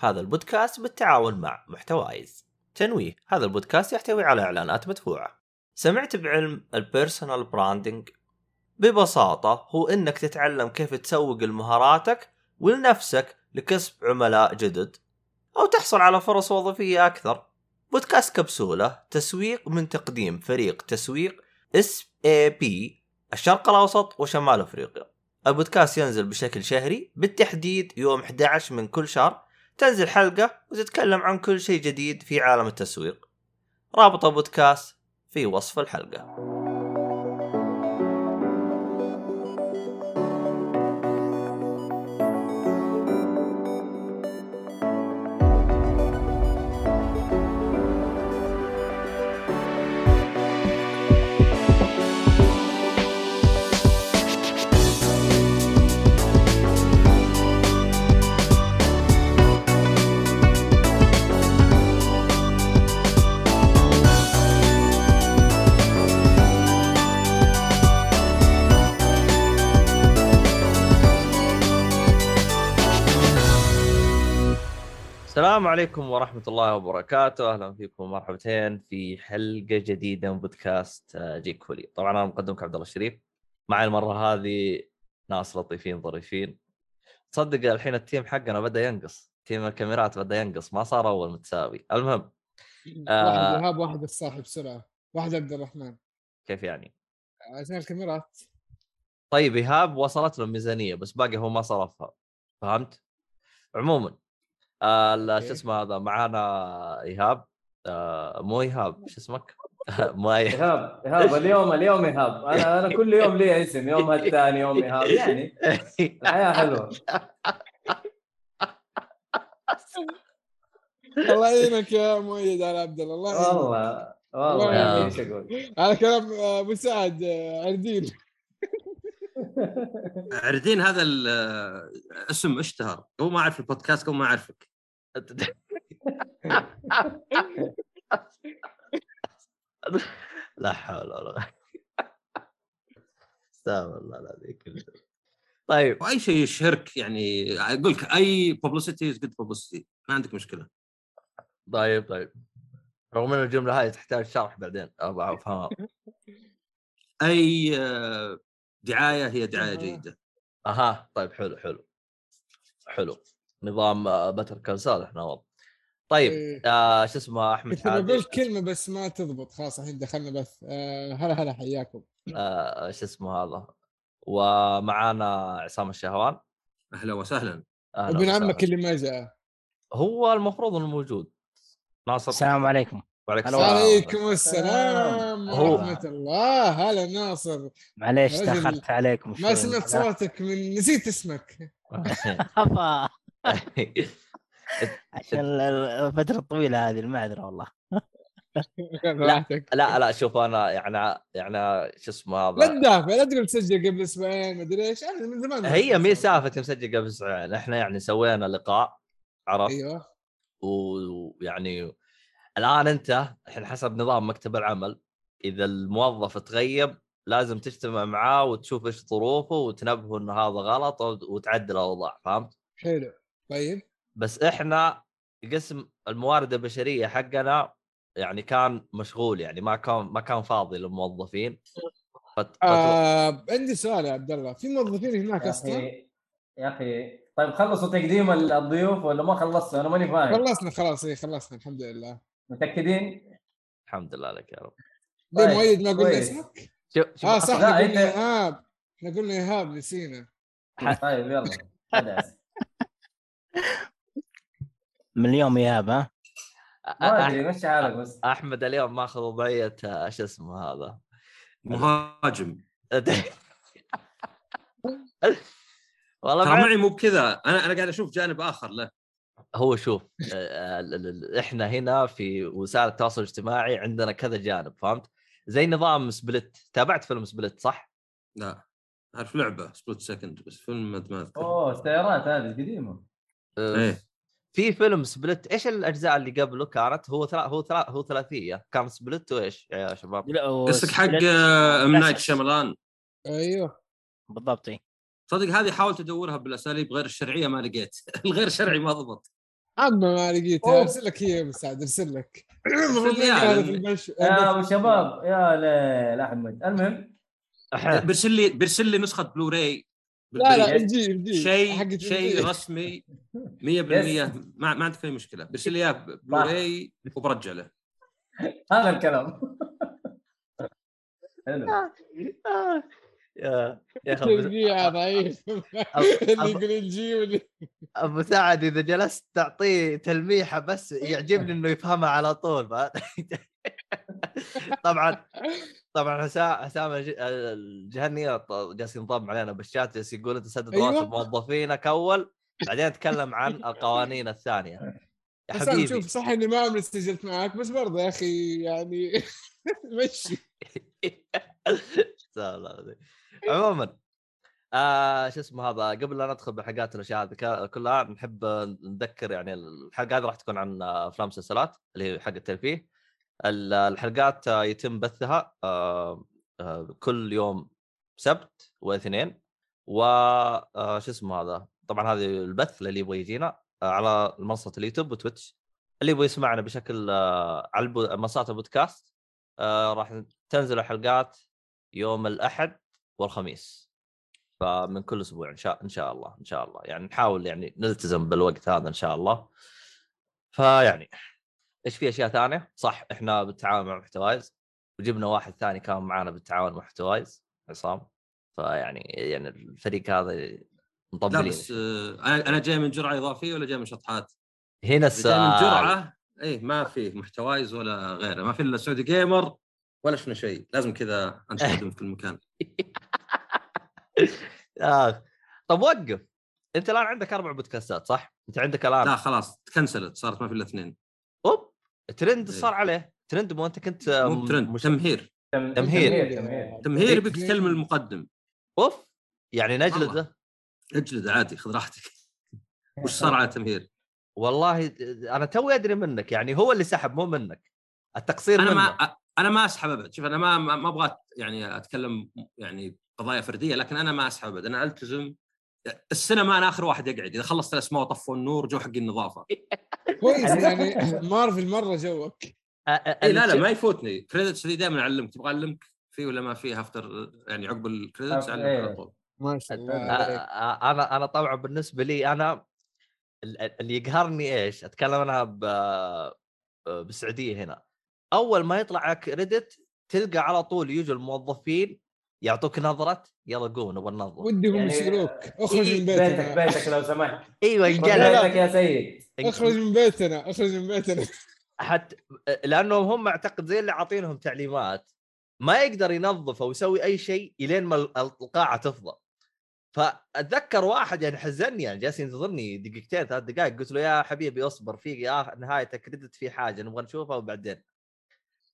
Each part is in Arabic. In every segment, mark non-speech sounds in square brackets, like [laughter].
هذا البودكاست بالتعاون مع محتوايز. تنويه هذا البودكاست يحتوي على إعلانات مدفوعة. سمعت بعلم ال personal branding ببساطة هو إنك تتعلم كيف تسوق لمهاراتك ولنفسك لكسب عملاء جدد أو تحصل على فرص وظيفية أكثر. بودكاست كبسولة تسويق من تقديم فريق تسويق SAP الشرق الأوسط وشمال أفريقيا. البودكاست ينزل بشكل شهري بالتحديد يوم 11 من كل شهر تنزل حلقة وتتكلم عن كل شيء جديد في عالم التسويق. رابط البودكاست في وصف الحلقة. السلام عليكم ورحمة الله وبركاته، أهلا فيكم ومرحبتين في حلقة جديدة من بودكاست آه، جيك كولي، طبعا أنا مقدمك عبد الله الشريف، معي المرة هذه ناس لطيفين ظريفين. تصدق الحين ال team حقنا بدأ ينقص، team الكاميرات بدأ ينقص، ما صار أول متساوي، المهم آه واحد ايهاب واحد الصاحب بسرعة واحد عبد الرحمن. كيف يعني؟ عشان الكاميرات. طيب إيهاب وصلت له الميزانية بس باقي هو ما صرفها، فهمت؟ عموما آه شو. اسمه هذا معانا إيهاب. آه مو إيهاب شو اسمك؟ [laughs] مو ايهاب إيهاب إيهاب اليوم اليوم إيهاب. أنا أنا كل يوم لي اسم يوم الثاني يوم إيهاب يعني. الحياة حلوة. الله يعينك يا مؤيد على عبد الله والله والله. يعني إيش أقول؟ على كلام آه، أبو سعد آه، عردين هذا الاسم اشتهر. هو ما اعرف البودكاست قبل ما اعرفك لا حول ولا قوة. استغفر الله العظيم كله. طيب. وأي شيء يشهرك يعني أقول لك any publicity is good publicity ما عندك مشكلة. طيب طيب. رغم إن الجملة هذه تحتاج شرح بعدين أبغى أفهمها. أي دعاية هي دعاية جيدة. أها طيب حلو حلو حلو. نظام بتر كنسال إحنا والله. طيب إيه. آه شو اسمه أحمد حادي بقول كلمة بس ما تضبط خلاص الحين دخلنا بث آه، هلا هلا حياكم. آه شو اسمه هذا؟ ومعانا عصام الشهوان. أهلا وسهلا. أهلا ابن وسهلا. عمك اللي ما جاء هو المفروض إنه موجود. ناصر؟ السلام عليكم. وعليكم السلام. عليكم السلام. ورحمه الله. هلا ناصر. معليش رجل، تأخرت عليكم ما. سمعت صوتك من نسيت اسمك. [laughs] عشان ال- الفترة الطويلة هذه المعذره والله. [laughs] راحتك. لا لا شوف أنا يعني يعني شو اسمه لا هذا تدافع لا تقول تسجل قبل أسبوعين مدري إيش. أنا من زمان ما هي مي. سالفة مسجل قبل أسبوعين. إحنا يعني سوينا لقاء عرفت؟ أيوه. و- ويعني الآن أنت الحين حسب نظام مكتب العمل إذا الموظف تغيب لازم تجتمع معاه وتشوف إيش ظروفه وتنبهه انه هذا غلط وت- وتعدل الأوضاع فهمت؟ حلو طيب. بس إحنا قسم الموارد البشرية حقنا يعني كان مشغول يعني ما كان ما كان فاضي للموظفين. فت... آه عندي سؤال يا عبد الله في موظفين هناك يا أصلا؟ يا أخي طيب خلصوا تقديم ال- الضيوف ولا ما خلصتوا؟ أنا ماني فاهم. خلصنا خلاص اي خلصنا الحمد لله. متأكدين؟ الحمد لله لك يا رب. ليه طيب، مؤيد ما قلنا. اسمك؟ شوف شوف آه صح إحنا قلنا إيهاب. إحنا قلنا إيهاب نسينا. [laughs] طيب يلا. خلاص. من اليوم إيهاب ها؟ ما أدري مشي حالك بس. أحمد اليوم ماخذ وضعيه آه، شو اسمه هذا؟ مهاجم. [laughs] والله ترى معي مو بكذا. أنا أنا قاعد أشوف جانب آخر له. هو شوف آه، ال- ال- ال- إحنا هنا في وسائل التواصل الاجتماعي عندنا كذا جانب فهمت؟ زي نظام Split تابعت فيلم Split صح؟ لا أعرف لعبة Split Second بس فيلم ما أذكر أوه السيارات هذه قديمه آه، إيه في فيلم Split إيش الأجزاء اللي قبله كانت هو ثلا... هو ثلا... هو ثلاثية كان Split وإيش يا شباب؟ قصدك حق سبلت- آه، أم نايت أساس. شاملان أيوه بالضبط. صدق هذه حاولت أدورها بالأساليب غير الشرعية ما لقيت [laughs] الغير شرعي ما ضبط اما ما لقيتها. أرسل لك هي مساعد أرسل لك. [laughs] البش يا شباب يا ليل أحمد. المهم بيرسل لي بيرسل لي نسخة بلوراي لا لا الجي شيء شيء. [laughs] رسمي 100% ما, ما عندك أي مشكلة. بيرسل لي إياه بلوراي وبرجع له هذا الكلام. [laughs] حلو. آه. يا يا أخي ضعيف. [laughs] واللي أبو سعد إذا جلست تعطيه تلميحة بس يعجبني إنه يفهمها على طول [laughs] طبعا طبعا حسام حسام الج- الجهني جالس ينضم علينا بالشات جالس يقول أنت سدد أيوة. راتب موظفينك أول بعدين تكلم عن [laughs] القوانين الثانية. يا حبيبي شوف صح إني ما عمري سجلت معاك بس برضه يا أخي يعني مشي. عموما آه شو اسمه هذا قبل لا ندخل بالحلقات والاشياء هذه كلها نحب نذكر يعني الحلقة هذه راح تكون عن أفلام مسلسلات اللي هي حق الترفيه. ال- الحلقات يتم بثها آه، آه، كل يوم سبت واثنين و آه، شو اسمه هذا طبعا هذه البث اللي يبغى يجينا على منصة اليوتيوب وتويتش. اللي يبغى يسمعنا بشكل على منصات البودكاست راح تنزل الحلقات يوم الأحد والخميس فمن كل أسبوع إن شاء إن شاء الله إن شاء الله. يعني نحاول يعني نلتزم بالوقت هذا إن شاء الله. فيعني إيش في أشياء ثانية؟ صح إحنا بالتعاون مع محتوايز. وجبنا واحد ثاني كان معنا بالتعاون مع محتوايز عصام. فيعني يعني الفريق هذا لا مطبلين بس آه، أنا أنا جاي من جرعة إضافية ولا جاي من شطحات؟ هنا جاي من السؤال جرعة اي ما في محتوايز ولا غيره. ما في إلا سعودي جيمر ولا شفنا شيء. لازم كذا انشهد [laughs] في كل مكان آه. طب وقف أنت الآن عندك أربع بودكاستات صح؟ أنت عندك الآن لا خلاص تكنسلت صارت ما في إلا اثنين أوب ترند إيه. صار عليه ترند مو أنت كنت مو ترند مش... تمهير تم- تمهير. تمهير تمهير. يبيك تكلم المقدم أوف يعني. نجلده اجلد عادي خذ راحتك [laughs] وش صار على تمهير؟ والله أنا توي أدري منك يعني هو اللي سحب مو منك التقصير أنا منه ما أنا ما أسحب أبد شوف أنا ما ما ما أبغى يعني أتكلم يعني قضايا فردية لكن أنا ما أسحب ابد أنا ألتزم. السينما أنا آخر واحد يقعد إذا خلصت الأسماء وطفوا النور جو حق النظافة. [laughs] كويس يعني مارفل مرة جوك. اي لا لا ما يفوتني. credits ذي دائما أعلمك تبغى أعلمك فيه ولا ما فيه after يعني عقب ال credits آه، أعلمك إيه. على طول. ما شاء الله أنا أنا طبعا بالنسبة لي أنا ال- اللي يقهرني إيش؟ أتكلم أنا ب- بالسعودية هنا. أول ما يطلع credit تلقى على طول يجوا الموظفين يعطوك نظرة يلا قوم نبغى ننظف ودهم يعني- أخرج إيه، من بيتك بيتنا. بيتك لو سمحت. إيوه روح ينقلب بيتك يا سيد. أخرج من بيتنا أخرج من بيتنا. حتى لأنهم هم أعتقد زي اللي عاطينهم تعليمات ما يقدر ينظف أو يسوي أي شيء إلين ما القاعة تفضى. فأتذكر واحد يعني حزني يعني جالس ينتظرني دقيقتين ثلاث دقائق قلت له يا حبيبي اصبر في يا نهاية كريدت في حاجة نبغى نشوفها وبعدين.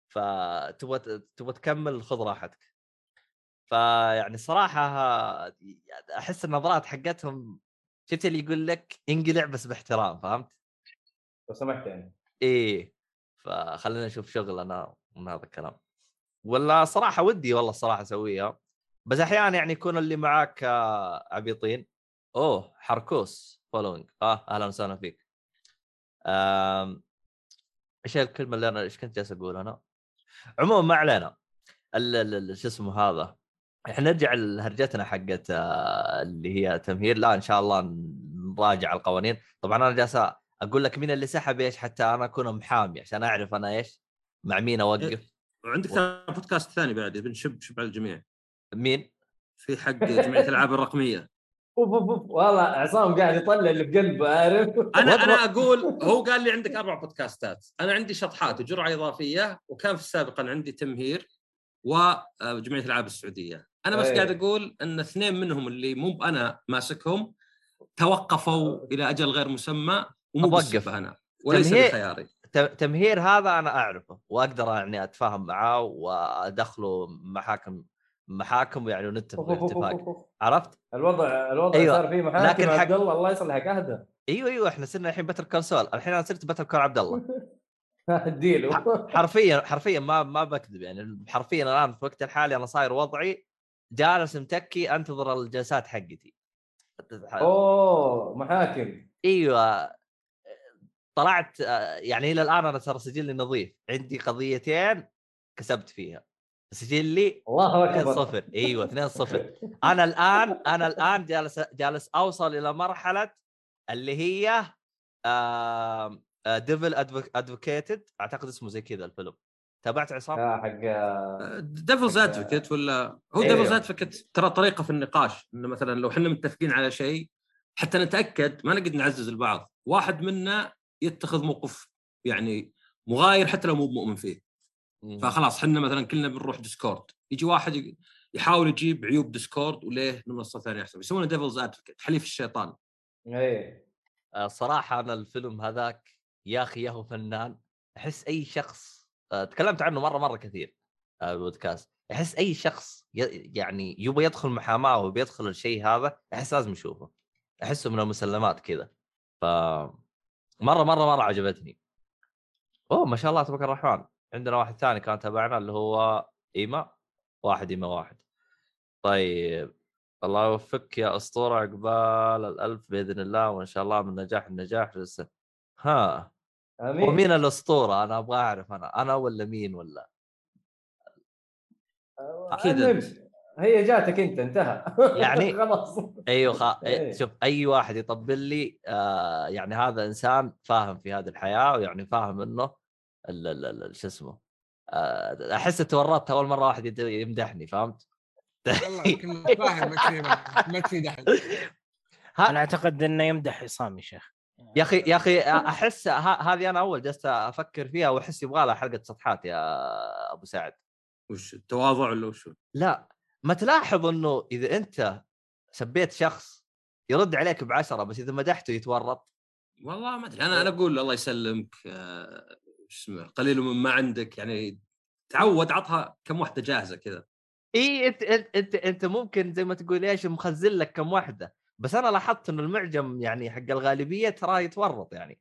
فتبغى تبغى تكمل خذ راحتك. فيعني صراحة أحس النظرات حقتهم شفت اللي يقول لك انقلع بس باحترام فهمت؟ لو سمحت يعني. إيه فخلينا نشوف شغل أنا من هذا الكلام. ولا صراحة ودي والله الصراحه اسويها بس أحيانا يعني يكون اللي معاك آه، عبيطين أوه حركوس فولوينج. آه أهلا وسهلا فيك. إيش الكلمة اللي أنا إيش كنت جالس أقول أنا؟ عموما ما علينا. ال- ال- ال- شو اسمه هذا؟ إحنا نرجع لهرجتنا حقت آه، اللي هي تمهير لا إن شاء الله نراجع القوانين. طبعا أنا جالس أقول لك مين اللي سحب إيش حتى أنا أكون محامي عشان أعرف أنا إيش. مع مين أوقف. وعندك ترى بودكاست ثاني بعد بنشب شب على الجميع. مين؟ في حق جمعية الألعاب الرقمية. اوف اوف اوف والله عصام قاعد يطلع اللي بقلبه عارف؟ [laughs] أنا أنا [laughs] أقول هو قال لي عندك أربع بودكاستات. أنا عندي شطحات وجرعة إضافية وكان في السابق أنا عندي تمهير وجمعيه الألعاب السعودية. أنا بس أيه. قاعد أقول إن اثنين منهم اللي مو أنا ماسكهم توقفوا إلى أجل غير مسمى ومو. بالصفه أنا وليس تمهير- بخياري تمهير هذا أنا أعرفه وأقدر يعني أتفاهم معاه وأدخله محاكم محاكم يعني ونتفق اتفاق. عرفت؟ الوضع الوضع أيوة. صار فيه محاكم لكن حق- عبد الله الله يصلحك أهدى أيوه أيوه إحنا صرنا الحين بتر كونسول الحين أنا صرت بتر كون عبد الله [laughs] اديله حرفيا حرفيا ما ما بكذب يعني حرفيا الآن في الوقت الحالي أنا صاير وضعي جالس متكي انتظر الجلسات حقتي. أوه محاكم. إيوه. طلعت آه، يعني إلى الآن أنا ترى سجلي نظيف. عندي قضيتين كسبت فيها. سجلي الله 2 اكبر 0 إيوه 2 0 [laughs] أنا الآن أنا الآن جالس جالس أوصل إلى مرحلة اللي هي devil advocated أعتقد اسمه زي كذا الفيلم. تابعت عصام؟ آه، حق devil's حق- advocate ولا هو أيوه. devil's advocate ترى طريقة في النقاش إنه مثلا لو إحنا متفقين على شيء حتى نتأكد ما نقدر نعزز البعض. واحد منا يتخذ موقف يعني مغاير حتى لو مو مؤمن فيه. فخلاص إحنا مثلا كلنا بنروح ديسكورد يجي واحد يحاول يجيب عيوب ديسكورد وليه منصة ثانية احسن يسمونه devil's advocate حليف الشيطان. إيه. الصراحه أنا الفيلم هذاك يا أخي يا هو فنان أحس أي شخص آه، تكلمت عنه مرة مرة كثير آه، البودكاست أحس أي شخص يعني يبغى يدخل محاماة وبيدخل الشيء هذا أحس لازم يشوفه. أحسه من المسلمات كذا. ف مرة مرة مرة عجبتني. أوه ما شاء الله تبارك الرحمن. عندنا واحد ثاني كان تبعنا اللي هو ايما واحد ايما واحد. طيب الله يوفقك يا أسطورة عقبال الألف بإذن الله وإن شاء الله من نجاح لنجاح. لسه. ها. أمين ومين الأسطورة أنا أبغى أعرف أنا أنا ولا مين ولا أنت. هي جاتك أنت انتهى يعني- [laughs] خلاص أيوه خ... إيه. شوف أي واحد يطبل لي آه يعني هذا إنسان فاهم في هذه الحياة ويعني فاهم إنه ال... ال... ال... شو اسمه آه أحس تورطت أول مرة واحد يد- يمدحني فهمت؟ والله كنا فاهم مكفي دحين [laughs] ها... أنا أعتقد إنه يمدح عصام يا شيخ يا أخي يا أخي [laughs] أحس ه... هذه أنا أول جلست أفكر فيها وأحس يبغى لها حلقه سطحات يا أبو سعد. وش التواضع ولا وش؟ لا ما تلاحظ إنه إذا أنت سبيت شخص يرد عليك بعشرة بس إذا مدحته يتورط؟ والله ما أدري أنا أنا أقول الله يسلمك آه، وش اسمه قليل من ما عندك يعني تعود عطها كم واحدة جاهزة كذا. اي أنت أنت, أنت ممكن زي ما تقول إيش مخزن لك كم واحدة. بس أنا لاحظت إنه المعجم يعني حق الغالبية ترى يتورط يعني.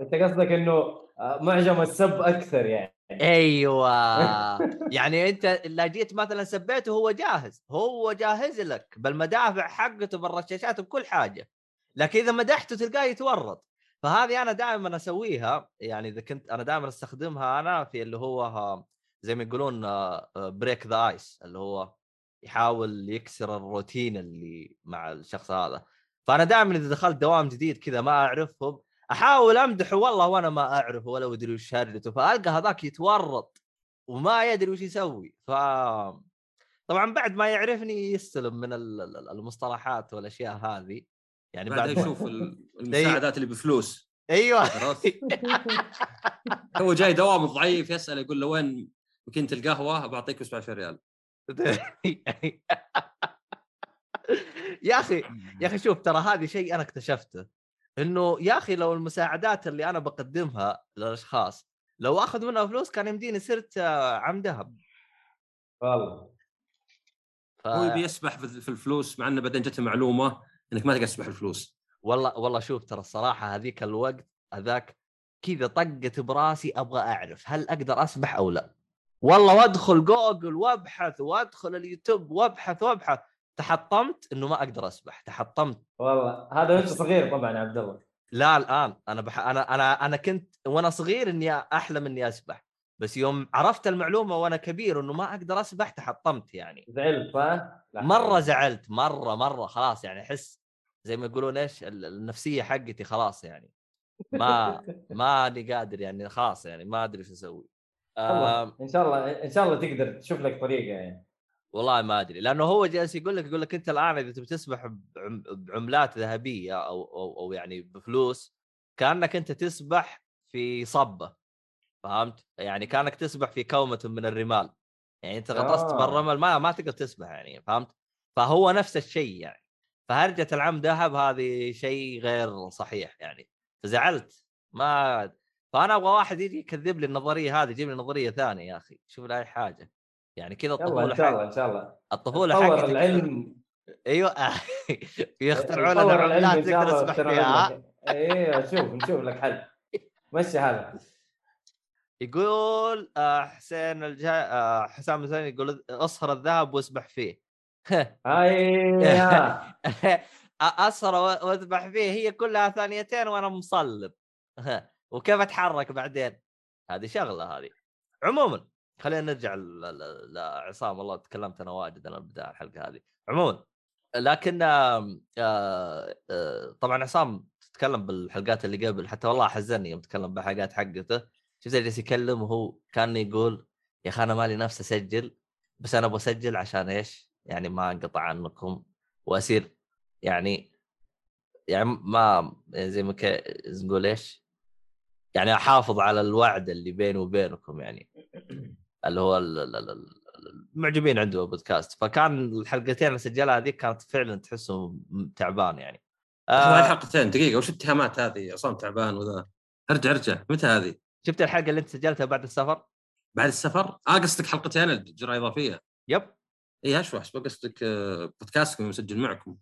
أنت قصدك إنه آه، معجم السب أكثر يعني. أيوه. [laughs] يعني أنت لا جيت مثلا سبيته هو جاهز هو جاهز لك بالمدافع حقته بالرشاشات بكل حاجة. لكن إذا مدحته تلقاه يتورط. فهذه أنا دائما أسويها يعني إذا كنت أنا دائما أستخدمها أنا في اللي هو ها- زي ما يقولون آه، break the ice اللي هو يحاول يكسر الروتين اللي مع الشخص هذا. فأنا دائما إذا دخلت دوام جديد كذا ما أعرفهم أحاول أمدحه والله وأنا ما أعرفه ولا أدري وش شرته فألقى هذاك يتورط وما يدري وش يسوي. ف طبعا بعد ما يعرفني يستلم من ال- ال- المصطلحات والأشياء هذه. يعني بعد يشوف ال- [laughs] المساعدات اللي بفلوس. أيوه؟ [laughs] هو جاي دوام ضعيف يسأل يقول له وين ماكينه القهوه بعطيك 17 ريال. [laughs] يا أخي يا أخي شوف ترى هذه شيء أنا اكتشفته إنه يا أخي لو المساعدات اللي أنا بقدمها للأشخاص لو أخذ منها فلوس كان يمديني صرت آه، عم ذهب. والله. ف... هو يبي يسبح في في الفلوس مع إنه بعدين جته معلومة إنك ما تقدر تسبح الفلوس. والله والله شوف ترى الصراحة هذيك الوقت هذاك كذا طقت براسي أبغى أعرف هل أقدر أسبح أو لا. والله وادخل جوجل وابحث وادخل اليوتيوب وابحث وابحث. تحطمت إنه ما أقدر أسبح تحطمت. والله هذا وانت صغير طبعا يا عبد الله. لا الآن أنا بح... أنا أنا أنا كنت وأنا صغير إني أحلم إني أسبح. بس يوم عرفت المعلومة وأنا كبير إنه ما أقدر أسبح تحطمت يعني. زعلت؟ لا مرة. زعلت مرة مرة خلاص يعني أحس زي ما يقولون إيش ال- النفسية حقتي خلاص يعني. ما ماني قادر يعني خلاص يعني ما أدري إيش أسوي. إن شاء الله إن شاء الله تقدر تشوف لك طريقة يعني والله ما أدري لأنه هو جالس يقول لك يقول لك أنت الآن إذا تبي تسبح بعم- بعملات ذهبية أو أو, أو يعني بفلوس كأنك أنت تسبح في صبة فهمت؟ يعني كأنك تسبح في كومة من الرمال يعني أنت غطست آه. بالرمل ما ما تقدر تسبح يعني فهمت؟ فهو نفس الشيء يعني فهرجة العم ذهب هذه شيء غير صحيح يعني فزعلت ما فأنا أبغى واحد يجي يكذب لي النظرية هذه يجيب لي نظرية ثانية يا أخي شوف لي أي حاجة. يعني كذا الطفولة إن شاء الله إن شاء الله. الطفولة حقتي العلم. أيوه. [laughs] يخترعون لنا عملات نسبح اخترعوا فيها. [laughs] أيوه شوف نشوف لك حل. مشي حالك يقول آه، حسين الجا... آه، حسام الزين يقول أصهر الذهب واسبح فيه. [laughs] أيوه أصهر و- واذبح فيه هي كلها ثانيتين وأنا مصلب. وكيف أتحرك بعدين؟ هذه شغلة هذه. عموما خلينا نرجع لعصام والله تكلمت أنا واجد أنا بدايه الحلقة هذه. عموما لكن آم، آه، آه، طبعا عصام تتكلم بالحلقات اللي قبل حتى والله حزني يوم تكلم بالحلقات حقته. شفت جالس يكلم وهو كان يقول يا أخي أنا مالي نفس أسجل بس أنا أبغى أسجل عشان إيش؟ يعني ما أنقطع عنكم. واصير يعني يعني ما زي ما نقول إيش؟ يعني أحافظ على الوعد اللي بيني وبينكم يعني. اللي هو ال- ال- ال- ال- المعجبين عنده بودكاست فكان الحلقتين اللي سجلها هذيك كانت فعلا تحسه تعبان يعني. آه. الحلقتين دقيقة وش الاتهامات هذه؟ عصام تعبان وذا. ارجع ارجع. متى هذه؟ شفت الحلقة اللي أنت سجلتها بعد السفر؟ بعد السفر؟ آه قصدك حلقتين الجرعه الاضافيه يب. إي اشوى احسب قصدك آه، بودكاستكم مسجل معكم؟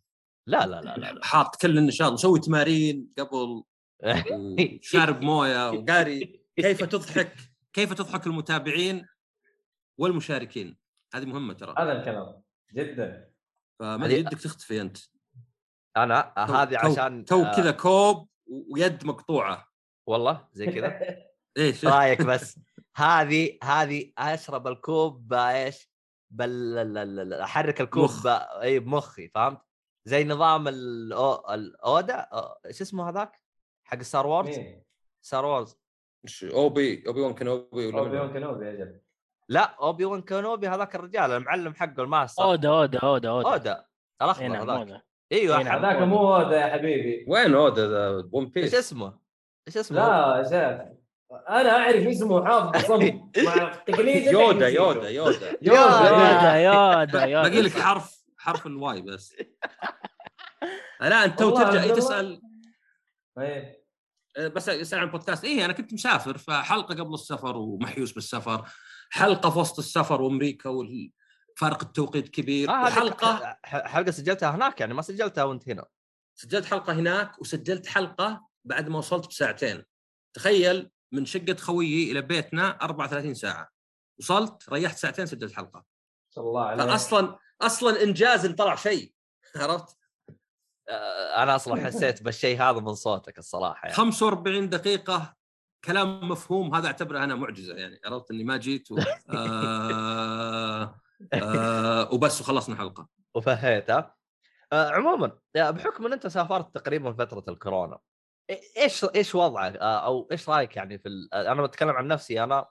لا لا لا لا, لا. حاط كل النشاط مسوي تمارين قبل وشارب موية وقاري. كيف تضحك؟ كيف تضحك المتابعين والمشاركين؟ هذه مهمة ترى. هذا الكلام. جدا. فما هذه- يدك تختفي أنت. أنا؟ هذه عشان تو آه، كذا كوب ويد مقطوعة. والله؟ زي كذا؟ [laughs] إيش رايك بس؟ هذه هذه أشرب الكوب بايش؟ بال ال- ال- ال- أحرك الكوب مخ. إي بمخي فهمت؟ زي نظام. الاودا إيش اسمه هذاك؟ حق ستار وورز؟ ستار وورز اوبي أوبي وان كنوبي ولا اوبي؟ وان كنوبي يا جل لا اوبي وان كانوبي هذاك الرجال المعلم حقه الماستر. أودا أودا أودا أودا. أودا. الاخضر هذاك. اودا أيوه. هذاك مو هذا يا حبيبي. وين أودا ذا؟ ون إيش بيس اسمه؟ إيش اسمه؟ لا يا شيخ. أنا أعرف اسمه حافظ صم [laughs] مع تقليد [laughs] يودا يودا يودا. يودا يودا [laughs] يودا. باقي لك حرف حرف الواي بس. لا انت تو ترجع إيه. تسأل؟ إيه. آه، بس اسال عن بودكاست. إيه أنا كنت مسافر فحلقة قبل السفر ومحيوس بالسفر حلقة في وسط السفر وأمريكا وفارق التوقيت كبير آه هذيك وحلقة ح- حلقة سجلتها هناك يعني ما سجلتها وأنت هنا. سجلت حلقة هناك وسجلت حلقة بعد ما وصلت بساعتين. تخيل من شقة خويي إلى بيتنا 34 ساعة. وصلت ريحت ساعتين سجلت حلقة. ما شاء الله عليك. فاصلا أصلا إنجاز إن طلع شيء عرفت؟ أنا أصلا حسيت بالشيء هذا من صوتك الصراحة يعني. 45 دقيقة كلام مفهوم هذا أعتبره أنا معجزة يعني عرفت إني ما جيت و... [laughs] آه... آه... وبس وخلصنا حلقة. وفهيتها آه عموما آه، بحكم إن أنت سافرت تقريبا فترة الكورونا إيش إيش وضعك؟ آه أو إيش رأيك يعني في ال- أنا بتكلم عن نفسي أنا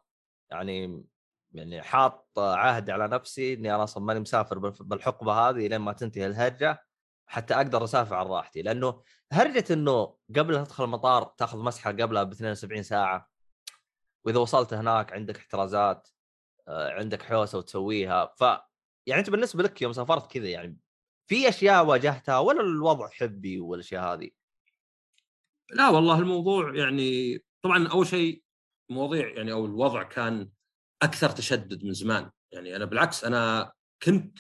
يعني يعني حاط عهد على نفسي إني أنا أصلا ماني مسافر بالحقبة هذه لين ما تنتهي الهرجه حتى أقدر أسافر عن راحتي لأنه هرجة إنه قبل تدخل المطار تأخذ مسحة قبلها ب 72 ساعة. وإذا وصلت هناك عندك احترازات آه، عندك حوسة وتسويها. ف يعني أنت بالنسبة لك يوم سافرت كذا يعني في أشياء واجهتها ولا الوضع حبي والأشياء هذه؟ لا والله الموضوع يعني طبعا أول شيء مواضيع يعني أو الوضع كان أكثر تشدد من زمان. يعني أنا بالعكس أنا كنت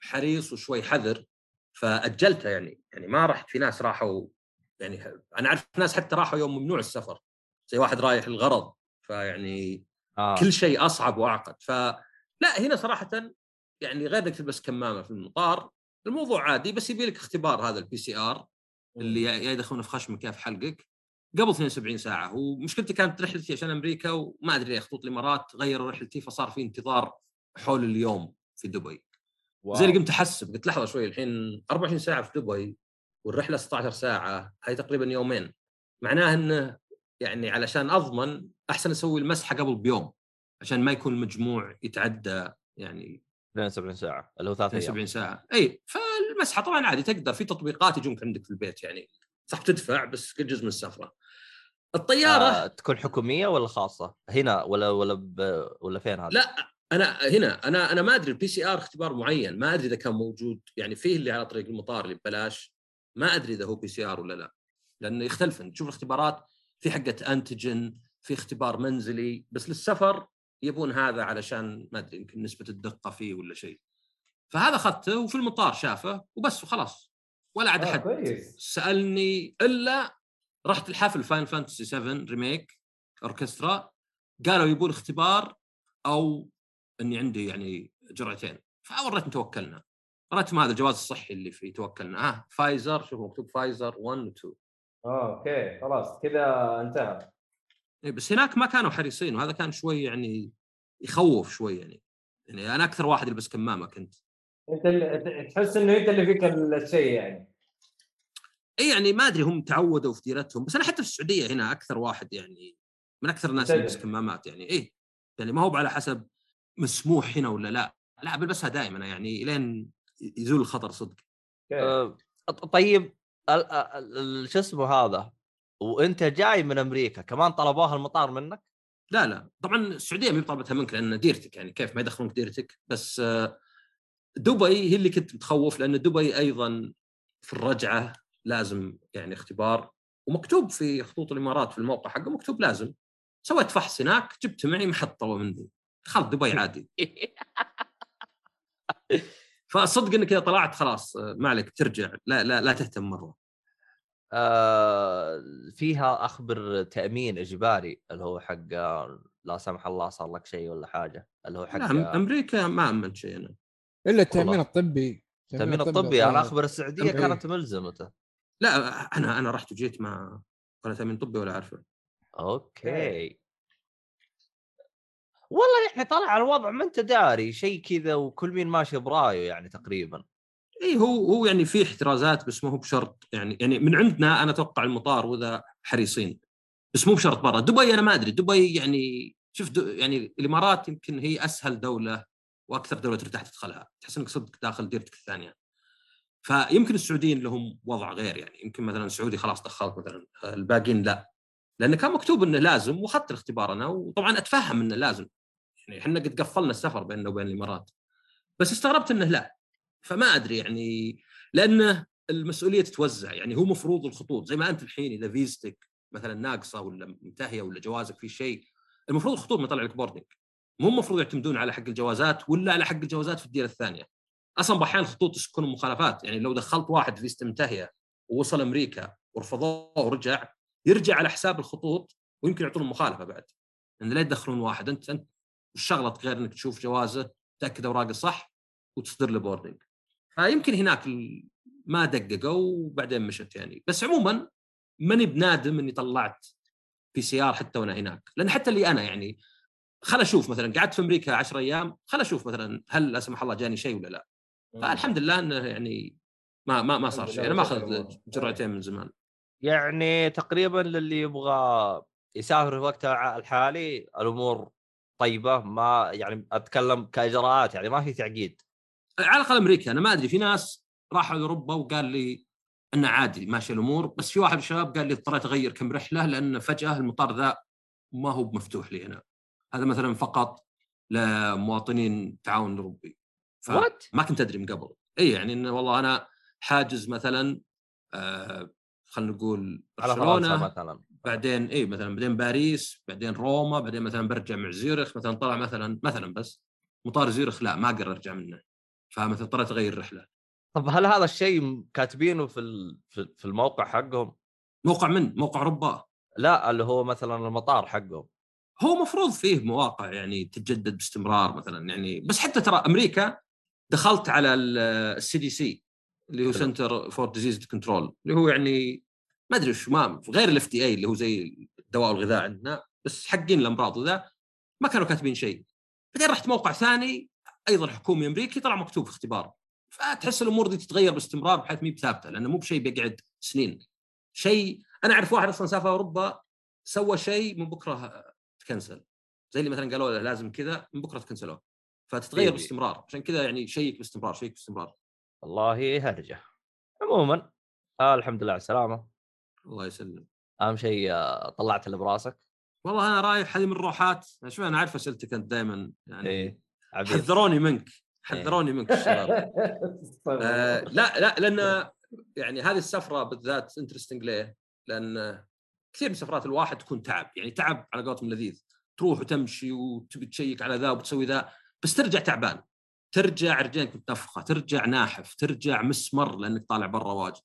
حريص وشوي حذر فاجلتها يعني يعني ما رحت في ناس راحوا يعني أنا أعرف ناس حتى راحوا يوم ممنوع السفر زي واحد رايح الغرض فيعني آه. كل شيء أصعب وأعقد فلا هنا صراحة يعني غير إنك تلبس كمامة في المطار الموضوع عادي بس يبي لك اختبار هذا ال PCR اللي يا يدخلونه في خشمك يا في حلقك قبل 72 ساعة ومشكلتي كانت رحلتي عشان أمريكا وما أدري خطوط الإمارات غيروا رحلتي فصار في انتظار حول اليوم في دبي. زي اللي قمت أحسب قلت لحظة شوي الحين 24 ساعة في دبي والرحلة 16 ساعة هاي تقريبا يومين. معناه انه يعني علشان أضمن أحسن أسوي المسحة قبل بيوم عشان ما يكون المجموع يتعدى يعني 72 ساعة اللي هو ثلاث أيام. 72 ساعة. إي فالمسحة طبعا عادي تقدر في تطبيقات يجونك عندك في البيت يعني صح تدفع بس كل جزء من السفرة. الطيارة آه تكون حكومية ولا خاصة؟ هنا ولا ولا ب... ولا فين هذا؟ لا أنا هنا أنا أنا ما أدري ال PCR اختبار معين ما أدري إذا كان موجود يعني فيه اللي على طريق المطار اللي ببلاش ما أدري إذا هو PCR ولا لا لأنه يختلف. تشوف الاختبارات في حقة antigen في اختبار منزلي بس للسفر يبون هذا علشان ما أدري يمكن نسبة الدقة فيه ولا شيء. فهذا اخذته وفي المطار شافه وبس وخلاص. ولا عاد آه، أحد سألني إلا رحت الحفل Final Fantasy 7 Remake Orchestra قالوا يبون اختبار أو إني عندي يعني جرعتين فوريتهم توكلنا. وريتهم هذا الجواز الصحي اللي في توكلنا. آه فايزر شوفوا مكتوب فايزر 1 و 2 آه، okay خلاص كذا انتهى. إيه، بس هناك ما كانوا حريصين وهذا كان شوي يعني يخوف شوي يعني. يعني أنا أكثر واحد يلبس كمامة كنت. أنت تحس إنه أنت اللي فيك الشيء يعني. اي يعني ما أدري هم تعودوا في ديرتهم. بس أنا حتى في السعودية هنا أكثر واحد يعني من أكثر الناس. يلبس كمامات يعني. اي يعني ما هو على حسب مسموح هنا ولا لا؟ لا بلبسها دائما يعني لين يزول الخطر صدق. أه، طيب شو اسمه هذا؟ وأنت جاي من أمريكا كمان طلبوها المطار منك؟ لا لا. طبعا السعودية ما طلبتها منك لأن ديرتك يعني كيف ما يدخلونك ديرتك بس آه، دبي هي اللي كنت متخوف لأن دبي أيضا في الرجعة لازم يعني اختبار ومكتوب في خطوط الإمارات في الموقع حقه مكتوب لازم. سويت فحص هناك جبت معي محطة مني دخلت دبي [laughs] عادي. فصدق إنك إذا طلعت خلاص ما عليك ترجع لا لا لا تهتم مرة. آه فيها أخبر تأمين إجباري اللي هو حق لا سمح الله صار لك شيء ولا حاجة اللي هو حق لا أم- أمريكا ما امنت شيء أنا. إلا التأمين والله. الطبي. التأمين الطبي أنا أخبر السعودية إيه. كانت ملزمته لا أنا أنا رحت وجيت ما ولا تأمين طبي ولا أعرفه. أوكي. والله يعني طلع الوضع ما انت داري شيء كذا وكل مين ماشي برأيه يعني تقريبا. إي هو هو يعني في احترازات بس ما هو بشرط يعني يعني من عندنا أنا أتوقع المطار وذا حريصين بس مو بشرط برا. دبي أنا ما أدري. دبي يعني شوف يعني الإمارات يمكن هي أسهل دولة وأكثر دولة ترتاح تدخلها تحس إنك صدق داخل ديرتك الثانية. فيمكن السعوديين لهم وضع غير يعني. يمكن مثلا السعودي خلاص دخلت مثلا الباقيين لا. لأنه كان مكتوب إنه لازم وأخذت الاختبار أنا وطبعا أتفهم إنه لازم. يعني إحنا قد قفلنا السفر بيننا وبين الإمارات. بس استغربت إنه لا. فما أدري يعني لأنه المسؤولية تتوزع. يعني هو مفروض الخطوط زي ما أنت الحين إذا فيزتك مثلا ناقصة ولا منتهية ولا جوازك في شيء المفروض الخطوط ما يطلع لك بوردنج مو المفروض يعتمدون على حق الجوازات ولا على حق الجوازات في الديرة الثانية. أصلا بأحيان الخطوط تكون مخالفات. يعني لو دخلت واحد فيزته منتهية ووصل أمريكا ورفضوه ورجع يرجع على حساب الخطوط ويمكن يعطون مخالفة بعد. إن لا يدخلون واحد. انت أنت وش شغلتك غير إنك تشوف جوازه تأكد أوراقه صح وتصدر له boarding فيمكن هناك ما دققوا وبعدين مشت يعني. بس عموما ماني بنادم إني طلعت PCR حتى وأنا هناك. لأن حتى اللي أنا يعني خل أشوف مثلا قعدت في أمريكا 10 أيام خل أشوف مثلا هل لا سمح الله جاني شيء ولا لا. فالحمد لله إنه يعني ما ما ما صار شيء. أنا ما أخذ. جرعتين من زمان. يعني تقريبا للي يبغى يسافر في وقتها الحالي الأمور طيبة ما يعني أتكلم كإجراءات يعني ما في تعقيد. على الأقل أمريكا أنا ما أدري في ناس راحوا أوروبا وقال لي إنه عادي ماشي الأمور بس في واحد من الشباب قال لي اضطريت أغير كم رحلة لأن فجأة المطار ذا ما هو مفتوح لي هنا هذا مثلا فقط لمواطنين التعاون الاوروبي وات ما كنت أدري من قبل. إي يعني إنه والله أنا حاجز مثلا آه خلينا نقول على فرنسا برشلونة مثلا. بعدين اي مثلا بعدين باريس بعدين روما بعدين مثلا برجع مع زيورخ مثلا طلع مثلا مثلا بس مطار زيورخ لا ما أقدر ارجع منه فمثلا اضطريت أغير رحلة طب هل هذا الشيء كاتبينه في في الموقع حقهم؟ موقع من موقع أوروبا لا اللي هو مثلا المطار حقهم هو مفروض فيه مواقع يعني تتجدد باستمرار مثلا يعني بس حتى ترى أمريكا دخلت على ال CDC اللي هو. Center for Disease Control اللي هو يعني ما أدري وش ما غير ال FDA اللي هو زي الدواء والغذاء عندنا بس حقين الأمراض وذا ما كانوا كاتبين شيء. بعدين رحت موقع ثاني أيضا حكومي أمريكي طلع مكتوب في اختبار. فتحس الأمور دي تتغير باستمرار بحيث مي بثابتة لأنه مو بشيء بيقعد سنين. شيء أنا أعرف واحد أصلا سافر أوروبا سوى شيء من بكرة تكنسل. زي اللي مثلا قالوا له لازم كذا من بكرة تكنسلوه. فتتغير إيه. باستمرار. عشان كذا يعني شيك باستمرار شيك باستمرار. والله هرجه عموما آه الحمد لله على السلامة. الله يسلم أهم شيء آه، طلعت اللي براسك. والله أنا رايح هذه من الروحات شوف أنا عارف أسئلتك أنت دائما يعني إيه عبيد حذروني منك [laughs] حذروني منك الشباب. [laughs] طيب. آه لا لا لأن يعني هذه السفرة بالذات interesting ليه؟ لأن كثير من سفرات الواحد تكون تعب يعني تعب على قولتهم لذيذ. تروح وتمشي وتبي تشيك على ذا وتسوي ذا بس ترجع تعبان. ترجع رجلينك متنفخة ترجع ناحف ترجع مسمر لأنك طالع برا واجد.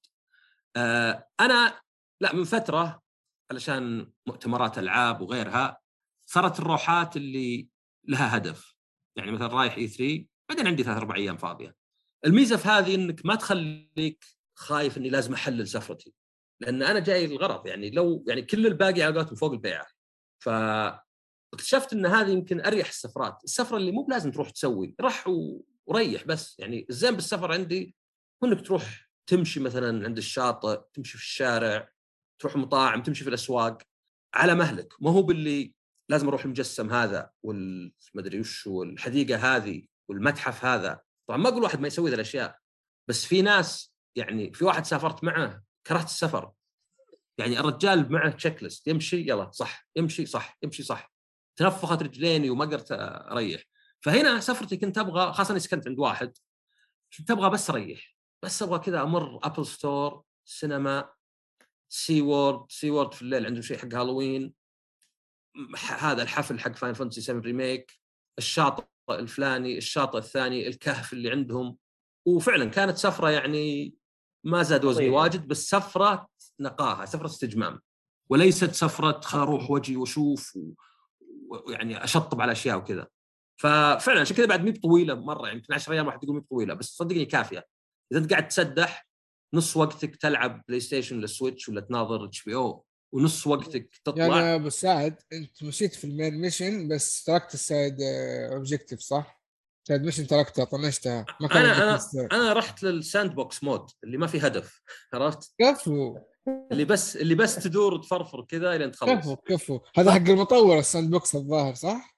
آه أنا لا من فترة علشان مؤتمرات ألعاب وغيرها صارت الروحات اللي لها هدف. يعني مثلا رايح اي 3 بعدين عندي ثلاث أربع أيام فاضية. الميزة في هذه إنك ما تخليك خايف إني لازم أحلل سفرتي لأن أنا جاي الغرض يعني لو يعني كل الباقي على قولتهم فوق البيعه فاكتشفت إن هذه يمكن أريح السفرات. السفرة اللي مو بلازم تروح تسوي رح وريح بس. يعني الزين بالسفر عندي هو إنك تروح تمشي مثلا عند الشاطئ تمشي في الشارع تروح مطاعم تمشي في الأسواق على مهلك. ما هو باللي لازم أروح المجسم هذا والمدري وش والحديقة هذه والمتحف هذا. طبعا ما أقول واحد ما يسوي ذي الأشياء بس في ناس يعني في واحد سافرت معه كرهت السفر. يعني الرجال معه تشيك ليست يمشي يلا صح يمشي صح يمشي صح. تنفخت رجليني وما قدرت أريح. فهنا سفرتي كنت أبغى خاصة إني سكنت عند واحد كنت أبغى بس أريح. بس أبغى كذا أمر Apple Store سينما SeaWorld SeaWorld في الليل عندهم شيء حق هالوين هذا الحفل حق Final Fantasy 7 Remake الشاطئ الفلاني الشاطئ الثاني الكهف اللي عندهم. وفعلا كانت سفرة يعني ما زاد وزني لطيفة. واجد بس سفرة نقاهة سفرة استجمام. وليست سفرة خل أروح واجي واشوف ويعني أشطب على أشياء وكذا. ففعلا عشان كذا بعد مي بطويله مرة يمكن 10 أيام واحد يقول مي بطويله بس صدقني كافية. إذا أنت قاعد تسدح نص وقتك تلعب PlayStation ولا Switch ولا تناظر HBO ونص وقتك تطلع يعني يا أبو سعد أنت مشيت في ال main mission بس تركت ال side objective صح؟ side mission تركتها طنشتها ما كان أنا أنا. أنا رحت لل sandbox mode اللي ما في هدف عرفت؟ كفو اللي بس اللي بس تدور وتفرفر كذا الين كفو تخلص كفو هذا حق المطور ال sandbox الظاهر صح؟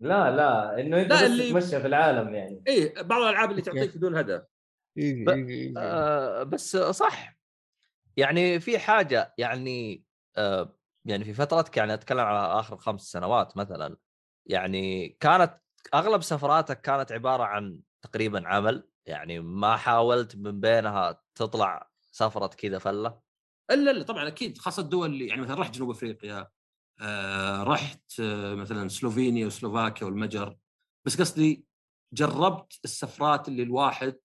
لا لا إنه انت لا، بس اللي- تتمشى في العالم يعني اي بعض الألعاب اللي. تعطيك بدون هدف ب- آه بس صح. يعني في حاجة يعني آه يعني في فترتك يعني أتكلم على آخر خمس سنوات مثلا يعني كانت أغلب سفراتك كانت عبارة عن تقريبا عمل يعني ما حاولت من بينها تطلع سفرة كذا فلة؟ إلا لا طبعا أكيد خاصة الدول اللي يعني مثلا رحت جنوب أفريقيا آه رحت آه مثلا سلوفينيا وسلوفاكيا والمجر بس قصدي جربت السفرات اللي الواحد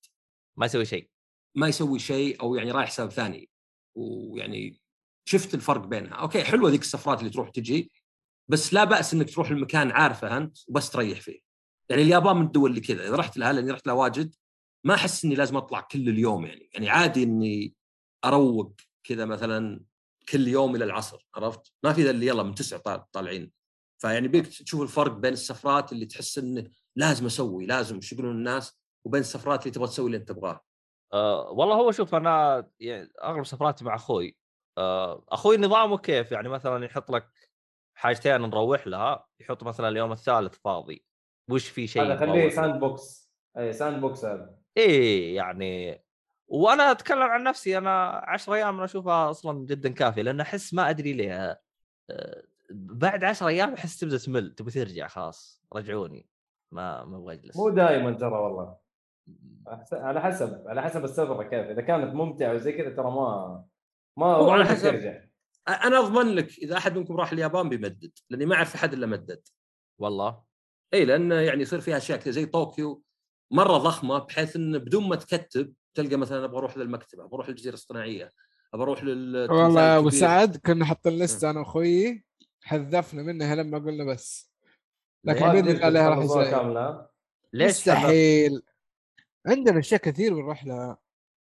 ما يسوي شيء. ما يسوي شيء أو يعني رايح حساب ثاني. ويعني شفت الفرق بينها. أوكي حلوة ذيك السفرات اللي تروح تجي بس لا بأس إنك تروح المكان عارفه أنت وبس تريح فيه. يعني اليابان من الدول اللي كذا إذا رحت لها لأني رحت لها واجد ما أحس إني لازم أطلع كل اليوم يعني. يعني عادي إني أروق كذا مثلا كل يوم إلى العصر عرفت؟ ما في ذا اللي يلا من تسع طال- طالعين. فيعني بيك تشوف الفرق بين السفرات اللي تحس إنه لازم أسوي لازم إيش يقولون الناس؟ وبين السفرات اللي تبغى تسوي اللي أنت تبغاه. آه والله هو شوف أنا يعني أغلب سفراتي مع أخوي. آه أخوي نظامه كيف؟ يعني مثلا يحط لك حاجتين نروح لها يحط مثلا اليوم الثالث فاضي. وش في شيء هذا خليه؟ sandbox اي sandbox هذا. إيه يعني وأنا أتكلم عن نفسي أنا 10 أيام أنا أشوفها أصلا جدا كافية لأن أحس ما أدري ليه. آه، بعد 10 أيام أحس تبدأ تمل تبي ترجع خلاص رجعوني. ما ما أبغى أجلس. مو دائما ترى والله. على حسب على حسب السفره كيف. إذا كانت ممتعة وزي كذا ترى ما ما على حسب. ترجع. أنا أضمن لك إذا أحد منكم راح اليابان بيمدد لأني ما أعرف أحد إلا مدد. والله. إي لأن يعني يصير فيها أشياء كذا زي طوكيو. مرة ضخمة بحيث انه بدون ما تكتب تلقى مثلا أبغى أروح للمكتبة أبغى أروح للجزيرة الاصطناعيه أبغى أروح لل والله يا أبو سعد كنا حاطين لسته أنا وأخوي حذفنا منها لما قلنا بس. لكن؟ بإذن الله راح كاملة. ليش؟ مستحيل عندنا أشياء كثير بنروح لها.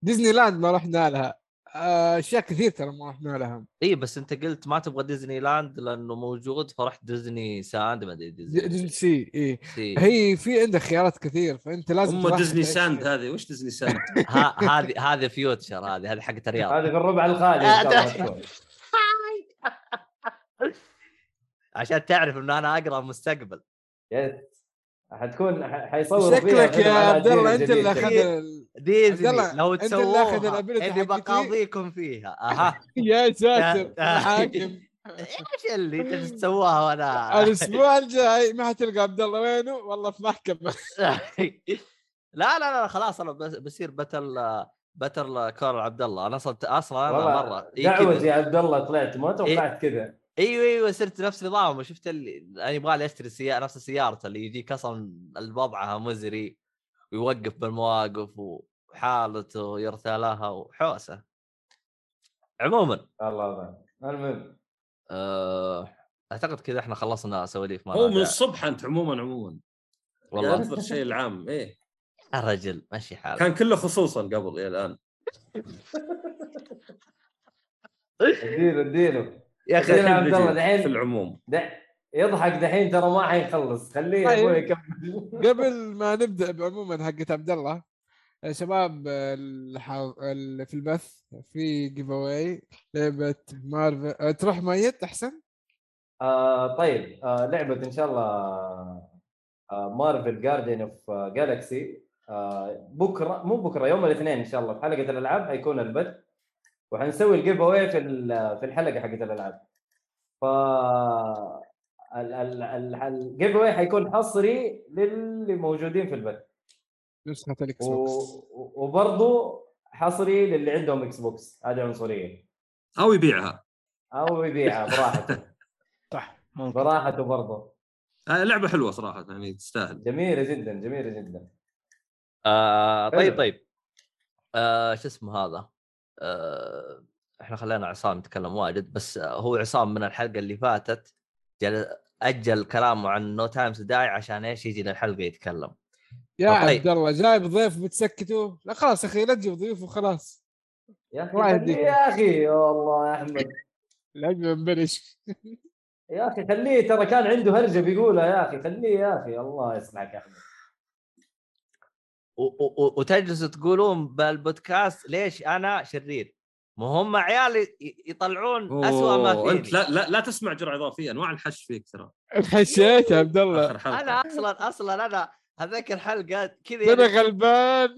ديزني لاند ما رحنا لها. آه، أشياء كثير ترى ما رحنا لها. إي بس أنت قلت ما تبغى ديزني لاند لأنه موجود فرحت ديزني ساند ما أدري دي- ديزني ديزني سي إي. هي في عندك خيارات كثير فأنت لازم ام ديزني ساند. هذه. وش ديزني ساند؟ [laughs] ها- هذه هذه فيوتشر هذه هذه حقت الرياض. هذه في الربع الخالي. [laughs] عشان تعرف انه أنا أقرأ المستقبل يس. حتكون ح- حيصوروا فيها شكلك يا عبد الله أنت اللي أخذ ديزني لو اللي تسووها حقتي. بقاضيكم فيها. أها. [laughs] يا ساتر [laughs] يا- حاكم. إيش اللي أنت تسووها وأنا؟ [laughs] الأسبوع الجاي ما حتلقى عبد الله وينه؟ والله في محكمة. لا لا لا خلاص أنا بس- بصير بتل بتل كارل عبد الله. أنا أصلا أصلا أنا مرة. كذا. يا عبد الله طلعت ما توقعت كذا. إيوه إيوه صرت نفس نظامه. شفت اللي أنا يبغى لي أشتري سيارة نفس سيارته اللي يجيك أصلا وضعها مزري ويوقف بالمواقف وحالته يرثى لها وحوسة. عموما. الله الله المهم. أه... أعتقد كذا إحنا خلصنا سواليف ما هو من. الصبح أنت عموما عموما. والله. انظر الشيء العام إيه. الرجل ماشي حالك. كان كله خصوصا قبل إلى الآن. [laughs] اديله اديله. يا أخي عبد الله. دحين في العموم. يضحك دحين ترى ما حيخلص. خليه طيب. أبوي. يكمل [laughs] قبل ما نبدأ بعموما حقت عبد الله شباب في البث في giveaway لعبة مارفل أه، تروح ميت أحسن؟ آه طيب. آه لعبة إن شاء الله آه Marvel Guardians of Galaxy آه بكره مو بكرة يوم الاثنين إن شاء الله في حلقة الألعاب حيكون البث. وحنسوي ال giveaway في ال- في الحلقة حقت الألعاب. ف ال giveaway حيكون حصري للي موجودين في البث نسخه ال X و... box وبرضه حصري للي عندهم Xbox. هذه عنصرية. أو يبيعها. أو يبيعها براحته. [laughs] صح براحته برضه آه، لعبة حلوة صراحة يعني تستاهل. جميلة جدا جميلة جدا. آه طيب. طيب. آه شو اسمه هذا؟ آه إحنا خلينا عصام يتكلم واجد بس آه هو عصام من الحلقة اللي فاتت جل أجل كلامه عن No Time to Die عشان إيش يجي للحلقة يتكلم. يا طيب. عبد الله جايب ضيف بتسكته لا خلاص يا أخي لا تجيب ضيوف وخلاص. يا أخي. يا أخي والله يا أحمد. [laughs] العجبه مبلش يا أخي خليه ترى كان عنده هرجة بيقولها يا أخي خليه يا أخي الله يسمعك يا أحمد. وتجلسوا تقولون بالبودكاست ليش أنا شرير؟ ما هم عيال يطلعون اسوء ما أوه، أنت فيني. لا لا, لا تسمع جرعة إضافية أنواع الحش فيك ترى. انحشيت يا عبد الله. أنا أصلا أصلا أنا هذاك الحلقة كذا أنا يعني غلبان.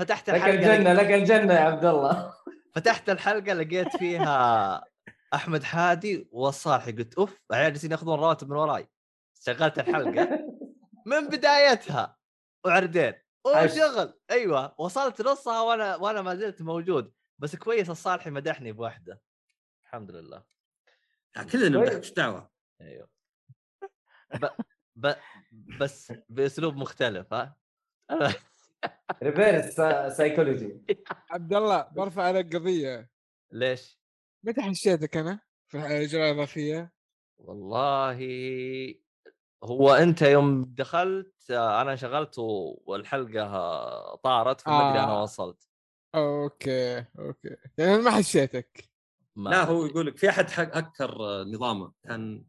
فتحت لك الحلقة الجنة لك الجنة يا عبد الله. فتحت الحلقة لقيت فيها أحمد حادي والصالحي قلت أوف عيال جالسين ياخذون رواتب من وراي. شغلت الحلقة. من بدايتها وعردين عش. وشغل أيوه وصلت نصها وأنا وأنا ما زلت موجود بس كويس الصالحي مدحني بواحده الحمد لله كلنا طيب. إيش دعوة أيوه ب... ب... بس بأسلوب مختلف ها [laughs] reverse psychology عبد الله برفع عليك قضية ليش؟ متى حشيتك أنا في الاجراء الاضافيه؟ والله هو أنت يوم دخلت آه، أنا شغلت و- والحلقة آه، طارت فما أدري أنا آه. وصلت. أوكي أوكي. يعني ما حشيتك ما لا هو. يقول لك في أحد هكر آه، نظامه كان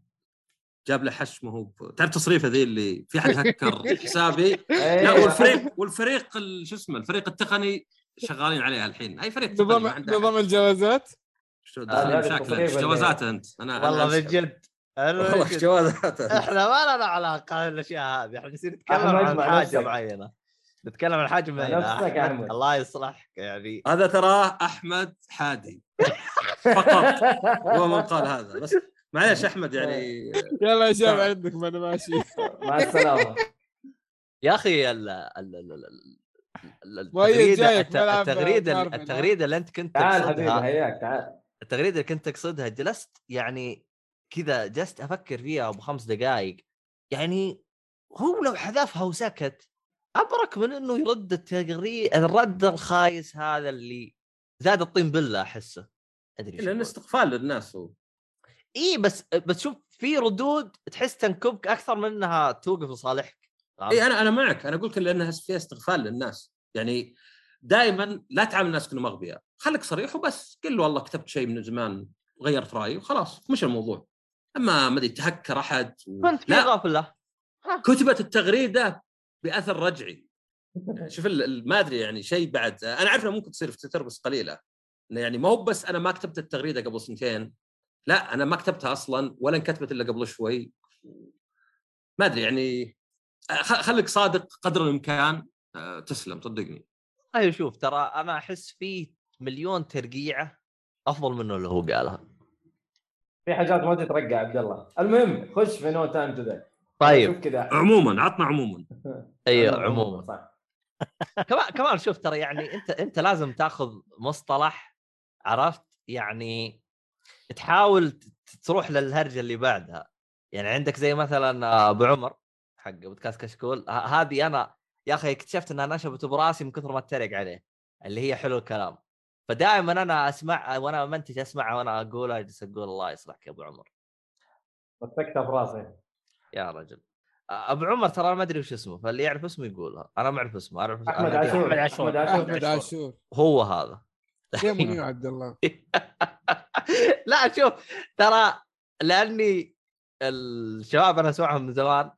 جاب له حش ما هو تعرف تصريفه ذي اللي في أحد هكر [laughs] حسابي؟ لا أيوة. والفريق والفريق ال- شو اسمه الفريق التقني شغالين عليها الحين أي فريق نظام نظام الجوازات؟ شو مشاكل إيش اللي- جوازاته أنت؟ أنا أنا والله من أسأل. جد أنا من والله جوازاته إحنا ما لنا علاقة بالاشياء هذه. إحنا جالسين نتكلم عن حاجة. معينة. نتكلم عن حاجة مع معينه. الله يصلحك يعني. هذا تراه أحمد حادي. فقط. هو من قال هذا. بس معليش أحمد يعني. يلا يا شباب طيب. عندك ما أنا ماشي. مع السلامة. يا أخي ال ال ال مؤيد التغريده ملعب التغريده اللي أنت كنت تعال حبيبي تقصدها حياك تعال. التغريدة اللي كنت تقصدها جلست يعني كذا جلست أفكر فيها أبو خمس دقائق يعني هو لو حذفها وسكت أبرك من إنه يرد التغريد الرد الخايس هذا اللي زاد الطين بله أحسه. أدري لأن استقفال للناس هو. إي بس بس شوف في ردود تحس تنكبك أكثر من إنها توقف لصالحك؟ إي أنا أنا معك. أنا لك لانها فيها استغفال للناس. يعني دائما لا تعامل الناس كانهم أغبياء. خليك صريح وبس. قل له والله كتبت شيء من زمان غيرت رأيي وخلاص. مش الموضوع. أما ما أدري تهكر أحد و... كنت في غفلة. كتبت التغريده بأثر رجعي. شوف ما أدري يعني شيء بعد. أنا عارف إنه ممكن تصير في تويتر بس قليلة. يعني ما هو بس أنا ما كتبت التغريدة قبل سنتين. لا أنا ما كتبتها أصلا ولا انكتبت إلا قبل شوي. ما أدري يعني خليك صادق قدر الإمكان. آه، تسلم صدقني. أيوه شوف ترى أنا أحس فيه مليون ترقيعة أفضل منه اللي هو قالها. في حاجات ما تترقع عبد الله. المهم خش في No Time to Die طيب كذا. عموما عطنا عموما. [laughs] أيوه عموما. صح. [laughs] كمان كمان شوف ترى يعني أنت أنت لازم تاخذ مصطلح عرفت؟ يعني تحاول ت- تروح للهرجة اللي بعدها. يعني عندك زي مثلا آه، أبو عمر حق بودكاست كشكول. ه- هذه أنا يا أخي اكتشفت إنها نشبت براسي من كثر ما أتريق عليه اللي هي حلو الكلام. فدائما أنا أسمع وأنا منتج اسمعها وأنا أقولها أجلس أقول الله يصلحك يا أبو عمر. مسكتها في راسي. يا رجل. أبو عمر ترى ما أدري وش اسمه فاللي يعرف اسمه يقولها. أنا ما أعرف اسمه أعرف أحمد عاشور. أحمد عاشور. أحمد عاشور. هو هذا. [laughs] يا عبد الله؟ [laughs] لا شوف ترى لأني الشباب أنا أسمعهم من زمان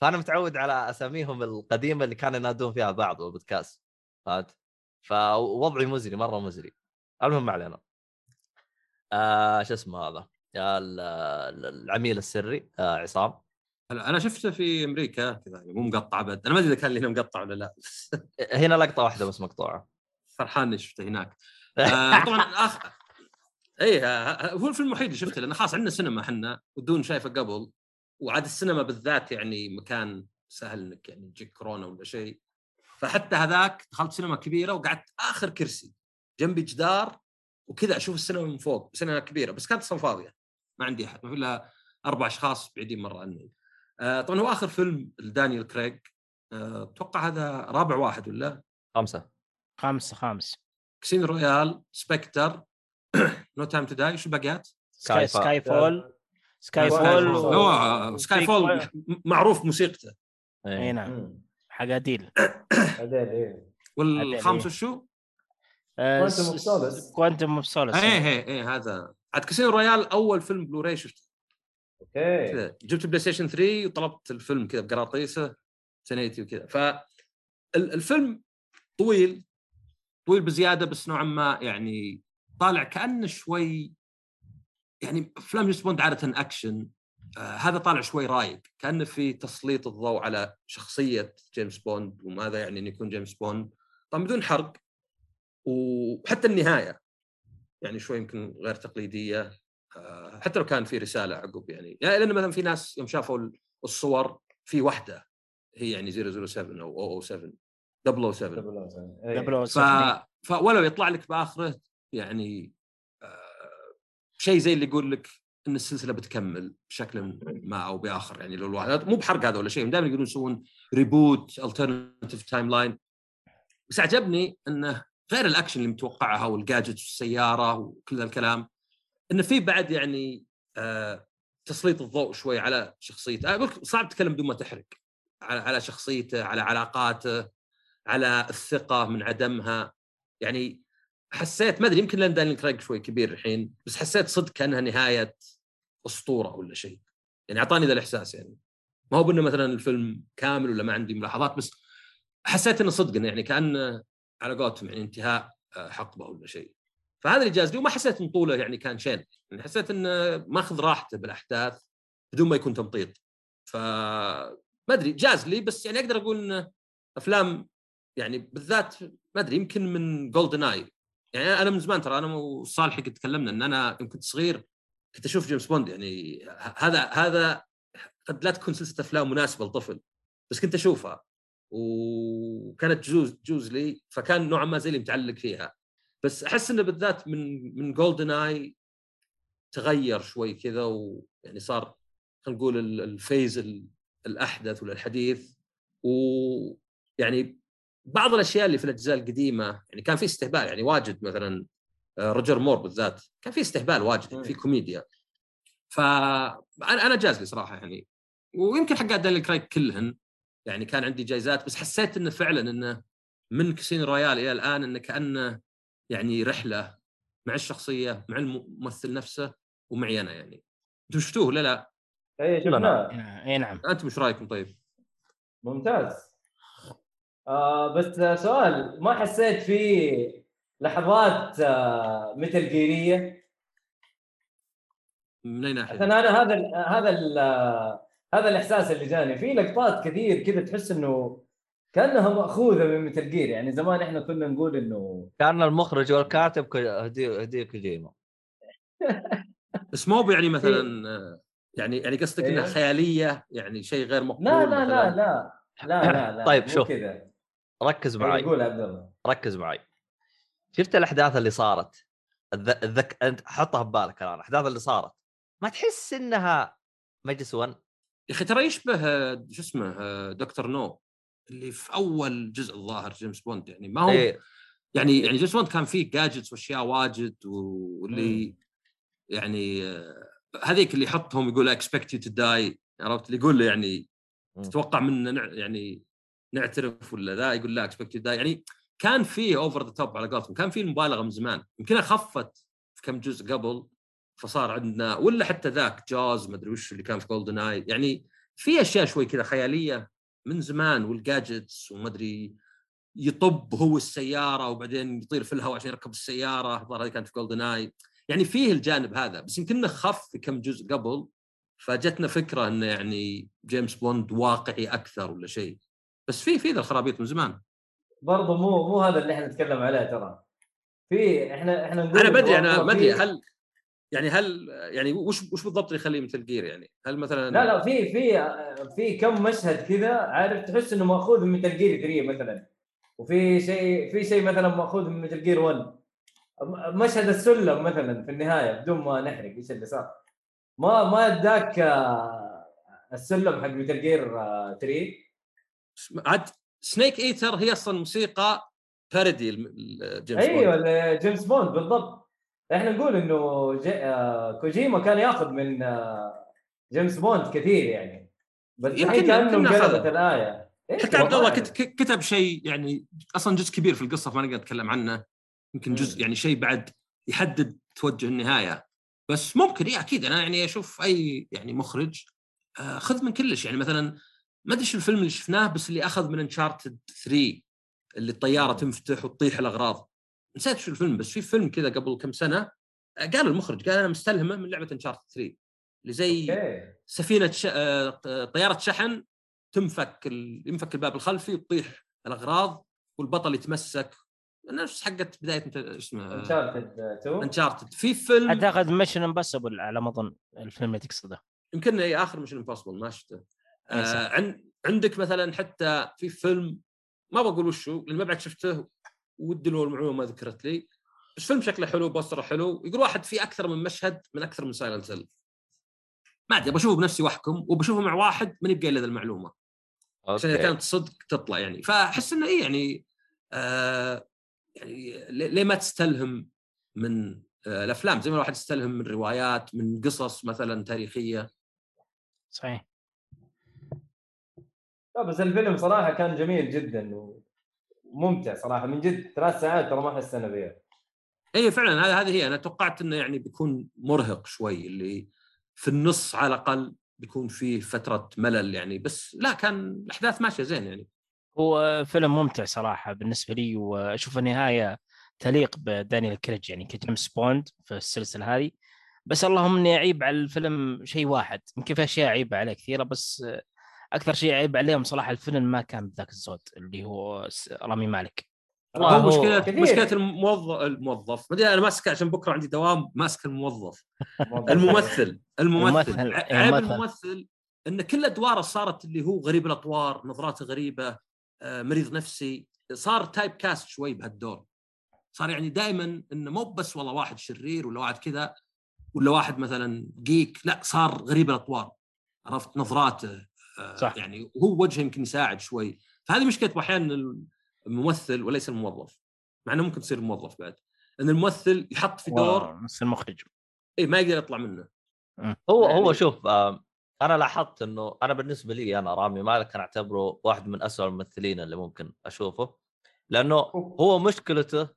فأنا متعود على أساميهم القديمة اللي كانوا ينادون فيها بعض بالبودكاست فهمت؟ فوضعي مزري مرة مزري. المهم ما علينا. آه شو اسمه هذا؟ العميل السري آه عصام. أنا شفته في أمريكا كذا يعني مو مقطع بد أنا ما أدري إذا كان هنا مقطع ولا لا. [laughs] هنا لقطة واحدة بس مقطوعة. فرحان إني شفته هناك. [laughs] آه طبعا. إيه آه، هو الفيلم الوحيد اللي شفته لأنه خلاص عندنا سينما إحنا ودون شايفه قبل وعاد السينما بالذات يعني مكان سهل إنك يعني تجيك كورونا ولا شيء. فحتى هذاك دخلت سينما كبيرة وقعدت آخر كرسي جنبي جدار وكذا أشوف السينما من فوق سينما كبيرة بس كانت أصلا فاضيه ما عندي أحد ما في إلا أربع أشخاص بعيدين مره عني آه طبعا هو آخر فيلم لدانيال كريج آه، أتوقع هذا رابع واحد ولا؟ خمسة. خمسة خمس. Casino Royale Spectre No Time to Die شو الباقيات؟ Sky, Skyfall Skyfall fall. هو و- سكاي فول معروف موسيقته. إي إيه. نعم مم. حق اديل بعدين إيه؟ والخامس وشو؟ آه، Quantum of Solace. كوانتم اوف سولس إيه إيه إيه هذا. عاد Casino Royale أول فيلم بلوراي شفته. أوكي. كذا. جبت بلاي ستيشن 3 وطلبت الفيلم كذا بقراطيسه سنيتي وكذا. فالفيلم طويل طويل بزيادة بس نوعا ما يعني طالع كأنه شوي يعني أفلام جيمس بوند عادة أكشن. هذا طالع شوي رايق كانه في تسليط الضوء على شخصية جيمس بوند وماذا يعني انه يكون جيمس بوند. طبعا بدون حرق وحتى النهاية يعني شوي يمكن غير تقليدية. آه، حتى لو كان في رسالة عقب يعني. يعني لأن مثلا في ناس يوم شافوا الصور في واحدة هي يعني 007 أو 007 007 إيه. قبل ف... فولو يطلع لك بآخره يعني آه شيء زي اللي يقول لك إن السلسلة بتكمل بشكل ما أو بآخر يعني لو الواحد مو بحرق هذا ولا شيء دائما يقولون يسوون reboot alternative timeline بس عجبني إنه غير الأكشن اللي متوقعها والجاجت والسيارة وكل ذا الكلام انه في بعد يعني آه تسليط الضوء شوي على شخصيته. صعب تتكلم بدون ما تحرق على على شخصيته على علاقاته على الثقة من عدمها. يعني حسيت ما أدري يمكن لأن دانيال كريج شوي كبير الحين بس حسيت صدق كأنها نهاية أسطورة ولا شيء. يعني أعطاني ذا الإحساس يعني. ما هو بأنه مثلا الفيلم كامل ولا ما عندي ملاحظات بس حسيت إنه صدق يعني كأن على قولتهم يعني انتهاء آه، حقبة ولا شيء. فهذا اللي جاز لي وما حسيت إن طوله يعني كان شين يعني حسيت إنه ماخذ راحته بالأحداث بدون ما يكون تمطيط. ف ما أدري جاز لي بس يعني أقدر أقول إنه أفلام يعني بالذات ما أدري يمكن من GoldenEye يعني أنا من زمان ترى أنا وصالح قد تكلمنا إن أنا يوم كنت صغير كنت أشوف جيمس بوند يعني هذا هذا قد لا تكون سلسلة أفلام مناسبة لطفل بس كنت أشوفها وكانت جوز جوز لي فكان نوعا ما زي اللي متعلق فيها. بس أحس إنه بالذات من من GoldenEye تغير شوي كذا ويعني صار خلينا نقول ال- ال phase ال- الأحدث ولا الحديث ويعني بعض الأشياء اللي في الأجزاء القديمة يعني كان في استهبال يعني واجد مثلا آه، روجر مور بالذات كان في استهبال واجد يعني في. كوميديا. فانا أنا جاز لي صراحة يعني. ويمكن حقات دانيال كرايك كلهن يعني كان عندي جايزات بس حسيت إنه فعلا إنه من Casino Royale إلى الآن إنه كأنه يعني رحلة مع الشخصية مع الممثل نفسه ومعي أنا يعني. أنتم شفتوه ولا لا؟ إيه لا، شفناه. اي نعم. أنتم إيش رأيكم طيب؟ ممتاز. آه بس آه، سؤال ما حسيت في لحظات آه مثل جيرية من أي ناحية؟ أنا هذا ال هذا ال هذا الإحساس اللي جاني في لقطات كثير كذا تحس إنه كأنها مأخوذة من مثل جير يعني زمان إحنا كنا نقول إنه كان المخرج والكاتب هديو هديو كوجيما بس مو يعني مثلا آه، يعني يعني قصدك إنها إيه. خيالية يعني شيء غير مقبول لا لا مثلاً؟ لا لا لا لا [laughs] لا طيب، شوف. كذا ركز معي. يقول عبد الله. ركز معي. شفت الأحداث اللي صارت؟ الذ... الذك... أنت حطها ببالك الآن الأحداث اللي صارت. ما تحس إنها مجلس ون يا أخي ترى يشبه شو اسمه Dr. No اللي في أول جزء الظاهر جيمس بوند. يعني ما هو إيه. يعني يعني جيمس بوند كان فيه gadgets وأشياء واجد واللي يعني آه، هذيك اللي يحطهم يقول expect you to die عرفت؟ اللي يقول له يعني. تتوقع منا نع- يعني نعترف ولا ذا؟ يقول لا expect you die يعني كان فيه over the top على قولتهم. كان فيه المبالغة من زمان. يمكنها خفت في كم جزء قبل فصار عندنا ولا حتى ذاك جاز ما أدري وش اللي كان في GoldenEye يعني في أشياء شوي كذا خيالية من زمان وال gadgets وما أدري يطب هو السيارة وبعدين يطير في الهواء عشان يركب السيارة. الظاهر هذه كانت في GoldenEye يعني فيه الجانب هذا بس يمكن خف في كم جزء قبل. فجتنا فكرة إنه يعني جيمس بوند واقعي أكثر ولا شيء. بس في في ذا الخرابيط من زمان. برضه مو مو هذا اللي إحنا نتكلم عليه ترى. في إحنا إحنا نقول أنا بدري أنا ما أدري هل يعني هل يعني وش وش بالضبط اللي يخليه Metal Gear يعني؟ هل مثلا لا لا في في في كم مشهد كذا عارف تحس إنه مأخوذ من Metal Gear 3 مثلا. وفي شيء في شيء مثلا مأخوذ من Metal Gear 1 م- مشهد السلم مثلا في النهاية بدون ما نحرق إيش اللي صار. ما ما أداك السلم حق Metal Gear آه، 3 عاد Snake Eater هي أصلا موسيقى parody جيمس أيوه بوند جيمس بوند بالضبط. إحنا نقول إنه جي... آه كوجيما كان يأخذ من آه جيمس بوند كثير يعني. بس يمكن- الحين كأنه انقلبت. الآية. حتى عبد الله ك- كتب شيء يعني أصلا جزء كبير في القصة فما نقدر نتكلم عنه. يمكن جزء. يعني شيء بعد يحدد توجه النهاية. بس ممكن اي أكيد. أنا يعني أشوف أي يعني مخرج آه، خذ من كلش. يعني مثلا ما أدري شو الفيلم اللي شفناه بس اللي أخذ من انشارتد 3 اللي الطيارة. تنفتح وتطيح الأغراض. نسيت شو الفيلم بس في فيلم كذا قبل كم سنة قال المخرج قال أنا مستلهمه من لعبة انشارتد 3 اللي زي سفينة ش... آه، طيارة شحن تنفك ال... ينفك الباب الخلفي وتطيح الأغراض والبطل يتمسك. نفس حقت بداية انت اسمه؟ Uncharted 2 Uncharted في فيلم أعتقد Mission Impossible على ما اظن الفيلم اللي تقصده. يمكن إي آخر Mission Impossible ما شفته. آه عن... عندك مثلا حتى في فيلم ما بقول وشو لأن ما بعد شفته ودي له المعلومة ما ذكرت لي بس فيلم شكله حلو poster ه حلو يقول واحد في أكثر من مشهد من أكثر من Silent Hill ما أدري بشوفه بنفسي وأحكم وبشوفه مع واحد ماني بقايل له المعلومة. عشان إذا. كانت صدق تطلع يعني. فأحس إنه إيه يعني آه يعني ليه ليه ما تستلهم من آه الأفلام؟ زي ما الواحد يستلهم من روايات من قصص مثلا تاريخية. صحيح. لا بس الفيلم صراحة كان جميل جدا وممتع صراحة من جد ثلاث ساعات ترى ما حسنا بها اي إيه، فعلا هذه هذه هي. أنا توقعت إنه يعني بيكون مرهق شوي اللي في النص على الأقل بيكون فيه فترة ملل يعني بس لا كان الأحداث ماشية زين يعني. هو فيلم ممتع صراحة بالنسبة لي وأشوف النهاية تليق بدانيال كريج يعني كجيمس بوند في السلسلة هذه. بس اللهم إني أعيب على الفيلم شيء واحد يمكن في أشياء اعيب عليه كثيرة بس أكثر شيء اعيب عليهم صراحة الفيلم ما كان بذاك الزود اللي هو رامي مالك. هو هو مشكله كثير. مشكلة الموظف الموظف. ما أدري أنا ماسك عشان بكرة عندي دوام ماسك الموظف. الممثل. الممثل. عيب الممثل. إن كل أدواره صارت اللي هو غريب الأطوار نظراته غريبة آه، مريض نفسي. صار typecast شوي بهالدور. صار يعني دائما إنه مو بس والله واحد شرير ولا واحد كذا ولا واحد مثلا geek لا صار غريب الأطوار. عرفت؟ نظراته. صح. يعني هو وجهه يمكن يساعد شوي. فهذه مشكلة أحيانا الممثل وليس الموظف مع إنه ممكن تصير الموظف بعد إن الممثل يحط في دور نفس المخرج. اي ما يقدر يطلع منه. هو يعني- هو شوف آم، أنا لاحظت إنه أنا بالنسبة لي أنا رامي مالك أنا أعتبره واحد من أسوأ الممثلين اللي ممكن أشوفه لأنه هو مشكلته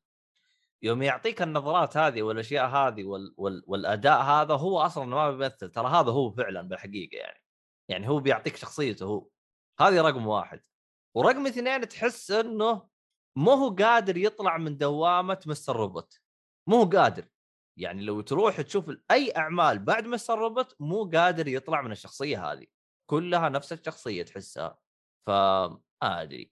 يوم يعطيك النظرات هذه والأشياء هذه وال وال والأداء هذا هو أصلا ما بيمثل. ترى هذا هو فعلا بالحقيقة يعني. يعني هو بيعطيك شخصيته هو هذه رقم واحد. ورقم اثنين تحس إنه مو هو قادر يطلع من دوامة Mr. Robot مو هو قادر. يعني لو تروح تشوف أي أعمال بعد Mr. Robot مو قادر يطلع من الشخصية هذه كلها نفس الشخصية تحسها. فما أدري.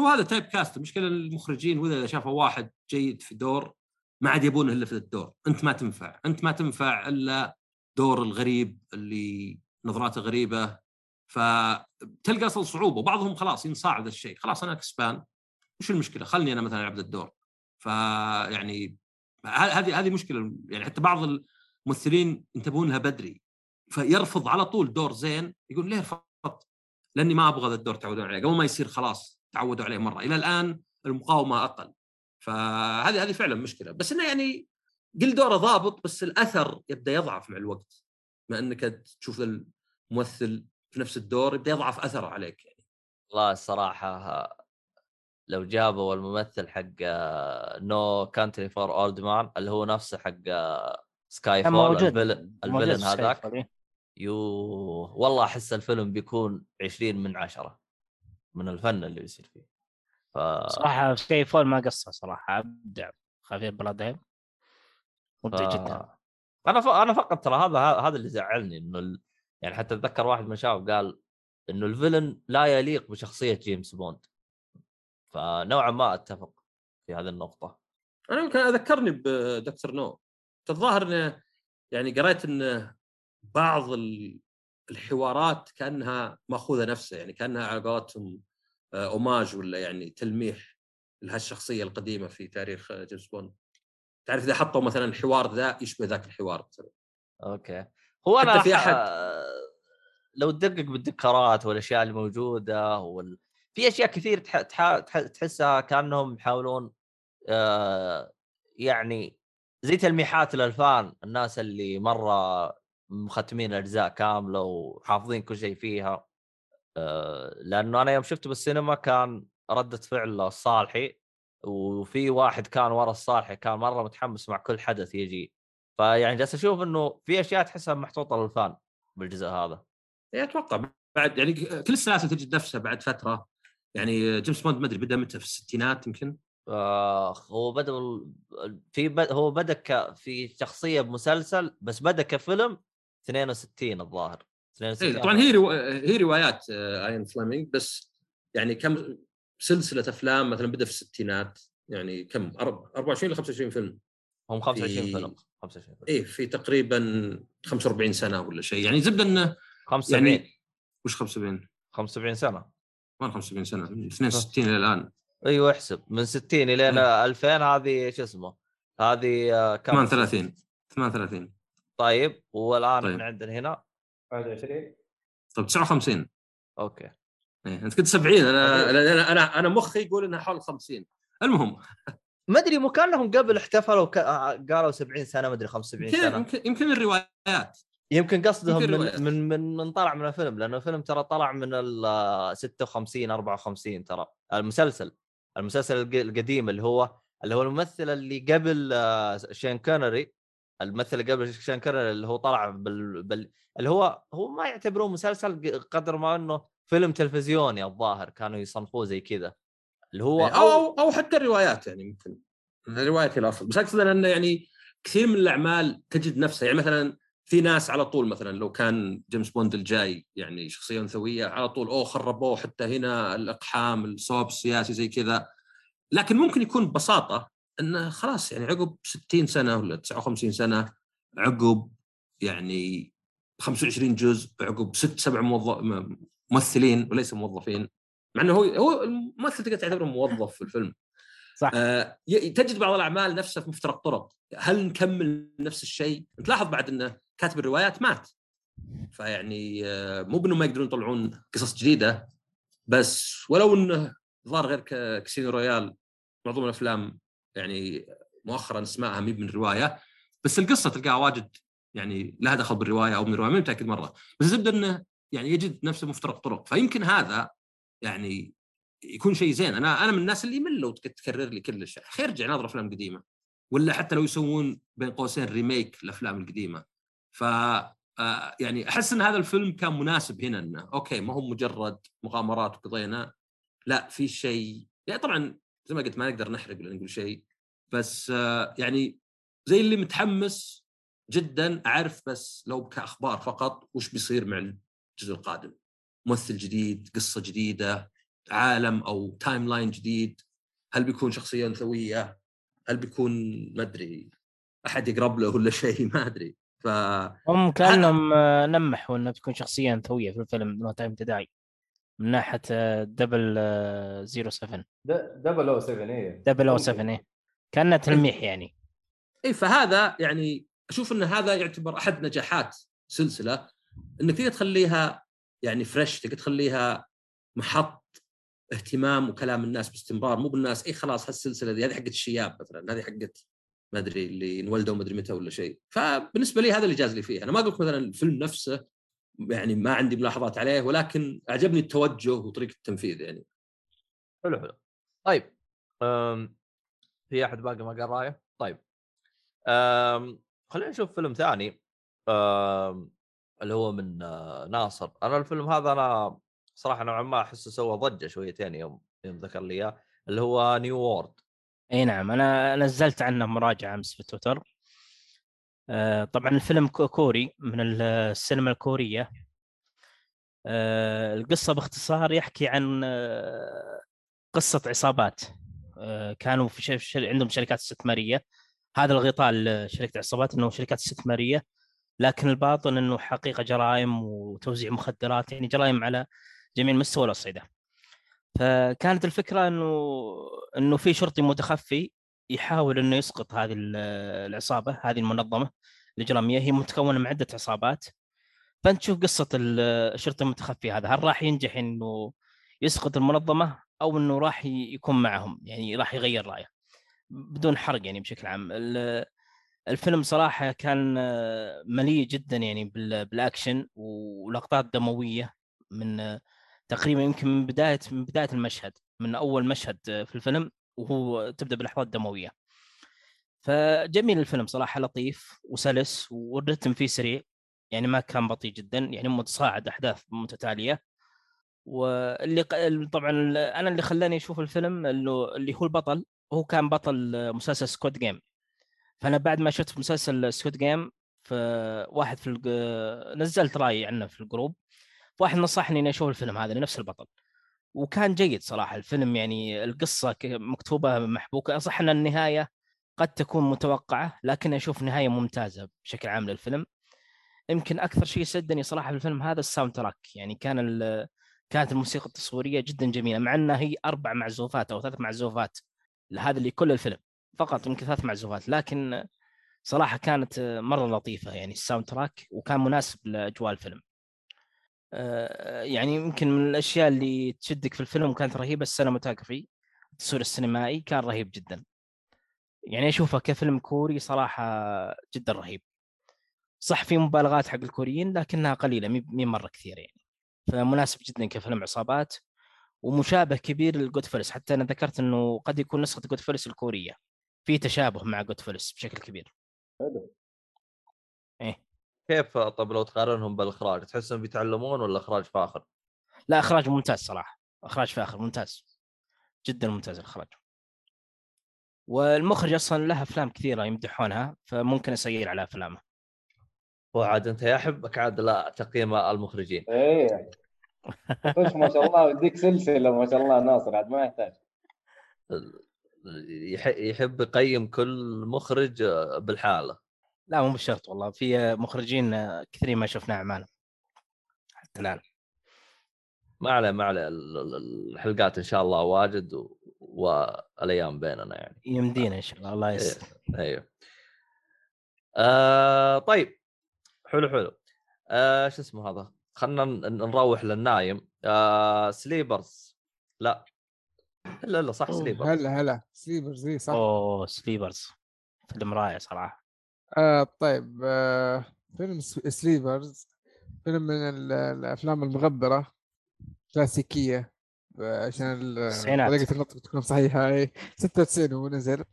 هو هذا typecast المشكلة المخرجين واذا شافوا واحد جيد في دور ما عاد يبونه الا في الدور. أنت ما تنفع أنت ما تنفع إلا دور الغريب اللي نظراته غريبة فتلقى أصلا صعوبة وبعضهم خلاص ينصاع ذا الشيء خلاص أنا كسبان وش المشكلة؟ خلني أنا مثلا العب ذا الدور فيعني هذه هذه مشكلة يعني حتى بعض الممثلين ينتبهون لها بدري فيرفض على طول دور زين يقول ليه رفضت؟ لأني ما أبغى ذا الدور تعودون عليه قبل ما يصير خلاص تعودوا عليه مرة. إلى الآن المقاومة أقل. فهذه هذه فعلا مشكلة. بس إنه يعني قل دوره ضابط بس الأثر يبدأ يضعف مع الوقت. ما إنك تشوف الممثل في نفس الدور يبدأ يضعف أثره عليك يعني. والله الصراحة لو جابوا الممثل حق No Country for Old Men اللي هو نفسه حق Skyfall ال villain هذاك. إيه. يو والله أحس الفيلم بيكون 20 من عشرة من الفن اللي بيصير فيه. ف صراحة Skyfall ما قصر صراحة أبدع. خافيير بارديم مبدع ف- جدا. أنا ف... أنا فقط ترى هذا هذا اللي زعلني إنه ال... يعني حتى أتذكر واحد من الشباب قال إنه ال villain لا يليق بشخصية جيمس بوند. فنوعا ما أتفق في هذه النقطة. أنا يمكن أذكرني ب Dr. No. الظاهر إنه يعني قريت إنه بعض ال- الحوارات كأنها مأخوذة نفسه يعني كأنها على قولتهم آه، homage ولا يعني تلميح لهالشخصية القديمة في تاريخ آه، جيمس بوند. تعرف إذا حطوا مثلا الحوار ذا يشبه ذاك الحوار مثلا okay. هو أنا في ح- أحد- لو تدقق بالديكورات والأشياء اللي موجوده وال... في أشياء كثير تح... تح... تح... تحسها كأنهم يحاولون آه... يعني زي تلميحات لل fan الناس اللي مرة مختمين الأجزاء كاملة وحافظين كل شيء فيها. آه... لأنه أنا يوم شفته بالسينما كان ردة فعل الصالحي وفي واحد كان ورا الصالحي كان مرة متحمس مع كل حدث يجي. فيعني جالس أشوف إنه في أشياء تحسها محطوطة للفان بالجزء هذا. يعني أتوقع بعد يعني كل السلاسل تجد نفسها بعد فترة. يعني جيمس بوند ما أدري بدأ متى في الستينات يمكن؟ آه هو بدأ في ب... هو بدأ ك... في شخصية بمسلسل بس بدأ كفيلم 62 الظاهر. 62 إيه طبعا هي روا... هي روايات آه، اين فليمنج بس يعني كم سلسلة أفلام مثلا بدأ في الستينات يعني كم؟ أرب- 24 ل 25 فيلم. هم 25 في- فيلم 25 فيلم. إيه في تقريبا 45 سنة ولا شيء. يعني زبده إنه 75 يعني وش 75 75 سنة. ما 75 سنة من 62 إلى الآن. أيوه احسب. من 60 الين 2000 هذه شو اسمه؟ هذه آه، كم؟ 38 38 طيب والآن طيب. إحنا عندنا هنا؟ 21 طيب 59 أوكي. إيه أنت قلت 70 أنا أنا أنا, أنا مخي يقول انها حول 50 المهم. ما أدري مو كأنهم قبل احتفلوا ك... قالوا 70 سنة ما أدري 75 يمكن سنة. يمكن يمكن الروايات. يمكن قصدهم يمكن من. من من من طلع من الفيلم لأنه الفيلم ترى طلع من ال 56 54 ترى. المسلسل المسلسل الق- القديم اللي هو اللي هو الممثل اللي قبل آه، شون كونري الممثل اللي قبل شون كونري اللي هو طلع بال, بال اللي هو هو ما يعتبروه مسلسل قدر ما انه فيلم تلفزيوني الظاهر كانوا يصنفوه زي كذا. اللي هو إيه، أو أو أو حتى الروايات يعني يمكن. الروايات هي الافضل بس أقصد إنه يعني كثير من الأعمال تجد نفسها. يعني مثلا في ناس على طول مثلا لو كان جيمس بوند الجاي يعني شخصيه انثويه على طول أوه خربوه حتى هنا الإقحام الصوب السياسي زي كذا. لكن ممكن يكون ببساطة انه خلاص يعني عقب 60 سنة ولا 59 سنة عقب يعني 25 جزء عقب ست سبع موظف ممثلين وليس موظفين. مع إنه هو هو الممثل تقدر تعتبره موظف في الفيلم. صح. آه تجد بعض الأعمال نفسها في مفترق طرق. هل نكمل نفس الشيء؟ تلاحظ بعد إنه كاتب الروايات مات. فيعني آه مو بإنه ما يقدرون يطلعون قصص جديدة بس ولو إنه ظهر غير ك- Casino Royale معظم الأفلام يعني مؤخرا اسمائها مي من رواية بس القصة تلقاها واجد يعني لها دخل بالرواية أو من الروايه ماني متأكد مرة. بس الزبدة إنه يعني يجد نفسه مفترق طرق. فيمكن هذا يعني يكون شيء زين. أنا أنا من الناس اللي يمل لو تك- تكرر لي كل الشيء. خير ارجع ناظر أفلام قديمة. ولا حتى لو يسوون بين قوسين remake الافلام القديمة. ف آه، يعني أحس إن هذا الفيلم كان مناسب هنا إنه okay ما هو مجرد مغامرات وقضينا. لا في شيء يعني طبعا زي ما قلت ما نقدر نحرق ولا نقول شيء. بس آه، يعني زي اللي متحمس جدا أعرف بس لو كأخبار فقط وش بيصير مع الجزء القادم. ممثل جديد قصة جديدة عالم أو timeline جديد هل بيكون شخصية أنثوية؟ هل بيكون ما أدري أحد يقرب له ولا شيء؟ [laughs] ما أدري. ف هم كأنهم آه، لمحوا انه بتكون شخصية أنثوية في الفيلم No Time to Die من ناحية آه، double آه، 07 double O 7 إيه. double O 7 إيه. كأنه تلميح يعني. اي فهذا يعني أشوف إن هذا يعتبر أحد نجاحات سلسلة إنك تقدر تخليها يعني fresh تقدر تخليها محط اهتمام وكلام الناس باستمرار مو بالناس اي خلاص هالسلسلة دي هذه حقت الشياب مثلا هذه حقت ما أدري اللي انولدوا ما أدري متى ولا شيء. فبالنسبة لي هذا اللي جاز لي فيه أنا ما أقول مثلا الفيلم نفسه يعني ما عندي ملاحظات عليه ولكن أعجبني التوجه وطريقة التنفيذ يعني. حلو حلو. طيب أم... في أحد باقي ما قال رأيه؟ طيب. أم... خلينا نشوف فيلم ثاني. أم... اللي هو من آه، ناصر. أنا الفيلم هذا أنا صراحة نوعا ما احسه سوى ضجة شويتين يوم يوم ذكر لي إياه اللي هو New World إي نعم. أنا نزلت عنه مراجعة أمس في تويتر. آه، طبعا الفيلم كو- كوري من السينما الكورية. آه، القصة باختصار يحكي عن قصة عصابات. كانوا في شر- عندهم شركات استثمارية. هذا الغطاء لشركة العصابات إنه شركات استثمارية. لكن الباطن إنه حقيقة جرائم وتوزيع مخدرات يعني جرائم على جميع مستوى الأصعدة. فكانت الفكرة انه إنه في شرطي متخفي يحاول إنه يسقط هذه ال- العصابة هذه المنظمة الإجرامية. هي متكونة من عدة عصابات. فانت تشوف قصة ال- الشرطي المتخفي هذا. هل راح ينجح إنه يسقط المنظمة؟ أو إنه راح يكون معهم يعني راح يغير رأيه. بدون حرق يعني بشكل عام. ال- الفيلم صراحة كان مليء جدا يعني بال- بالأكشن ولقطات دموية من تقريبا يمكن من بداية من بداية المشهد من أول مشهد في الفيلم وهو تبدأ بلحظات دمويه فجميل الفيلم صراحة لطيف وسلس والرتم فيه سريع يعني ما كان بطيء جدا يعني متصاعد أحداث متتالية. واللي طبعا أنا اللي خلاني أشوف الفيلم اللي اللي هو البطل هو كان بطل مسلسل Squid Game فأنا بعد ما شفت مسلسل Squid Game فواحد في. نزلت رأيي عنه في ال group واحد نصحني إني أشوف الفيلم هذا لنفس البطل وكان جيد صراحة الفيلم يعني القصة مكتوبة محبوكة صح إن النهاية قد تكون متوقعة لكن أشوف نهاية ممتازة بشكل عام للفيلم يمكن أكثر شيء شدني صراحة في الفيلم هذا ال soundtrack يعني كان. كانت الموسيقى التصويرية جدا جميلة مع إنها هي أربع معزوفات أو ثلاث معزوفات هذا اللي كل الفيلم فقط يمكن ثلاث معزوفات لكن صراحة كانت مرة لطيفة يعني ال soundtrack وكان مناسب لأجواء الفيلم. آه، يعني يمكن من الأشياء اللي تشدك في الفيلم وكانت رهيبة ال cinematography التصوير السينمائي كان رهيب جدا. يعني أشوفه كفيلم كوري صراحة جدا رهيب. صح في مبالغات حق الكوريين لكنها قليلة مي مرة كثير يعني. فمناسب جدا كفيلم عصابات ومشابه كبير ل Goodfellas حتى أنا ذكرت إنه قد يكون نسخة Goodfellas الكورية. في تشابه مع Goodfellas بشكل كبير. حلو. إيه. كيف طب لو تقارنهم بالإخراج تحسهم بيتعلمون ولا إخراج فاخر؟ لا إخراج ممتاز صراحة. إخراج فاخر ممتاز. جدا ممتاز الإخراج. والمخرج أصلا له أفلام كثيرة يمدحونها فممكن أسير على أفلامه. وعاد أنت يا أحبك عاد لا تقييم المخرجين. إيه. خش ما شاء الله يديك سلسلة ما شاء الله ناصر عاد ما يحتاج. يح- يحب يقيم كل مخرج بالحالة. لا مو بالشرط والله في مخرجين كثيرين ما شفنا اعمالهم حتى الآن. ما عليه ما عليه ال- ال- الحلقات إن شاء الله واجد و... والأيام بيننا يعني. يمدينا إن شاء الله الله يسر أيوه آه طيب. حلو حلو. آه شو اسمه هذا؟ خلينا ن- نروح للنايم. آه سليبرز. لا. الا الا صح Sleepers. هلا هلا. Sleepers إي صح. أوه Sleepers. فيلم رائع صراحة. آه طيب آه فيلم Sleepers. فيلم من ال- الأفلام المغبرة كلاسيكية. آه، عشان. طريقة النطق تكون صحيحة اي 96 هو نزل.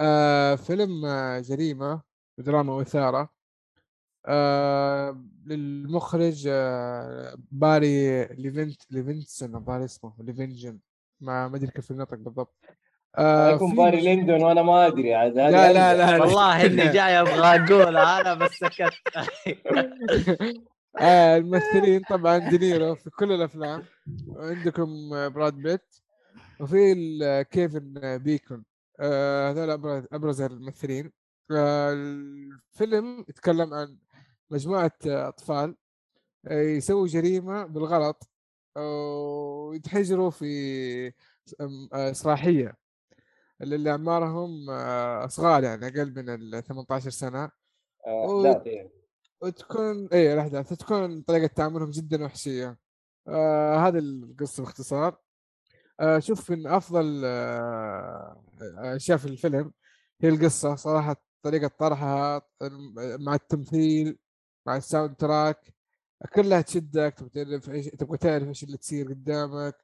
آه فيلم آه جريمة دراما وإثارة. آه للمخرج آه باري ليفنت ليفنسون باري اسمه ليفنجن. ما ما أدري كيف النطق بالضبط. آه يكون باري ليندون وأنا ما أدري عاد لا لا لا والله إني [laughs] جاي أبغى اقولها أنا بس سكت. آه الممثلين طبعا دينيرو في كل الأفلام. عندكم براد بيت وفي كيفن بيكون. هذول ابرز أبرز الممثلين. الفيلم يتكلم عن مجموعة آه، أطفال آه، يسووا جريمة بالغلط ويتحجروا في آم، آه، اللي أعمارهم آه، صغار يعني أقل من ال 18 سنة. آه، لا إيه. وتكون اي الأحداث. تكون طريقة تعاملهم جدا وحشية. آه هذه القصة باختصار. آه شوف من أفضل آه اشياء في الفيلم هي القصة. صراحة طريقة طرحها مع التمثيل مع ال soundtrack كلها تشدك تبغى تعرف إيش تبغى تعرف إيش اللي تصير قدامك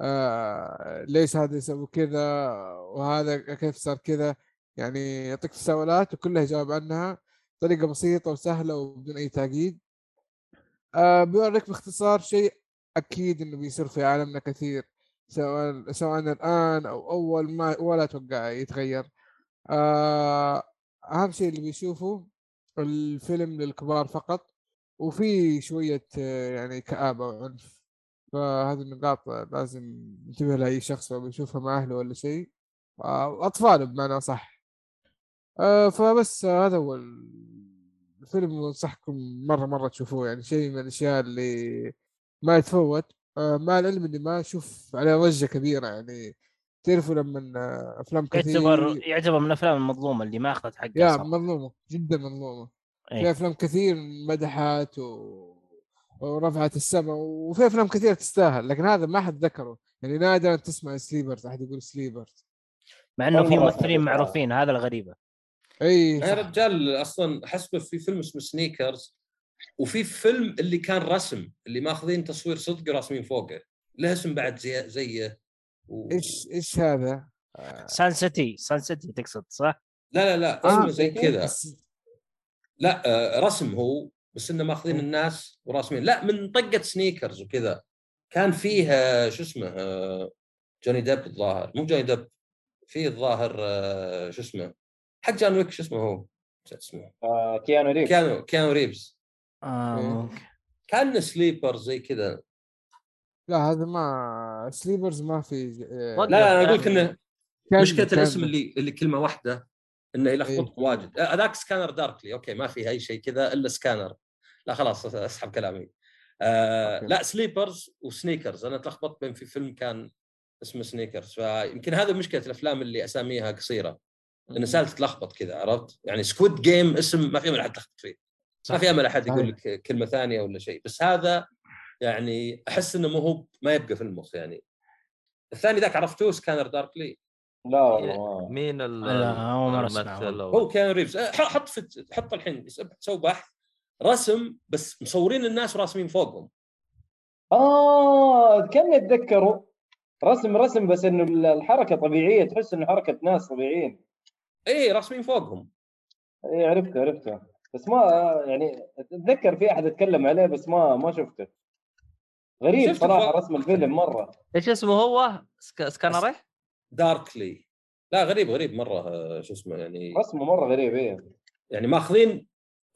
آه ليش هذا يسوي كذا وهذا كيف صار كذا. يعني يعطيك تساؤلات وكلها يجاوب عنها بطريقة بسيطة وسهلة وبدون أي تعقيد. آه بيوريك باختصار شيء أكيد إنه بيصير في عالمنا كثير سواء سواء الآن أو أول ما ولا أتوقع يتغير. آه أهم شيء اللي بيشوفه الفيلم للكبار فقط وفي شوية آه، يعني كآبة وعنف. فهذه النقاط لازم ينتبه لها اي شخص لو بيشوفها مع أهله ولا شيء. آه، اطفال بمعنى صح آه فبس هذا هو الفيلم انصحكم مرة مرة تشوفوه. يعني شيء من الأشياء اللي ما يتفوت. مع العلم إني ما أشوف عليه ضجه كبيرة. يعني تعرفوا لما أفلام كثير يعتبر يعتبر من الأفلام المظلومة اللي ما أخذت حقها يا صح. مظلومة جدا مظلومة في إيه. أفلام كثير مدحت و... ورفعت السماء وفي أفلام كثير تستاهل لكن هذا ما حد ذكره يعني نادرا تسمع Sleepers أحد يقول Sleepers مع إنه في ممثلين. معروفين هذا الغريبة أي يا. رجال أصلا حسبه في فيلم اسمه Sneakers وفي فيلم اللي كان رسم اللي ماخذين تصوير صدق وراسمين فوقه له اسم بعد زي زيه و... إيش إيش هذا؟ سان سيتي سان سيتي تقصد صح؟ لا لا لا آه، اسمه زي كذا. لا آه، رسم هو بس إنه ماخذين الناس وراسمين. لا من طقة سنيكرز وكذا. كان فيه آه، شو اسمه آه، جوني ديب الظاهر. مو جوني ديب فيه الظاهر آه، شو اسمه حق جان ويك شو اسمه هو؟ اسمه. آه كيانو ريفز. كانو كانو ريفز. آه كان Sleepers زي كذا. لا هذا ما Sleepers ما في آه، وقف. لا لا أنا أقول لك إنه مشكلة الاسم اللي اللي كلمة واحدة إنه يلخبطك إيه. واجد. آه، هذاك Scanner Darkly okay ما في أي شيء كذا إلا سكانر لا خلاص أسحب كلامي. آه. لا Sleepers و Sneakers أنا تلخبطت بين في فيلم كان اسمه Sneakers فيمكن هذا مشكلة الأفلام اللي أساميها قصيرة. إن سالفه تلخبط كذا عرفت؟ يعني Squid Game اسم ما في امل احد تلخبط فيه. ما في أمل أحد يقول لك كلمة ثانية ولا شيء. بس هذا يعني أحس إنه مو هو ما يبقى في المخ يعني. الثاني ذاك عرفتوه Scanner Darkly لا والله ما- مين الممثل هو كيانو ريفز. أه، ح- حط في حط الحين سوي بحث. رسم بس مصورين الناس وراسمين فوقهم. آه كان اتذكره رسم رسم بس إنه الحركة طبيعية تحس إنه حركة ناس طبيعيين. إيه راسمين فوقهم. اي عرفته عرفته. بس ما يعني أتذكر في أحد أتكلم عليه بس ما ما شفته. غريب صراحة؟ رسم الفيلم مرة. إيش اسمه هو؟ Sc... Scanner إيه؟ Darkly. لا غريب غريب مرة آه، شو اسمه يعني. رسمه مرة غريب إيه. يعني ماخذين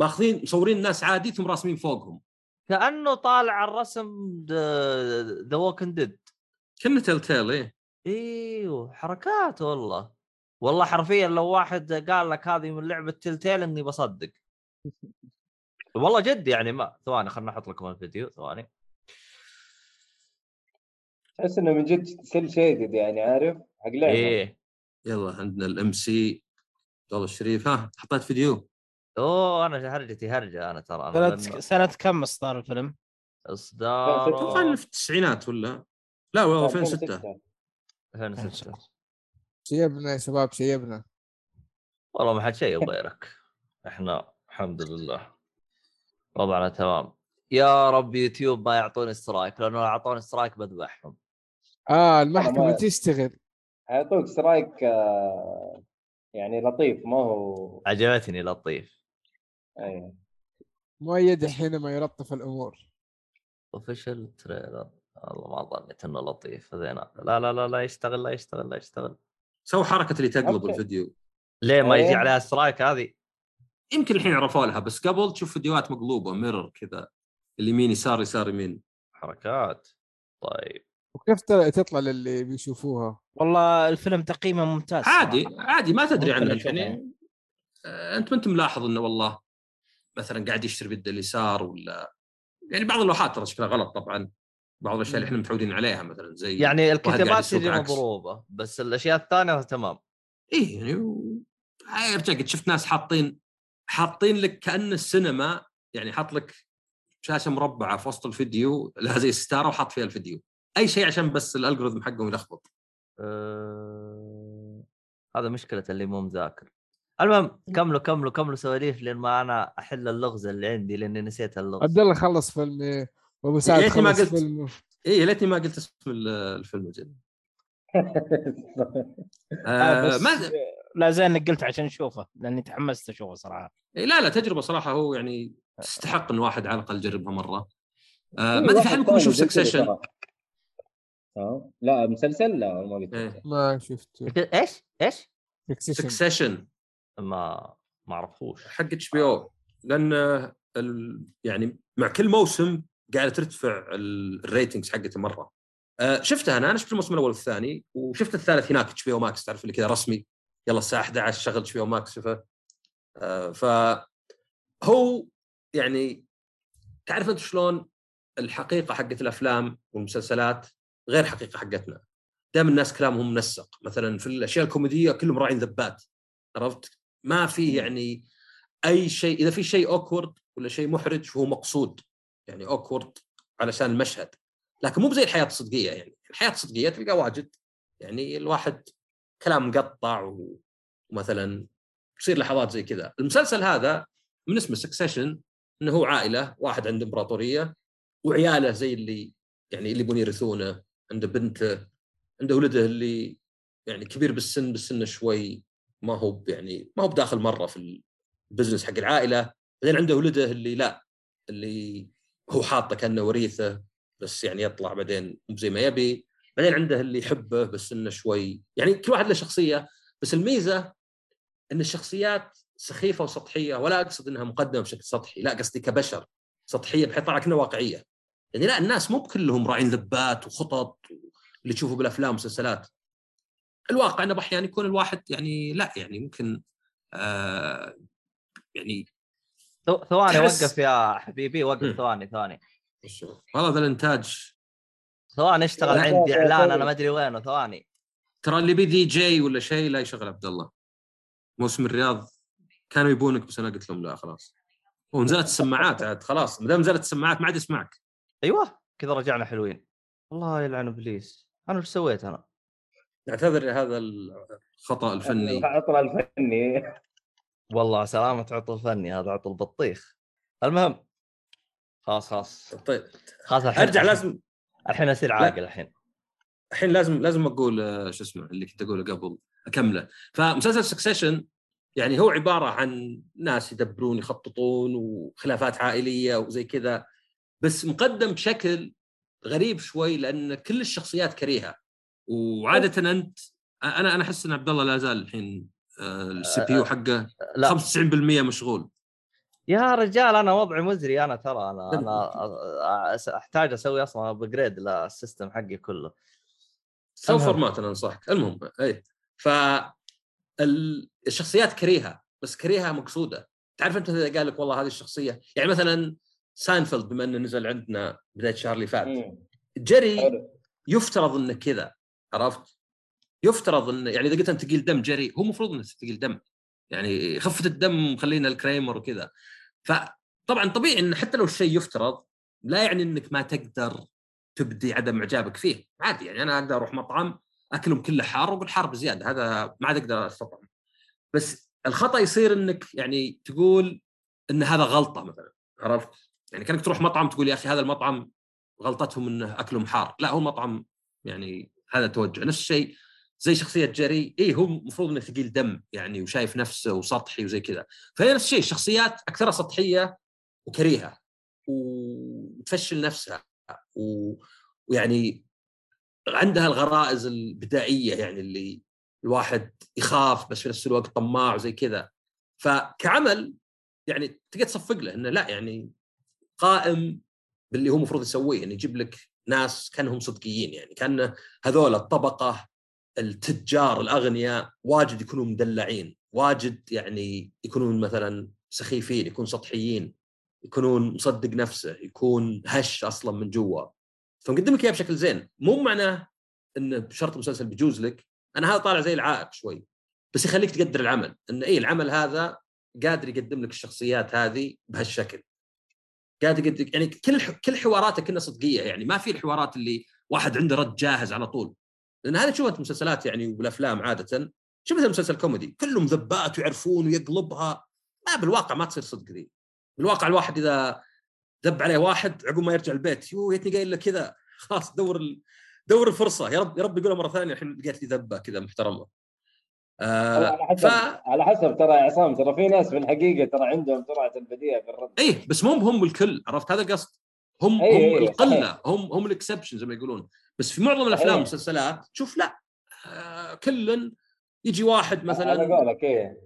ماخذين مصورين الناس عادي ثم راسمين فوقهم. كأنه طالع الرسم ذا Walking Dead كأنه Telltale إيه. إيوه حركات والله. والله حرفيا لو واحد قال لك هذه من لعبة Telltale إني بصدق. والله جد يعني ما ثواني خلنا أحط لكم الفيديو ثواني. تحس إنه من جد cel shaded يعني عارف؟ حق لعبة. إيه. يلا عندنا ال MC. عبد الله الشريف ها حطيت فيديو. أوه أنا هرجتي هرجة أنا ترى. أنا سنة لأنه سنة كم اصدار الفيلم؟ اصدار أتوقع في التسعينات ولا؟ لا والله 2006 2006 شيبنا يا شباب شيبنا. والله ما حد شيء غيرك إحنا الحمد لله. وضعنا تمام. يا رب يوتيوب ما يعطوني strike لأنه لو أعطوني strike بذبحهم. آه المحكمه ما- تشتغل. يعطوك strike آه، يعني لطيف ما هو عجبتني لطيف. أيه. مؤيد حينما يلطف الأمور. official trailer والله ما ظنيت إنه لطيف. زين. لا لا لا لا يشتغل لا يشتغل لا يشتغل. سووا حركة اللي تقلب okay. الفيديو. ليه ما يجي إيه. عليها strike هذه؟ يمكن الحين عرفوا لها بس قبل تشوف فيديوهات مقلوبة mirror كذا اليمين يسار يسار يمين. حركات. طيب. وكيف ت- تطلع للي بيشوفوها والله الفيلم تقييمه ممتاز عادي صراحة. عادي ما تدري عنه. يعني آه، أنت ما أنت ملاحظ إنه والله مثلا قاعد يشتري بيد اليسار ولا يعني بعض اللوحات ترى شكلها غلط طبعا بعض الأشياء اللي إحنا متعودين عليها مثلا زي يعني الكتابات عكس. مضروبة بس الأشياء الثانية تمام إيه يعني و... آه، ارجع قد شفت ناس حاطين حاطين لك كأن السينما يعني حاط لك شاشة مربعة في وسط الفيديو لها زي ستارة وحاط فيها الفيديو أي شيء عشان بس الالجوريثم حقهم يلخبط. أه... هذا مشكلة اللي مو مذاكر. المهم كملوا كملوا كملوا سواليف لين ما أنا أحل اللغز اللي عندي لأني نسيت اللغز. عبد الله خلص فيلم إيه، وابو سعد ريتني ما خلص قلت. فيلم. اي يا ليتني ما قلت اسم ال- الفيلم جد [laughs] آه، آه ما لا زين إنك قلت عشان اشوفه لأني تحمست أشوفه صراحة. إيه لا لا تجربة صراحة هو يعني تستحق إن واحد على الأقل يجربها مرة. آه في ما أدري في منكم يشوف زي كذا Succession. آه لا مسلسل؟ لا ما قلت إيه. ما شفت إيش؟ إيش؟ Succession Succession ما ما أعرفوش. حق HBO. لأن ال... يعني مع كل موسم قاعدة ترتفع ال- ال ratings حقته مرة. آه شفتها أنا أنا شفت الموسم الأول والثاني وشفت الثالث هناك HBO Max تعرف اللي كذا رسمي. يلا الساعة 11 شغل HBO Max شوفه آه ف هو يعني تعرف أنت شلون الحقيقة حقت الأفلام والمسلسلات غير حقيقة حقتنا. دائما الناس كلامهم منسق. مثلا في الأشياء الكوميدية كلهم راعين ذبات عرفت؟ ما في يعني أي شيء إذا في شيء awkward ولا شيء محرج فهو مقصود. يعني awkward علشان المشهد. لكن مو بزي الحياة الصدقية يعني. الحياة الصدقية تلقى واجد. يعني الواحد كلام مقطع ومثلا تصير لحظات زي كذا. المسلسل هذا من اسمه Succession إنه هو عائلة واحد عنده إمبراطورية وعياله زي اللي يعني اللي يبون يرثونه. عنده بنته عنده ولده اللي يعني كبير بالسن بالسن شوي ما هو يعني ما هو بداخل مرة في ال business حق العائلة. بعدين عنده ولده اللي لا اللي هو حاطه كأنه وريثة بس يعني يطلع بعدين مو زي ما يبي. بعدين عنده اللي يحبه بس انه شوي. يعني كل واحد له شخصية بس الميزة إن الشخصيات سخيفة وسطحية ولا أقصد إنها مقدمة بشكل سطحي لا قصدي كبشر. سطحية بحيث طلع واقعية. يعني لا الناس مو كلهم راعين ذبات وخطط اللي تشوفه بالأفلام والمسلسلات. الواقع إنه أحيانا يكون الواحد يعني لا يعني ممكن آه يعني ثو- ثواني تحس- وقف يا حبيبي وقف. ثواني ثواني. والله ذا الإنتاج. ثواني اشتغل عندي لا، إعلان لا. أنا ما أدري وينه ثواني. ترى اللي بي دي جي ولا شيء لا يشغل عبد الله. موسم الرياض كانوا يبونك بس أنا قلت لهم لا خلاص. ونزلت السماعات عاد خلاص ما دام نزلت السماعات ما عاد يسمعك. أيوه كذا رجعنا حلوين. الله يلعن إبليس أنا وش سويت أنا؟ اعتذر هذا الخطأ [laughs] الفني. العطل الفني. والله سلامة عطل فني هذا عطل بطيخ. المهم خلاص خلاص. طيب. خلاص الحين أرجع لازم الحين أصير عاقل الحين. الحين لازم لازم أقول آه، شو اسمه اللي كنت أقوله قبل أكمله. فمسلسل سكسيشن يعني هو عبارة عن ناس يدبرون يخططون وخلافات عائلية وزي كذا. بس مقدم بشكل غريب شوي لأن كل الشخصيات كريهة. وعادة أنت أنا أنا أحس إن عبد الله لا زال الحين ال CPU حقه لا. 95% مشغول. يا رجال أنا وضعي مزري أنا ترى أنا أنا أحتاج أسوي أصلا upgrade لل system حقي كله. So. Format أنا أنصحك. المهم اي ف ال- الشخصيات كريهة بس كريهة مقصودة. تعرف أنت إذا قال لك والله هذه الشخصية يعني مثلا ساينفيلد بما إنه نزل عندنا بداية الشهر اللي فات. Jerry. يفترض إنه كذا عرفت؟ يفترض إنه يعني إذا قلت أنت ثقيل دم جري هو المفروض إنه ثقيل دم يعني خفة الدم خلينا الكريمر وكذا فطبعا طبيعي إن حتى لو الشيء يفترض لا يعني إنك ما تقدر تبدي عدم إعجابك فيه عادي يعني أنا أقدر أروح مطعم أكلهم كله حار وأقول حار بزيادة هذا ما عاد أقدر أستطعم بس الخطأ يصير إنك يعني تقول إن هذا غلطة مثلا عرفت؟ يعني كانك تروح مطعم تقول يا أخي هذا المطعم غلطتهم إنه أكلهم حار. لا هو مطعم يعني هذا توجه. نفس الشيء زي شخصية جيري. اي هو المفروض إنه ثقيل دم يعني وشايف نفسه وسطحي وزي كذا. فهي نفس الشيء الشخصيات أكثرها سطحية وكريهة وتفشل نفسها و... ويعني عندها الغرائز البدائية يعني اللي الواحد يخاف بس في نفس الوقت طماع وزي كذا. فكعمل يعني تقدر تصفق له إنه لا يعني قائم باللي هو المفروض يسويه يعني يجيب لك ناس كأنهم صدقيين يعني كأن هذول الطبقة التجار الأغنياء واجد يكونوا مدلعين واجد يعني يكونون مثلا سخيفين يكونون سطحيين يكونون مصدق نفسه يكون هش أصلا من جوا. فمقدم لك إياه بشكل زين. مو معناه انه بشرط المسلسل بيجوز لك أنا هذا طالع زي العائق شوي. بس يخليك تقدر العمل. إن اي العمل هذا قادر يقدم لك الشخصيات هذه بهالشكل. قاعد يقدم يعني كل كل حواراته كلها صدقية يعني. ما في الحوارات اللي واحد عنده رد جاهز على طول. لأن هذا تشوفها في المسلسلات يعني والأفلام عادة. شوف مثلا مسلسل كوميدي. كلهم ذبات ويعرفون ويقلبها. لا بالواقع ما تصير صدق ذي بالواقع الواحد إذا ذب عليه واحد عقب ما يرجع البيت يو يتني قايل له كذا. [laughs] خلاص دور. دور الفرصة. يا رب يا رب يقولها مرة ثانية. الحين لقيت لي ذبة كذا محترمة. على آه حسب ف على حسب ترى يا عصام ترى في ناس في الحقيقة ترى عندهم سرعة البديهة في الرد. إيه بس مو هم الكل عرفت؟ هذا القصد هم إيه، هم إيه، القلة صحيح. هم هم ال exception زي ما يقولون. بس في معظم الأفلام صحيح. والمسلسلات تشوف لا آه كل يجي واحد مثلا قولك إيه.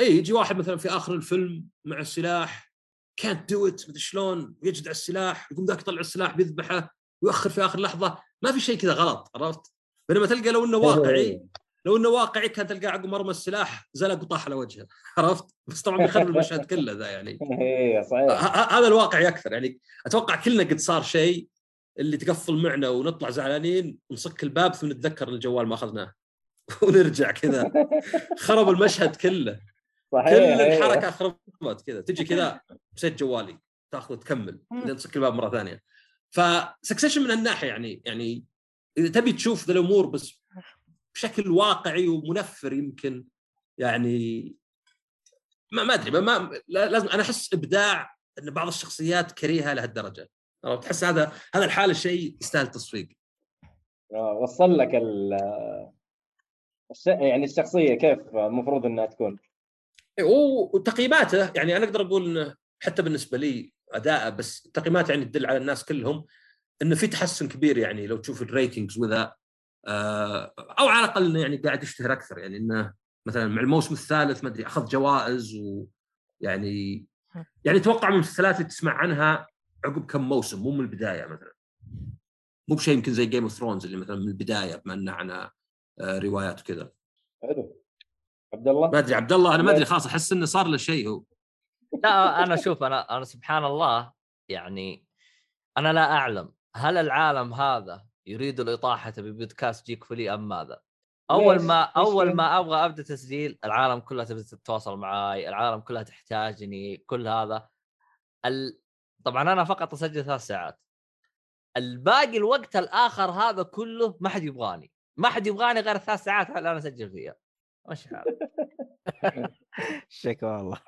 اي يجي واحد مثلا في آخر الفيلم مع السلاح كانت do it مدري شلون يجدع السلاح يقوم ذاك يطلع السلاح بيذبحه ويؤخر في آخر لحظة. ما في شيء كذا غلط عرفت؟ بينما تلقى لو إنه واقعي لو إنه واقعي كان تلقاه عقب مرمى السلاح زلق وطاح على وجهه. [laughs] عرفت؟ بس طبعا [laughs] بيخرب المشهد كله ذا يعني. [laughs] إيه ه- صحيح هذا الواقعي أكثر يعني. أتوقع كلنا قد صار شيء اللي تقفل معنا ونطلع زعلانين ونصك الباب ثم نتذكر الجوال ما أخذناه. ونرجع كذا. خرب المشهد كله. صحيح كل إيه. الحركة خربت كذا. تجي كذا نسيت جوالي. تأخذ تكمل. بعدين تسك الباب مرة ثانية. ف Succession من هالناحية يعني يعني إذا تبي تشوف ذا الأمور بس بشكل واقعي ومنفر يمكن يعني ما ما أدري ما- ما لا- لازم أنا أحس إبداع إن بعض الشخصيات كريهة لهالدرجة؟ تحس هذا هذا الحال الشيء يستاهل تصفيق آه، وصل لك ال. يعني الشخصية كيف المفروض إنها تكون إيه، وتقييماته يعني أنا أقدر أقول إنه حتى بالنسبة لي أداءه بس التقييمات يعني تدل على الناس كلهم إنه في تحسن كبير يعني لو تشوف ال ratings وذا أو على الأقل إنه يعني قاعد يشتهر أكثر يعني إنه مثلا مع الموسم الثالث ما أدري أخذ جوائز ويعني يعني أتوقع من المسلسلات اللي تسمع عنها عقب كم موسم مو من البداية مثلا. مو بشيء يمكن زي Game of Thrones اللي مثلا من البداية بما إنه عن آه، روايات وكذا. حلو. عبد الله؟ ما أدري عبد الله أنا ما أدري [laughs] خلاص أحس إنه صار له شيء هو. لا أنا شوف أنا أنا سبحان الله يعني أنا لا أعلم هل العالم هذا يريد الإطاحة ببودكاست جيك فولي أم ماذا؟ أول؟ ما أول؟ ما أبغى أبدأ تسجيل العالم كلها تبي تتواصل معاي، العالم كلها تحتاجني، كل هذا ال... طبعا أنا فقط أسجل ثلاث ساعات. الباقي الوقت الآخر هذا كله ما حد يبغاني، ما حد يبغاني غير الثلاث ساعات اللي أنا أسجل فيها. ماشي حالك. [laughs] شكرا والله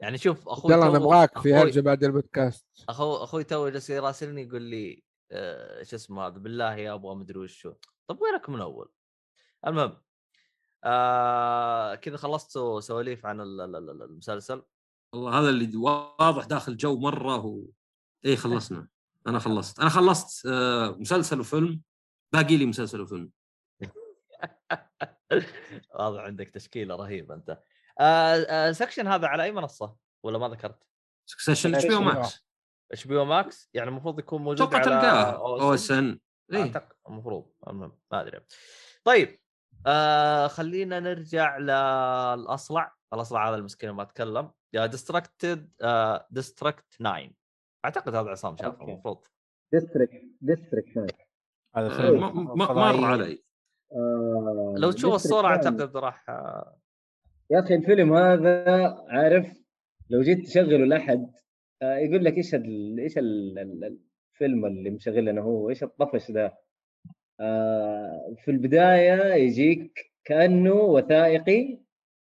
يعني شوف أخوي يلا نبغاك في هرجه بعد البودكاست. اخو أخوي تو جالس يراسلني يقول لي آه، شو اسمه هذا؟ بالله يا أبغى مدري وشو. طب وينك من أول؟ المهم آه كذا خلصتوا سواليف عن ال- ال- ال- المسلسل. والله هذا اللي واضح داخل جو مرة و... إيه. خلصنا. أنا خلصت. أنا خلصت آه مسلسل وفيلم. باقي لي مسلسل وفيلم. [laughs] واضح عندك تشكيلة رهيبة أنت. آه آه Succession هذا على أي منصة؟ ولا ما ذكرت؟ سكسيشن إتش بي أو. ماكس اتش بي أو ماكس يعني المفروض يكون موجود أتوقع على تلقاه. أو OSN أعتقد المفروض. المهم ما أدري. طيب آه خلينا نرجع للأصلع. الأصلع هذا المسكين ما تكلم يا District District 9 أعتقد هذا عصام شافه. المفروض. هذا آه، فيلم ما- ما- فضائي. مر علي. لو تشوف الصورة أعتقد راح آه، يا أخي الفيلم هذا عارف لو جيت تشغله لأحد آه، يقول لك إيش ال- إيش ال- ال- الفيلم اللي مشغل لنا هو؟ إيش الطفش ده؟ آه، في البداية يجيك كأنه وثائقي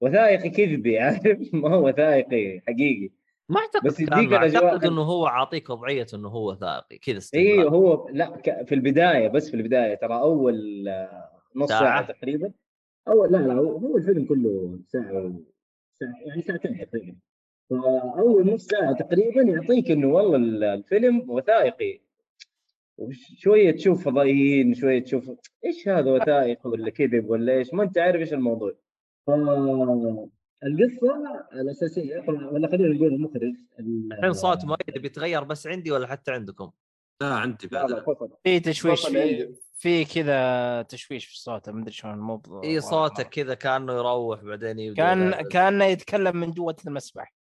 وثائقي كذبي [laughs] عارف؟ ما هو وثائقي حقيقي. ما أعتقد بس يديك أعتقد إنه هو عاطيك وضعيه إنه هو وثائقي كذا أيوه هو لا في البداية بس في البداية ترى أول آه، نص ساعة؟ ساعة, تقريبا. أول لا لا هو الفيلم كله ساعة و- ساعة يعني ساعتين تقريبا. فأول نص ساعة تقريبا يعطيك إنه والله ال- الفيلم وثائقي. وشوية تشوف فضائيين شوية تشوف إيش هذا وثائقي ولا كذب ولا إيش؟ ما أنت عارف إيش الموضوع. فالقصة الاساسيه ولا خلينا نقول المخرج ال- الحين صوت مؤيد بيتغير بس عندي ولا حتى عندكم؟ لا عندي بعد. في تشويش في. في كذا تشويش في صوته ما أدري شلون مو اي صوتك كذا كأنه يروح بعدين يبدأ كان. كأنه يتكلم من جوة المسبح.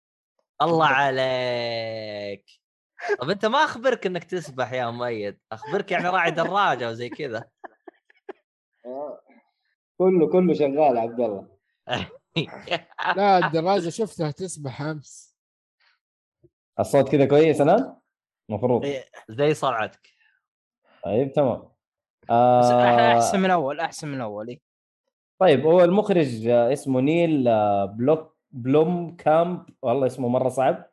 الله عليك. طب أنت ما أخبرك إنك تسبح يا مؤيد أخبرك يعني راعي دراجة وزي كذا. [laughs] كله كله شغال عبد الله. [laughs] لا الدراجة شفتها تسبح أمس. الصوت كذا كويس الان؟ المفروض إيه، زي صرعتك طيب تمام. بس آه. أحسن من اول أحسن من اول إيه. طيب هو المخرج اسمه نيل آه، بلوك بلومكامب والله اسمه مرة صعب.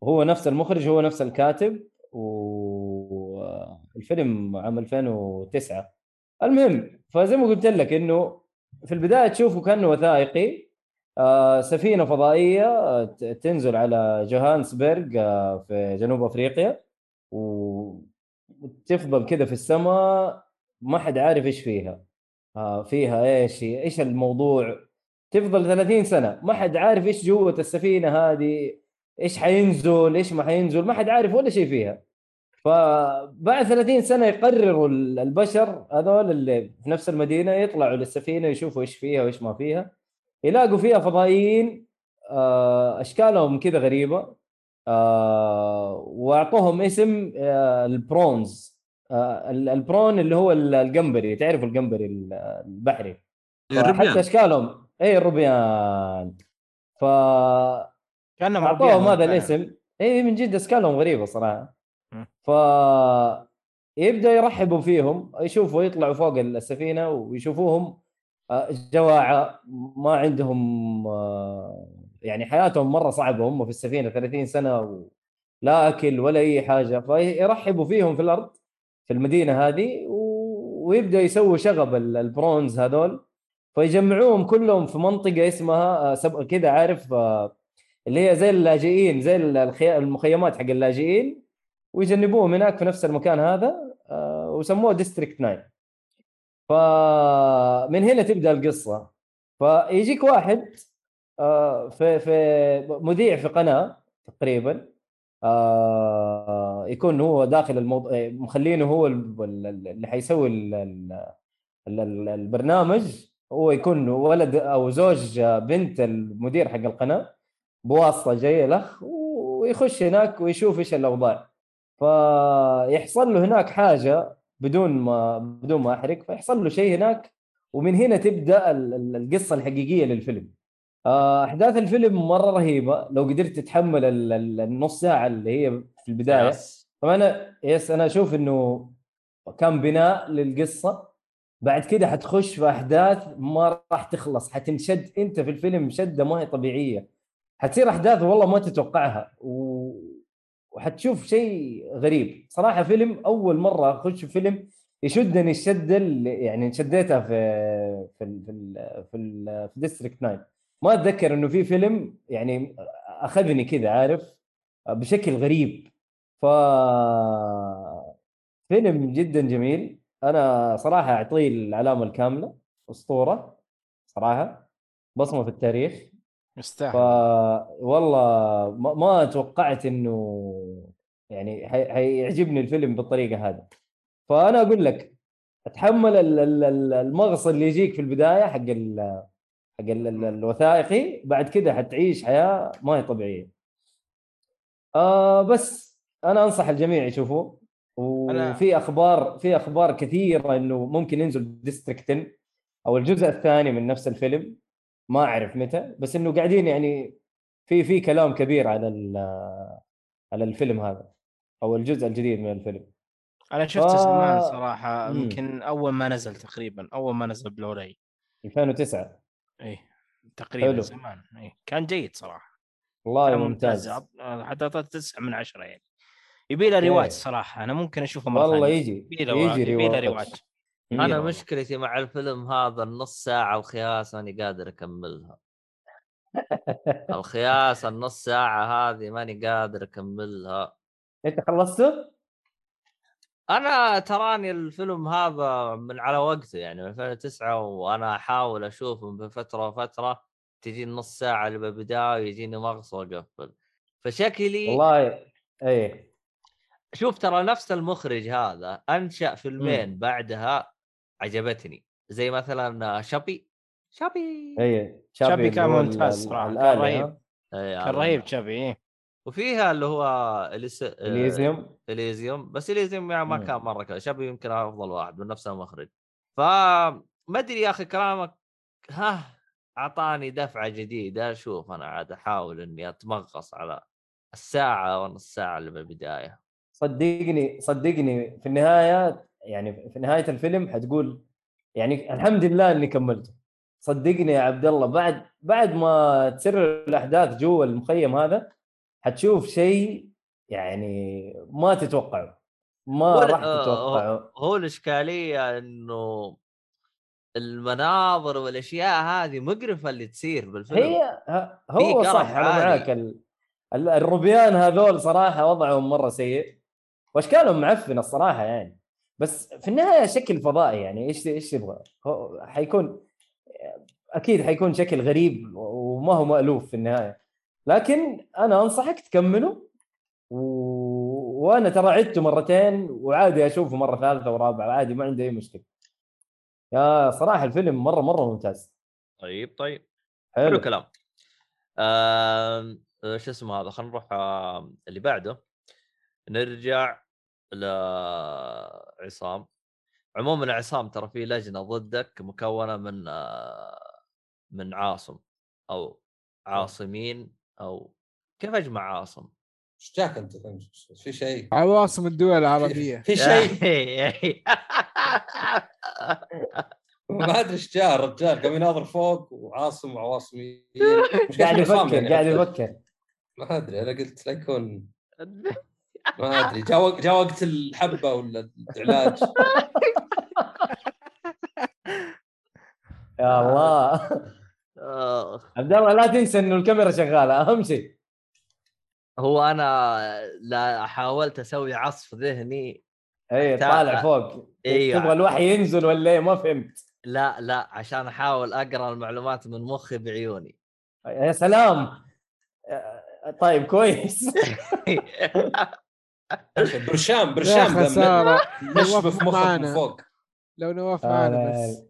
وهو نفس المخرج هو نفس الكاتب و... الفيلم عام 2009 المهم فزي ما قلت لك إنه في البداية تشوفه كأنه وثائقي آه سفينة فضائية تنزل على جوهانسبرغ آه في جنوب أفريقيا وتفضل كذا في السماء ما حد عارف إيش فيها. آه فيها إيش إيش الموضوع؟ تفضل 30 سنة ما حد عارف إيش جوة السفينة هذه إيش حينزل إيش ما حينزل ما حد عارف ولا شيء فيها. فبعد 30 سنة يقرروا ال- البشر هذول اللي في نفس المدينة يطلعوا للسفينة يشوفوا إيش فيها وإيش ما فيها. يلاقوا فيها فضائيين آه، أشكالهم كذا غريبة. آه، وأعطوهم اسم آه، البرونز. ال- البرون اللي هو ال- الجمبري تعرفوا الجمبري ال- البحري؟ إيه، حتى إشكالهم اي الروبيان ف كانهم أعطوهم ربيان هذا. الاسم. اي من جد إشكالهم غريبة صراحة. ف يبدأ يرحبوا فيهم يشوفوا يطلعوا فوق السفينة ويشوفوهم آه، جواعة ما عندهم آه، يعني حياتهم مرة صعبة هم في السفينة 30 سنة و... لا أكل ولا أي حاجة. فيرحبوا فيهم في الأرض. في المدينة هذه. ويبدأ يسووا شغب ال- ال prawns هذول فيجمعوهم كلهم في منطقة اسمها آه،. كذا عارف آه، اللي هي زي اللاجئين زي. المخيمات حق اللاجئين ويجنبوهم هناك في نفس المكان هذا آه، وسموه District 9 فمن هنا تبدأ القصة فيجيك واحد في في مذيع في قناة تقريبا آه، يكون هو داخل الموضوع مخلينه هو ال- ال- اللي حيسوي ال- ال- ال- ال- البرنامج. هو يكون ولد أو زوج بنت المدير حق القناة بواسطة جاية له ويخش هناك ويشوف إيش الاوضاع فيحصل له هناك حاجة بدون ما بدون ما أحرق فيحصل له شيء هناك ومن هنا تبدأ ال- ال- القصة الحقيقية للفيلم. آه، أحداث الفيلم مرة رهيبة. لو قدرت تتحمل ال- ال- النص ساعة اللي هي في البداية. يس. طبعا أنا يس أنا أشوف إنه كان بناء للقصة. بعد كده حتخش في أحداث ما راح تخلص. حتنشد أنت في الفيلم شدة ما هي طبيعية. حتصير أحداث والله ما تتوقعها. و... وحتشوف شيء غريب. صراحة فيلم أول مرة أخش في فيلم يشدني الشدة اللي يعني شديتها في في ال في ال في, ال في ديستريكت 9 ما أتذكر إنه في فيلم يعني أخذني كذا عارف؟ بشكل غريب. ف فيلم جدا جميل. أنا صراحة أعطيه العلامة الكاملة أسطورة صراحة. بصمة في التاريخ. ف يستاهل والله ما, ما توقعت إنه يعني حيعجبني الفيلم بالطريقة هذه. فأنا أقول لك أتحمل ال- ال- ال- المغص اللي يجيك في البداية حق ال حق ال- ال- الوثائقي بعد كده حتعيش حياة ما هي طبيعية. آه بس أنا أنصح الجميع يشوفوه. وفي أخبار في أخبار كثيرة إنه ممكن ينزل District 10 أو الجزء الثاني من نفس الفيلم. ما أعرف متى بس إنه قاعدين يعني في في كلام كبير على على الفيلم هذا أو الجزء الجديد من الفيلم. أنا شفته ف- زمان صراحة. يمكن أول ما نزل تقريبا أول ما نزل بلوراي. 2009 اي تقريبا حلو. زمان. اي كان جيد صراحة. والله ممتاز. أعط- حتى اعطيت تسعة من عشرة يعني. يبي له ريواتش صراحة. أنا ممكن أشوفه مرة والله يجي يبي له ريواتش. أنا. مشكلتي مع الفيلم هذا النص ساعة الخياس ماني قادر أكملها. [laughs] الخياس النص ساعة هذه ماني قادر أكملها. أنت خلصته؟ أنا تراني الفيلم هذا من على وقته يعني من 2009 وأنا أحاول اشوفه من فترة وفترة تجيني نص ساعة اللي بالبداية يجيني مغص وأقفل. فشكلي والله إيه. شوف ترى نفس المخرج هذا أنشأ فيلمين بعدها عجبتني. زي مثلا شابي. شابي. إيه شابي اللي كان ممتاز صراحة، كان رهيب. إيه، كان هذا. رهيب شابي إيه. وفيها اللي هو إليس... إليزيوم. إليزيوم. بس إليزيوم يعني ما. كان مرة كذا شابي يمكن أفضل واحد من نفس المخرج. فما أدري يا أخي كلامك ها أعطاني دفعة جديدة. أشوف أنا عاد أحاول إني أتمغص على الساعة ونص ساعه اللي بالبداية. صدقني صدقني في النهاية يعني في نهاية الفيلم حتقول يعني الحمد لله إني كملته. صدقني يا عبد الله بعد بعد ما تسر الأحداث جوا المخيم هذا حتشوف شيء يعني ما تتوقعه ما راح آه، تتوقعه هو الإشكالية إنه المناظر والأشياء هذه مقرفة اللي تصير بالفيلم هي هو صح أنا. معاك ال... ال- الروبيان هذول صراحة وضعهم مرة سيء وأشكالهم معفنة الصراحة يعني بس في النهاية شكل فضائي يعني إيش إيش يبغى؟ هو حيكون أكيد حيكون شكل غريب وما هو مألوف في النهاية لكن أنا أنصحك تكمله و... وأنا ترى عدته مرتين وعادي أشوفه مرة ثالثة ورابعة عادي ما عندي أي مشكلة. يا صراحة الفيلم مرة مرة ممتاز. طيب طيب. حلو. حلو كلام آه، شو اسمه هذا خلينا نروح آم، اللي بعده. نرجع لعصام عموما عصام ترى في لجنة ضدك مكونة من آه، من عاصم أو عاصمين أو كيف أجمع عاصم؟ إيش جاك انت في شيء. عواصم الدول العربية. في [laughs] شيء. [laughs] ما أدري إيش جاء الرجال قام يناظر فوق وعاصم وعواصميين. مش قاعد يفكر يعني. قاعد؟ يفكر. ما أدري أنا قلت لا يكون. [laughs] ما أدري. جاء جاء وقت الحبة ولا العلاج. يا الله. عبد الله لا تنسى إنه الكاميرا شغالة. أهم شيء. هو أنا لا حاولت أسوي عصف ذهني. اي طالع فوق. أيوه تبغى الوحي ينزل ولا إيه؟ ما فهمت. لا لا عشان أحاول أقرأ المعلومات من مخي بعيوني. يا سلام. طيب كويس. [laughs] برشام برشام خسارة. في مخك. من فوق. لو نواف آه، معانا بس.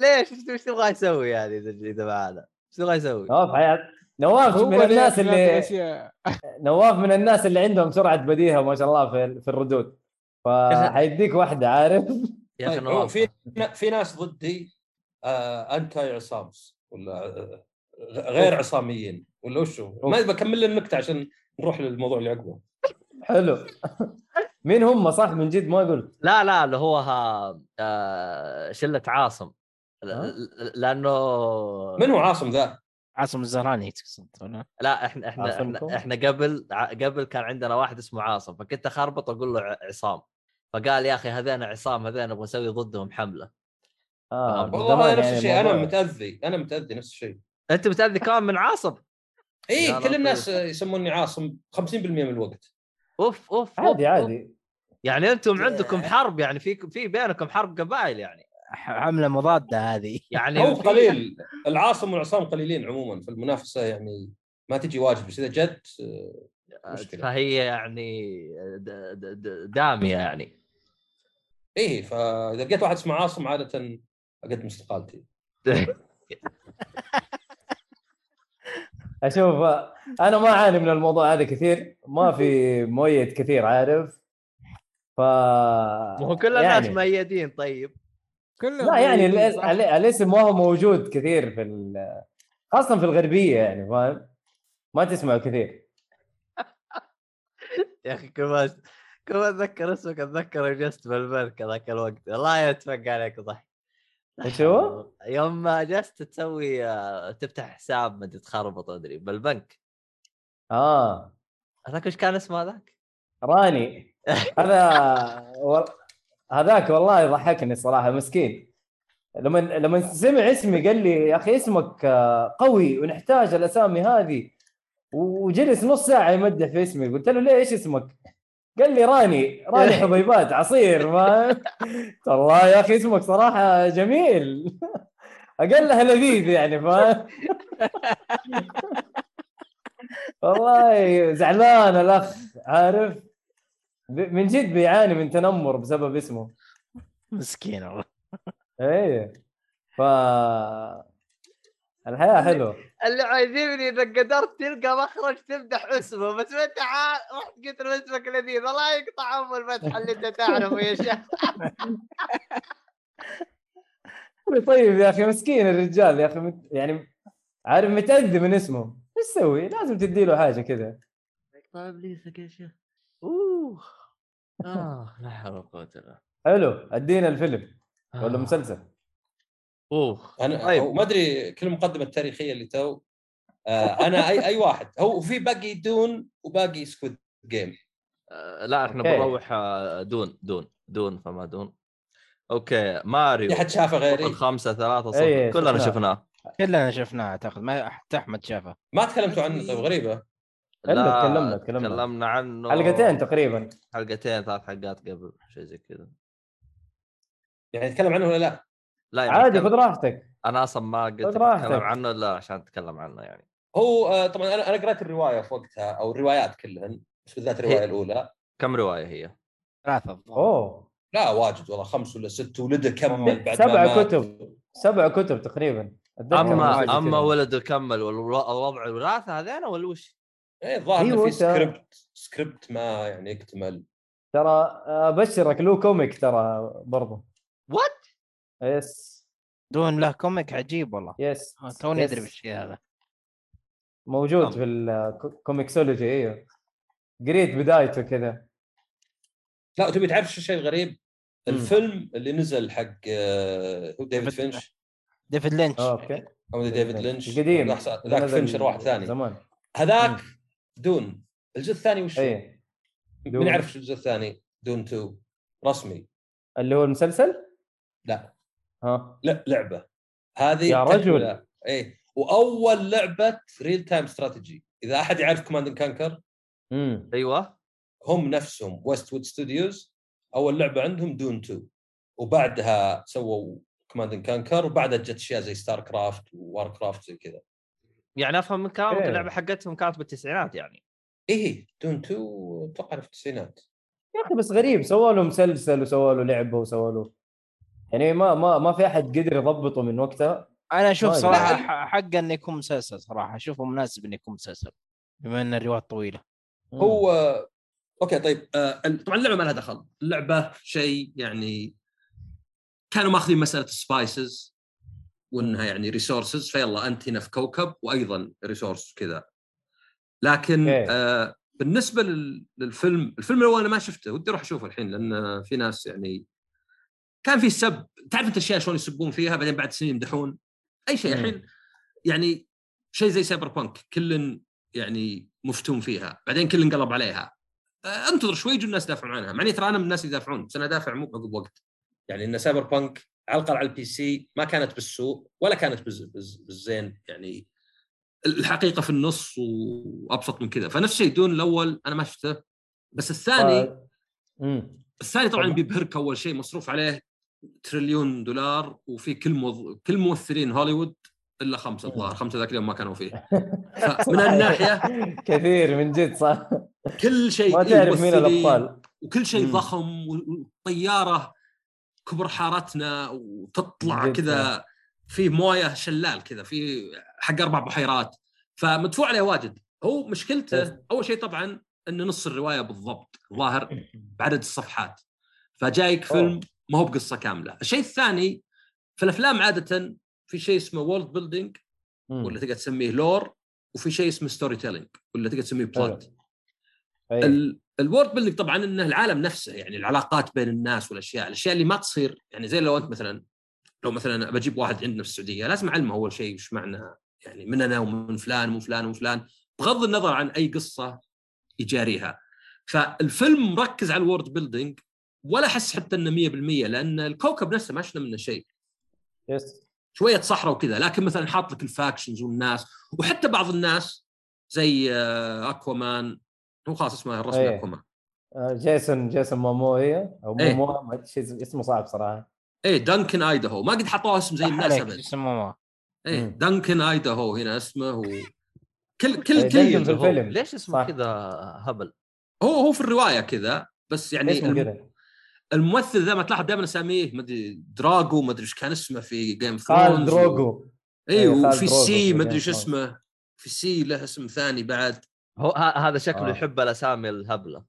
ليش؟ إيش إيش تبغى يسوي يعني اذا معانا؟ إيش تبغى يسوي؟ نواف حياة نواف هو من الناس اللي. [laughs] نواف من الناس اللي عندهم سرعة بديهة ما شاء الله في في الردود. فحيديك واحدة عارف؟ يا أخي طيب نواف. في في ناس ضدي آه انتي عصامس ولا آه، غير عصاميين. ولا وشو؟ ما بكمل النكته عشان نروح للموضوع اللي عقبه. حلو. [laughs] مين هم؟ صح من جد ما قلت. لا لا اللي هو ها آه شلة عاصم. لأنه من هو عاصم ذا؟ عاصم الزهراني تقصد ولا؟ لا إحنا إحنا؟ إحنا, إحنا قبل قبل كان عندنا واحد اسمه عاصم فكنت أخربط وأقول له ع- عصام فقال يا أخي هذين عصام هذين نبغى نسوي ضدهم حملة آه من والله نفس يعني الشيء أنا. متأذي أنا متأذي نفس الشيء أنت متأذي كمان من عاصم إي كل الناس لطيف. يسموني عاصم 50% من الوقت أوف أوف عادي أوف، أوف. عادي يعني أنتم عندكم حرب يعني في في بينكم حرب قبائل يعني حمله مضادة هذه. يعني هو قليل. العاصم والعصام قليلين عموما في المنافسة يعني ما تجي واجب بس إذا جت آه،. فهي يعني دامية يعني. إيه فإذا لقيت واحد اسمه عاصم عادة أقدم استقالتي. [laughs] أشوف أنا ما أعاني من الموضوع هذا كثير. ما في مؤيد كثير عارف؟ ف ما هو كل الناس يعني مؤيدين طيب. كلهم لا يعني الاسم ما هو موجود كثير في ال... خاصة في الغربية يعني فاهم ما تسمعه كثير. [laughs] يا أخي كل ما كل ما أتذكر اسمك أتذكر جلست بالبنك ذاك الوقت. والله يتفق عليك ضحك. إيش هو؟ يوم ما جلست تسوي آه، تفتح حساب ما تخربط أدري بالبنك. آه. هذاك إيش كان اسمه هذاك؟ راني. [laughs] هذا و... هذاك والله ضحكني الصراحه مسكين. لما لما سمع اسمي قال لي يا أخي اسمك آه، قوي ونحتاج الأسامي هذه. وجلس نص ساعة يمدح في اسمي. قلت له ليه إيش اسمك؟ قال لي راني راني [laughs] حبيبات عصير ما [laughs] والله يا أخي اسمك صراحة جميل. [laughs] اقلها لذيذ يعني فاهم والله زعلان الأخ عارف؟ من جد بيعاني من تنمر بسبب اسمه. مسكين والله. إيه. ف الحياة حلوة. اللي عايزيني انك قدرت تلقى مخرج تمدح اسمه بس أنت عا- رحت قلت له اسمك لذيذ الله يقطع ام الفتحة اللي أنت تعرفه يا شيخ. [laughs] طيب يا أخي مسكين الرجال يا أخي. مت... يعني عارف متاذي من اسمه. إيش تسوي؟ لازم تدي له حاجة كذا. طيب ابليسك يا شيخ. أوه. آه. لا حول ولا قوة إلا حلو أدينا الفيلم ولا آه. مسلسل؟ أوه أنا طيب. ما أدري كل المقدمة التاريخية اللي تو آه أنا أي أي واحد. هو في باقي دون وباقي سكويد Game آه، لا إحنا okay. بنروح آه، Dune Dune Dune فما دون. okay Mario في حد شافه غيري؟ الخمسة ثلاثة صفر. كلنا شفناه. كلنا شفناه أعتقد. ما حتى أحمد شافه. ما تكلمتوا عنه طيب غريبة. إلا لا، تكلمنا- تكلمنا. تكلمنا عنه حلقتين تقريبا حلقتين ثلاث حلقات قبل شيء زي كذا يعني نتكلم عنه ولا لا؟ لا يعني عادي خذ راحتك أنا أصلا ما قلت خذ أتكلم راحتك. عنه إلا عشان أتكلم عنه يعني هو آه، طبعا أنا أنا قرأت الرواية في وقتها أو الروايات كلهن بس بالذات الرواية هي- الأولى كم رواية هي؟ ثلاثة. أوه لا واجد والله خمس ولا ست ولده كمل بعد سبع ما. كتب سبع كتب تقريبا أما أما. ولده كمل والوضع الوراثة هذين ولا وش؟ إيه الظاهر أيوة، في script script ما يعني يكتمل ترى أبشرك له comic ترى برضه what? yes Dune له comic عجيب والله. yes آه، توني. أدري بالشيء هذا. موجود. في ال ComiXology إيوه. قريت بدايته كذا. لا تبي تعرف شو الشيء الغريب؟ مم. الفيلم اللي نزل حق آه، هو ديفيد فينش. ديفيد لينش. آه، okay. أو ديفيد لينش. القديم. ذاك فينشر واحد ثاني. زمان. هذاك Dune الجزء الثاني وش هو؟ اي من Dune. يعرف شو الجزء الثاني؟ Dune 2 رسمي. اللي هو المسلسل؟ لا. ها. لا لعبة. هذه يا رجل. إيه. وأول لعبة real time strategy إذا أحد يعرف Command & Conquer امم أيوه. هم نفسهم Westwood Studios أول لعبة عندهم Dune 2 وبعدها سووا كوماند كانكر وبعدها جت أشياء زي StarCraft و Warcraft زي كذا. يعني أفهم من كلامك إيه. اللعبة حقتهم كانت بالتسعينات يعني. إيه Dune 2 أتوقع في التسعينات. يا أخي بس غريب سووا له مسلسل وسووا له لعبة وسووا له. يعني ما ما ما في أحد قدر يضبطه من وقتها. أنا أشوف. صراحة حق إنه يكون مسلسل صراحة أشوفه مناسب إنه يكون مسلسل بما إن الروايات طويلة. هو okay طيب آه طبعا اللعبة ما لها دخل. اللعبة شيء يعني كانوا ماخذين مسألة ال spices وإنها يعني resources فيلا أنت هنا في كوكب وأيضا resource كذا لكن okay. آه بالنسبة لل- للفيلم الفيلم الأول أنا ما شفته ودي أروح أشوفه الحين لأن في ناس يعني كان في سب تعرف أنت الأشياء شلون يسبون فيها بعدين بعد سنين يمدحون أي شيء. الحين يعني شيء زي Cyberpunk كل يعني مفتون فيها بعدين كل انقلب عليها آه، أنتظر شوي يجوا الناس يدافعون عنها معني ترى أنا من الناس اللي يدافعون بس أنا دافع مو عقب وقت يعني إن Cyberpunk على على ال PC ما كانت بالسوء ولا كانت بالز- بالز- بالزين يعني الحقيقة في النص وأبسط من كذا. فنفس الشيء دون الأول أنا ما شفته. بس الثاني امم الثاني طبعا. بيبهرك أول شيء مصروف عليه تريليون دولار وفي كل موظ... كل ممثلين هوليوود إلا خمسة الظاهر. خمسة ذاك اليوم ما كانوا فيه. [laughs] فمن الناحيه [laughs] كثير من جد صح. كل شيء ما تعرف مين الأبطال. وكل شيء. ضخم وطيارة كبر حارتنا وتطلع كذا في موية شلال كذا في حق أربع بحيرات فمدفوع عليه واجد هو. مشكلته أول شيء طبعا انه نص الرواية بالضبط ظاهر بعدد الصفحات فجايك. فيلم ما هو بقصة كاملة الشيء الثاني في الأفلام عادة في شيء اسمه world building. ولا تقدر تسميه lore وفي شيء اسمه storytelling ولا تقدر تسميه plot. ال world building طبعا إنه العالم نفسه يعني العلاقات بين الناس والأشياء الأشياء اللي ما تصير يعني زي لو أنت مثلا لو مثلا بجيب واحد عندنا في السعودية لازم اعلمه أول شيء وش معنى يعني من أنا ومن فلان ومن فلان ومن فلان بغض النظر عن أي قصة يجاريها فالفيلم مركز على ال world building ولا أحس حتى إنه 100% لأن الكوكب نفسه ما شفنا منه شيء. بس شوية صحراء وكذا لكن مثلا حاط لك ال factions والناس وحتى بعض الناس زي آه، Aquaman هو خلاص اسمه الرسمي أيه. Aquaman آه، جيسون جيسون موموا هي أو إيه. مومو شيء اسمه صعب صراحة. إيه دانكن آيدهو. ما قد حطوها اسم زي الناس أبد. يسموه إيه مم. دانكن آيدهو هنا اسمه و... كل إيه، كل دنكن كل في الفيلم. ليش اسمه. كذا هبل؟ هو هو في الرواية كذا بس يعني اسمه الم... كذا. الممثل ذا ما تلاحظ دائما أساميه. ما أدري دراجو ما أدري إيش كان اسمه في جيم اوف خال دروجو اي إيه، وفي سي ما أدري إيش. اسمه. في سي له اسم ثاني بعد. هو ه- هذا شكله آه. يحب الأسامي الهبلة.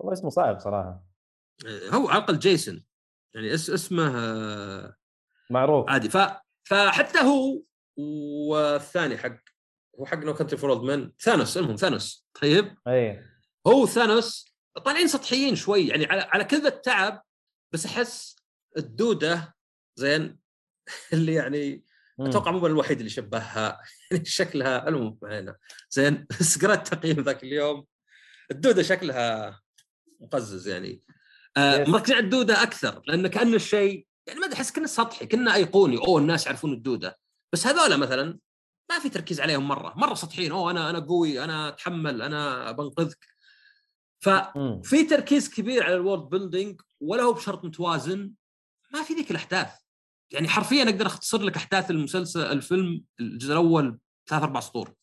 هو اسمه صعب صراحة. آه، هو على الاقل جيسون. يعني اس اسمه معروف. عادي. ف فحتى هو والثاني حق هو حق No Country for Men ثانوس المهم ثانوس. طيب؟ اي هو ثانوس طالعين سطحيين شوي يعني على على كذا التعب بس أحس الدودة زين [laughs] اللي يعني. أتوقع مو الوحيد اللي شبهها. [laughs] يعني شكلها المهم علينا زين [laughs] بس قرأت تقييم ذاك اليوم. الدودة شكلها مقزز يعني. آه. مركزين على الدودة أكثر لأن كان الشيء يعني ما أدري أحس كنا سطحي كنا أيقوني. أوه الناس يعرفون الدودة. بس هذول مثلا ما في تركيز عليهم مرة. مرة سطحيين. أوه أنا أنا قوي أنا أتحمل أنا بنقذك. ففي تركيز كبير على الورد بيلدينج ولا هو بشرط متوازن. ما في ذيك الأحداث. يعني حرفيا أقدر أختصر لك أحداث المسلسل الفيلم الجزء الأول ثلاث أربع سطور.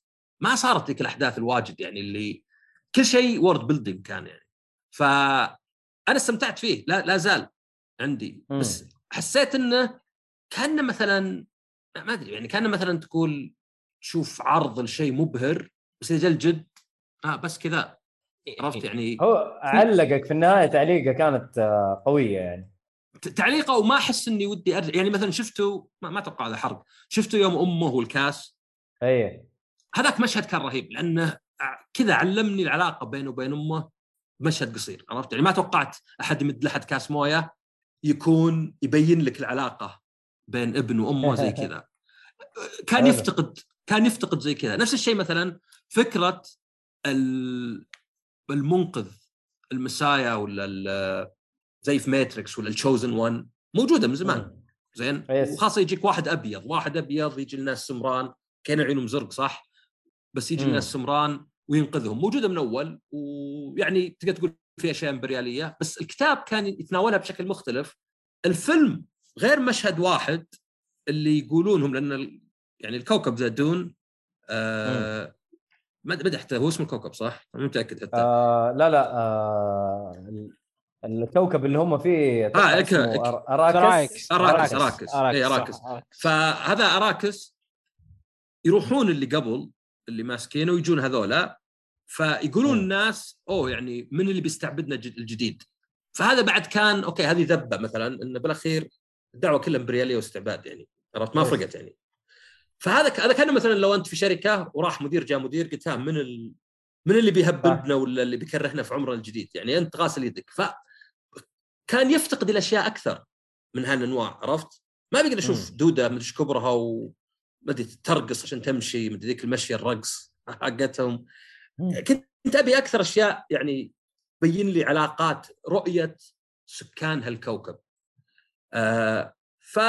ما صارت ذيك الأحداث الواجد يعني اللي كل شيء world building كان يعني. ف أنا استمتعت فيه لا لا زال عندي. بس حسيت إنه كان مثلا ما أدري يعني كان مثلا تقول تشوف عرض لشيء مبهر بس إذا الجد آه بس كذا. عرفت يعني؟ هو علقك في النهاية تعليقه كانت آه، قوية يعني. تعليقه وما أحس إني ودي أرجع. يعني مثلا شفته ما, ما أتوقع هذا حرق. شفته يوم أمه والكاس؟ أي. هذاك مشهد كان رهيب لأنه كذا علمني العلاقة بينه وبين أمه بمشهد قصير عرفت؟ يعني ما توقعت أحد يمد لحد كاس موية يكون يبين لك العلاقة بين ابن وأمه [laughs] زي كذا. كان. يفتقد كان يفتقد زي كذا. نفس الشيء مثلا فكرة ال- المنقذ المسايا ولا ال- زي في ماتريكس ولا التشوزن 1 موجودة من زمان. زين. وخاصة يجيك واحد أبيض واحد أبيض يجي الناس سمران كان عيونهم زرق صح بس يجي. الناس سمران وينقذهم موجودة من أول ويعني تقدر تقول في أشياء إمبريالية بس الكتاب كان يتناولها بشكل مختلف الفيلم غير مشهد واحد اللي يقولونهم لأن يعني الكوكب ذا Dune آه ما أدري حتى هو اسم الكوكب صح؟ مو متأكد حتى آه لا لا آه الكوكب اللي هم فيه آه، أر- أراكس. أراكس، أراكس. إيه، أراكس. صح، أراكس. فهذا أراكس يروحون اللي قبل اللي ماسكينه ويجون هذولا. فيقولون. الناس أوه يعني من اللي بيستعبدنا الج- الجديد؟ فهذا بعد كان أوكي هذه ذبة مثلا انه بالأخير الدعوه كلها إمبريالية واستعباد يعني. عرفت؟ ما بس. فرقت يعني. فهذا هذا كان مثلا لو أنت في شركة وراح مدير جاء مدير قلت ها من ال... من اللي بيهبلنا ولا اللي بيكرهنا في عمرنا الجديد؟ يعني أنت غاسل يدك. ف كان يفتقد الأشياء أكثر من هالانواع عرفت؟ ما بقدر أشوف مم. دودة مدري كبرها و ما ادري ترقص عشان تمشي مدري ذيك المشيه الرقص [laughs] حقتهم. كنت أبي أكثر أشياء يعني بين لي علاقات رؤية سكان هالكوكب آه ف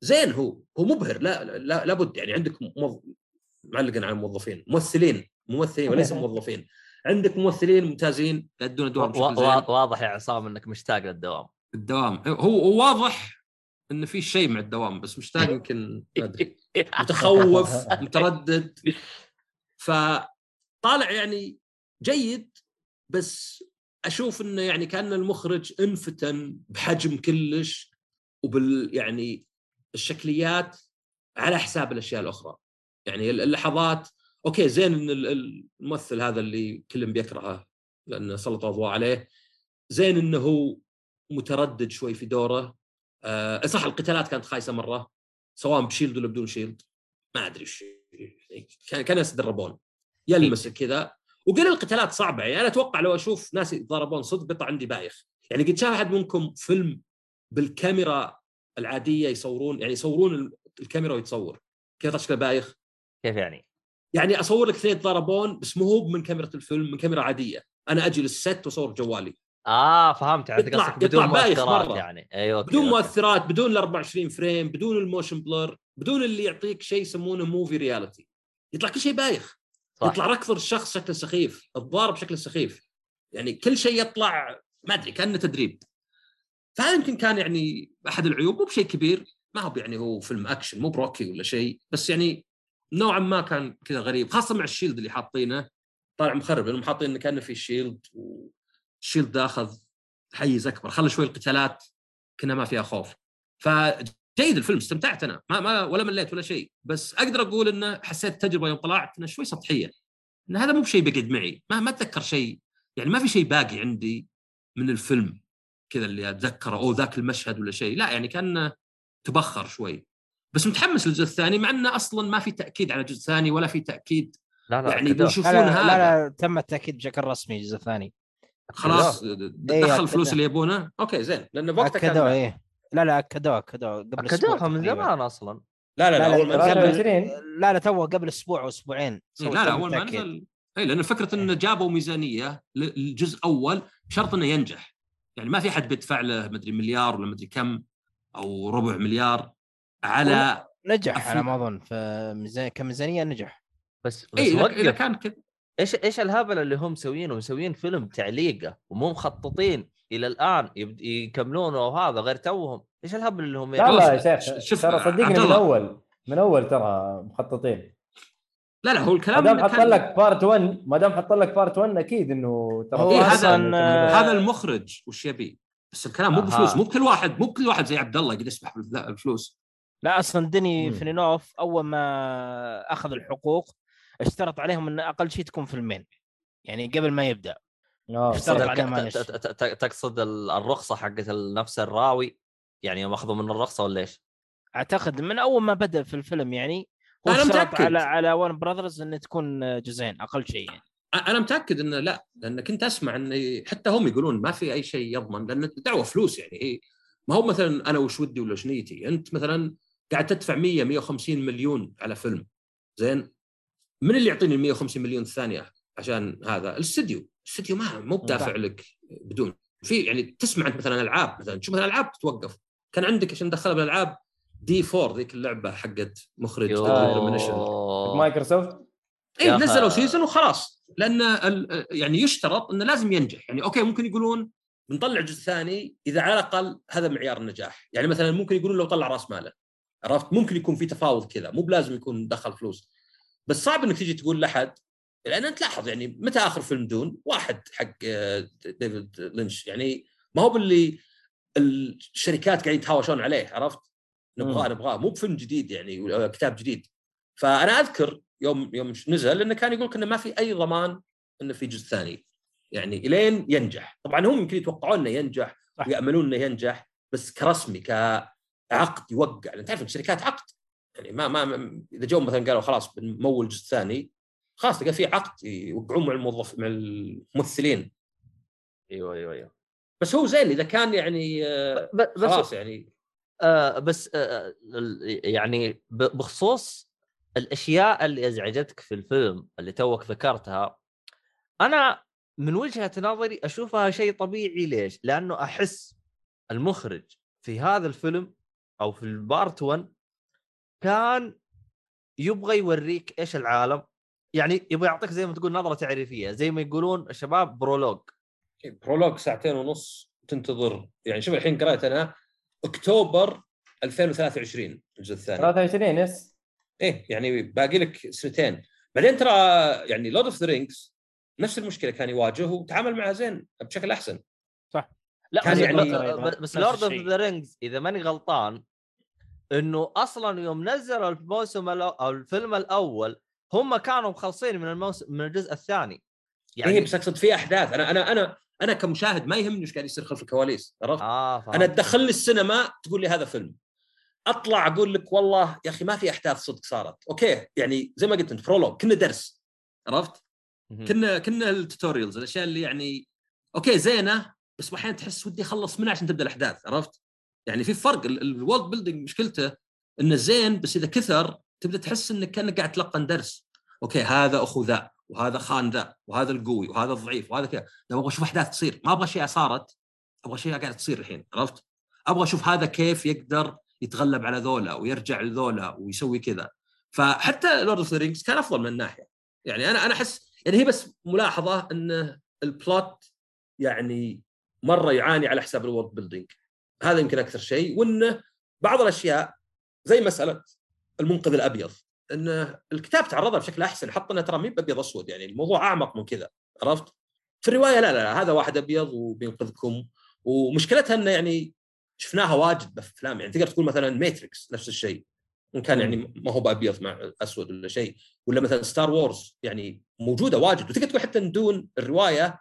زين هو هو مبهر لا لا لابد يعني عندك. معلقا على الموظفين ممثلين ممثلين وليس [laughs] موظفين عندك ممثلين ممتازين يؤدون ادوار واضح يا عصام إنك مشتاق للدوام. الدوام. هو واضح انه في شيء مع الدوام بس مشتاق يمكن [laughs] متخوف [laughs] متردد. فطالع يعني جيد بس أشوف إنه يعني كأن المخرج انفتن بحجم كلش وبال يعني الشكليات على حساب الأشياء الأخرى. يعني اللحظات أوكي زين إن ال- الممثل هذا اللي كلهم بيكرهه لأنه سلطوا أضواء عليه. زين إنه هو متردد شوي في دوره. آه صح القتالات كانت خايسة مرة سواء ب shield ولا بدون shield. ما أدري إيش كان كان ناس يتدربون يلمس كذا. وقل القتالات صعبة يعني أنا أتوقع لو أشوف ناس يتضاربون صدق بيطلع عندي بايخ. يعني قد شاف أحد منكم فيلم بالكاميرا العادية يصورون يعني يصورون ال- الكاميرا ويتصور؟ كيف شكله بايخ؟ كيف يعني؟ يعني أصور لك اثنين يتضاربون بس مو هو من كاميرا الفيلم من كاميرا عادية. أنا أجي للست وأصور جوالي. آه فهمت. يعني قصدك بدون مؤثرات. يعني. أيوه بدون okay. مؤثرات بدون ال 24 frame بدون ال motion blur بدون اللي يعطيك شيء يسمونه movie reality يطلع كل شيء بايخ. صح. يطلع ركض الشخص شكله سخيف الضارب شكله سخيف. يعني كل شيء يطلع ما أدري كأنه تدريب. فهذا يمكن كان يعني أحد العيوب مو بشيء كبير. ما هو يعني هو فيلم أكشن مو Rocky ولا شيء بس يعني نوعا ما كان كذا غريب خاصة مع ال shield اللي حاطينه. طالع مخرب لأنهم حاطين انه كأنه في shield وال shield ده أخذ حيز أكبر خلى شوي القتالات كنا ما فيها خوف. فجيد الفيلم استمتعت أنا. ما ما ولا مليت ولا شيء. بس أقدر أقول إنه حسيت التجربه يوم طلعت انها شوي سطحية. إن هذا مو بشيء بيقعد معي. ما ما أتذكر شيء يعني ما في شيء باقي عندي من الفيلم كذا اللي أتذكره أو ذاك المشهد ولا شيء. لا يعني كان تبخر شوي. بس متحمس للجزء الثاني مع انه أصلا ما في تاكيد على جزء ثاني ولا في تاكيد لا لا يعني. بيشوفون لا لا, هذا لا لا تم التاكيد بشكل رسمي الجزء الثاني خلاص إيه، دخل. الفلوس اللي يبونه أوكي زين لأنه بوقتها كان اكدوه إيه لا لا اكدوه اكدوه قبل اكدوها من. زمان أصلا لا لا لا, اول ما قبل- نزل 23 لا لا تو قبل أسبوع أو أسبوعين لا لا اول ما نزل اي لأن فكره انه جابوا ميزانيه للجزء الأول بشرط انه ينجح يعني ما في حد بيدفع له مدري مليار ولا مدري كم أو ربع مليار على نجح على أفلام. ما أظن فميزانيه كميزانية نجح بس بس اي إذا. كان كذا إيش إيش الهبل اللي هم مسوينه مسويين فيلم تعليقة ومو مخططين إلى الآن يبد- يكملونه وهذا غير توهم إيش الهبل اللي هم لا لا يا شيخ ترى صدقني من. أول من أول ترى مخططين لا لا هو ما الكلام دام إنه حط كان- لك part 1 ما دام حط لك part 1 أكيد إنه ترى هو إيه، هذا- هذا المخرج وش يبي بس الكلام مو. بفلوس مو بكل واحد مو بكل واحد زي عبد الله يقدر يسمح بالفلا- بالفلوس لا أصلا ديني مم. فيلنوف أول ما أخذ الحقوق اشترط عليهم إن أقل شيء تكون فيلمين يعني قبل ما يبدأ آه، اشترط صدق. عليه ما ت- نش. ت- ت- ت- تقصد ال- الرخصة حقت نفس الراوي يعني يوم أخذوا من الرخصة ولا إيش؟ أعتقد من أول ما بدأ في الفيلم يعني اشترط متأكد. على على ون براذرز انه تكون جزئين أقل شيء يعني أنا متأكد انه لا لأن كنت أسمع إن حتى هم يقولون ما في أي شيء يضمن لأن الدعوه فلوس يعني هي ما هو مثلا أنا وش ودي ولا وش نيتي أنت مثلا قاعد تدفع 100 150 مليون على فيلم. زين؟ من اللي يعطيني ال 150 مليون الثانية عشان هذا؟ الاستديو. الاستديو ما مو بدافع لك بدون. في يعني تسمع انت مثلا ألعاب مثلا تشوف مثلا ألعاب تتوقف. كان عندك عشان تدخلها بالألعاب دي 4 ذيك اللعبة حقت مخرج. مايكروسوفت؟ اي. نزلوا season وخلاص. لأن ال- يعني يشترط إنه لازم ينجح. يعني أوكي ممكن يقولون بنطلع جزء ثاني إذا على الأقل هذا معيار النجاح. يعني مثلا ممكن يقولون لو طلع راس ماله. عرفت؟ ممكن يكون في تفاوض كذا مو بلازم يكون دخل فلوس. بس صعب إنك تجي تقول لأحد لأن أنت لاحظ يعني متى آخر فيلم دون؟ واحد حق آه، ديفيد لينش. يعني ما هو باللي الشركات قاعدين يتهاوشون عليه عرفت؟ نبغاه نبغاه. مو بفيلم جديد يعني كتاب جديد. فأنا أذكر يوم يوم نزل إنه كان يقول إنه ما في أي ضمان إنه في جزء ثاني. يعني إلين ينجح. طبعا هم يمكن يتوقعون إنه ينجح. وياملون إنه ينجح بس كرسمي كعقد يوقع لأن تعرف الشركات عقد. يعني ما ما إذا جو مثلا قالوا خلاص بنمول جزء ثاني خلاص تلقى في عقد يوقعون مع الموظف مع الممثلين. أيوه أيوه أيوه. بس هو زين إذا كان يعني آه، بس خلاص يعني. آه بس آه ال- يعني بخصوص الأشياء اللي أزعجتك في الفيلم اللي توك ذكرتها أنا من وجهة نظري أشوفها شيء طبيعي. ليش؟ لأنه أحس المخرج في هذا الفيلم أو في ال part 1 كان يبغى يوريك إيش العالم. يعني يبغى يعطيك زي ما تقول نظرة تعريفية زي ما يقولون الشباب prologue prologue ساعتين ونص تنتظر. يعني شوف الحين قرأت أنا أكتوبر 2023 الجزء الثاني. 23 yes. إيه يعني باقي لك سنتين. بعدين ترى يعني Lord of the Rings نفس المشكلة كان يواجه وتعامل معها زين بشكل أحسن. لا بس يعني- بس Lord of. the Rings إذا ماني غلطان إنه أصلا يوم نزلوا الموسم الأو... أو الفيلم الأول هم كانوا مخلصين من الموسم من الجزء الثاني يعني إيه بس أقصد في أحداث أنا أنا أنا أنا كمشاهد ما يهمني إيش قاعد يصير خلف الكواليس عرفت؟ فهمت. أنا تدخلني السينما تقول لي هذا فيلم أطلع أقول لك والله يا أخي ما في أحداث صدق صارت أوكي يعني زي ما قلت أنت prologue كنا درس عرفت؟ كنا كنا ال tutorials الأشياء اللي يعني أوكي زينة بس أحيانا تحس ودي أخلص منها عشان تبدأ الأحداث عرفت؟ يعني في فرق ال world building مشكلته إنه زين بس إذا كثر تبدأ تحس إنك كأنك قاعد تلقن درس. أوكي هذا أخو ذا وهذا خان ذا وهذا القوي وهذا الضعيف وهذا كذا. أبغى أشوف أحداث تصير. ما أبغى اشياء صارت أبغى اشياء قاعدة تصير الحين عرفت؟ أبغى أشوف هذا كيف يقدر يتغلب على ذولا ويرجع لذولا ويسوي كذا. فحتى Lord of the Rings كان أفضل من الناحية. يعني أنا أنا أحس يعني هي بس ملاحظة إن ال plot يعني مرة يعاني على حساب ال world building هذا يمكن أكثر شيء. وانه بعض الأشياء زي مسألة المنقذ الأبيض انه الكتاب تعرضها بشكل أحسن حط إنه ترى مي بأبيض أسود يعني الموضوع أعمق من كذا عرفت؟ في الرواية لا لا, لا هذا واحد أبيض وبينقذكم. ومشكلتها إنه يعني شفناها واجد بأفلام يعني تقدر تقول مثلا Matrix نفس الشيء وان كان يعني ما هو بأبيض مع أسود ولا شيء. ولا مثلا Star Wars يعني موجودة واجد. وتقدر تقول حتى من دون الرواية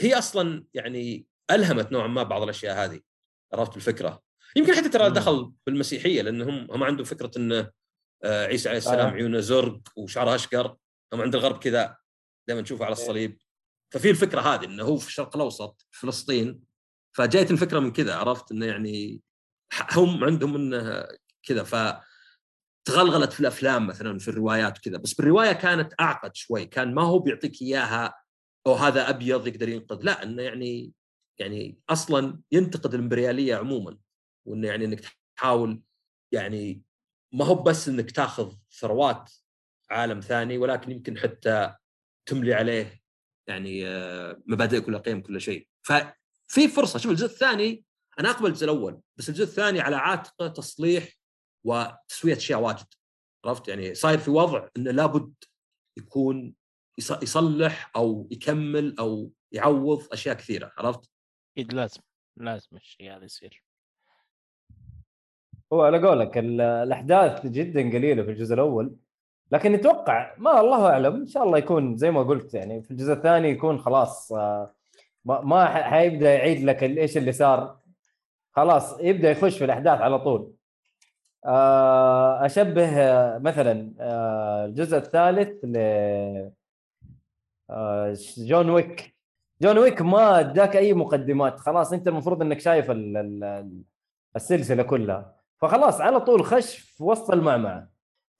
هي أصلا يعني ألهمت نوعا ما بعض الأشياء هذه. عرفت الفكرة؟ يمكن حتى ترى. دخل بالمسيحيه لأنهم هم عندهم فكرة انه عيسى عليه السلام آه. عيونه زرق وشعره أشقر هم عند الغرب كذا دائما نشوفه على الصليب. ففي الفكرة هذه إنه هو في الشرق الأوسط في فلسطين فجاءت الفكرة من كذا عرفت إنه يعني هم عندهم إنه كذا ف تغلغلت في الأفلام مثلا في الروايات وكذا. بس بالرواية كانت أعقد شوي كان ما هو بيعطيك إياها أو هذا أبيض يقدر ينقذ. لا إنه يعني يعني أصلا ينتقد الإمبريالية عموما وإنه يعني إنك تحاول يعني ما هو بس إنك تاخذ ثروات عالم ثاني ولكن يمكن حتى تملي عليه يعني آه، مبادئك ولا قيم كل شيء. ففي فرصة. شوف الجزء الثاني أنا أقبل الجزء الأول بس الجزء الثاني على عاتقه تصليح وتسوية أشياء واجد. عرفت؟ يعني صاير في وضع إنه لابد يكون يصلح أو يكمل أو يعوض أشياء كثيرة. عرفت؟ أكيد لازم لازم الشيء هذا يصير. هو على قولك الأحداث جدا قليلة في الجزء الأول لكن نتوقع ما الله أعلم إن شاء الله يكون زي ما قلت يعني في الجزء الثاني يكون خلاص آه، ما حيبدأ يعيد لك إيش اللي صار. خلاص يبدأ يخش في الأحداث على طول. آه، أشبه مثلا آه، الجزء الثالث ل John Wick. John Wick ما اداك اي مقدمات. خلاص انت المفروض انك شايف السلسلة كلها. فخلاص على طول خش في وسط المعمعة.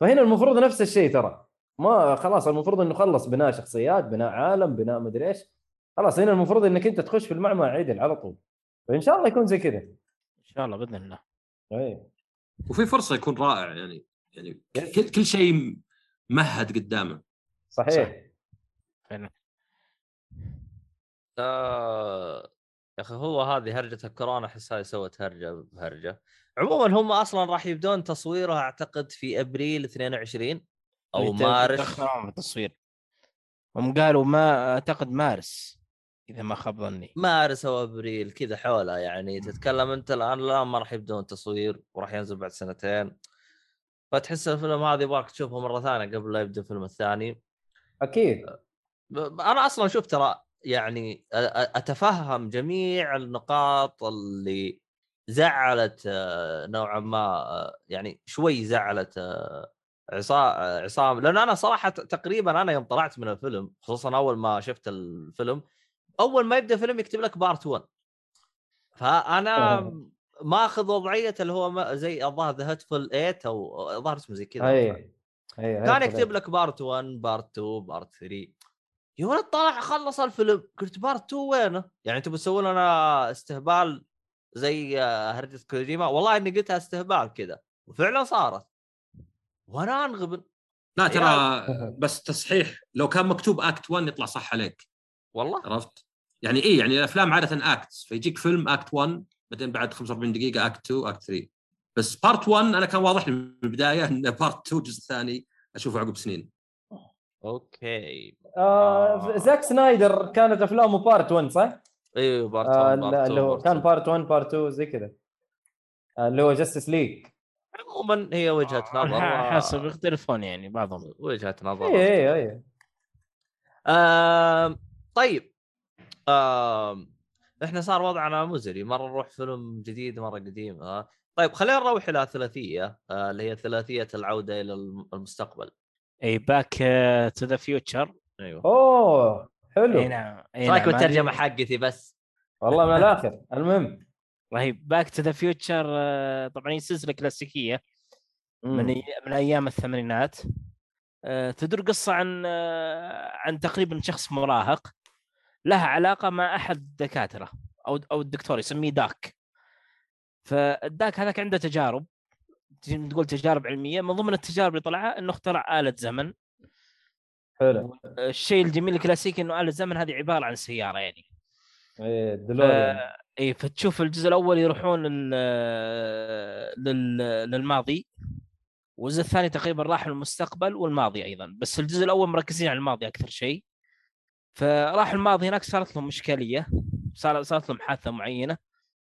فهنا المفروض نفس الشيء ترى. ما خلاص المفروض انه خلص بناء شخصيات بناء عالم بناء مدري إيش. خلاص هنا المفروض انك انت تخش في المعمعة عدل على طول. فإن شاء الله يكون زي كذا. إن شاء الله بإذن الله. اي وفي فرصة يكون رائع يعني يعني كل كل شيء مهد قدامه. صحيح. فعلا آه يا أخي هو هذه هرجة الكورونا احسها سوت هرجة بهرجة. عموما هم أصلا راح يبدون تصويرها أعتقد في أبريل 22 أو مارس. التصوير هم قالوا ما أعتقد مارس إذا ما خاب ظني. مارس أو أبريل كذا حولها يعني. تتكلم أنت الآن لا ما راح يبدون تصوير وراح ينزل بعد سنتين. فتحس الفيلم هذا يبغاك تشوفه مرة ثانية قبل لا يبدأ الفيلم الثاني. أكيد. أنا أصلا شوف ترى يعني أتفهم جميع النقاط اللي زعلت نوعا ما يعني شوي زعلت عصام. لأن أنا صراحة تقريبا أنا يوم طلعت من الفيلم خصوصا أول ما شفت الفيلم أول ما يبدأ الفيلم يكتب لك part 1 فأنا ماخذ وضعية اللي هو زي الظاهر The Hateful 8 أو الظاهر اسمه زي كذا أي كان يكتب لك part 1 part 2 part 3 يا ولد طلع خلص الفيلم. قلت part 2 وينه؟ يعني أنتم بتسوون لنا استهبال زي هرجة كوجيما؟ والله اني قلتها استهبال كذا. وفعلا صارت. وأنا انغبن. لا ترى بس تصحيح لو كان مكتوب act 1 يطلع صح عليك. والله. عرفت؟ يعني إيه يعني الأفلام عادة acts فيجيك فيلم act 1 بعدين بعد 45 دقيقة act 2 act 3 بس part 1 أنا كان واضح لي من البداية إن part 2 الجزء الثاني أشوفه عقب سنين. أوكي. آه زاك سنايدر كانت أفلامه part 1 صح؟ أيوه part 1 آه اللي هو كان part 1 part 2 زي كذا. آه اللي هو Justice League عموما هي وجهة آه، نظر. حسب يختلفون يعني بعضهم. وجهة نظر. اي اي اي آه طيب. آه إحنا صار وضعنا مزري. مرة نروح فيلم جديد مرة قديم آه. طيب خلينا نروح إلى ثلاثيه آه اللي هي ثلاثية العودة إلى المستقبل. اي Back to the Future أيوه. أوه حلو. أي نعم إيش رايك نعم. بالترجمه حقتي بس؟ والله من الآخر المهم. رهيب Back to the Future طبعا هي سلسلة كلاسيكية. من من أيام الثمانينات. آه، تدور قصة عن آه، عن تقريبا شخص مراهق لها علاقة مع أحد الدكاتره أو أو الدكتور يسميه Doc. فال Doc هذاك عنده تجارب. تقول تجارب علمية من ضمن التجارب اللي طلعها إنه اخترع آلة زمن. حلو. الشيء الجميل الكلاسيكي إنه آلة زمن هذه عبارة عن سيارة يعني. إيه دلوريان ف... اي فتشوف الجزء الأول يروحون لل... لل... للماضي والجزء الثاني تقريبا راح للمستقبل والماضي أيضا بس الجزء الأول مركزين على الماضي أكثر شيء. فراح الماضي هناك صارت لهم إشكالية صارت لهم حادثة معينة.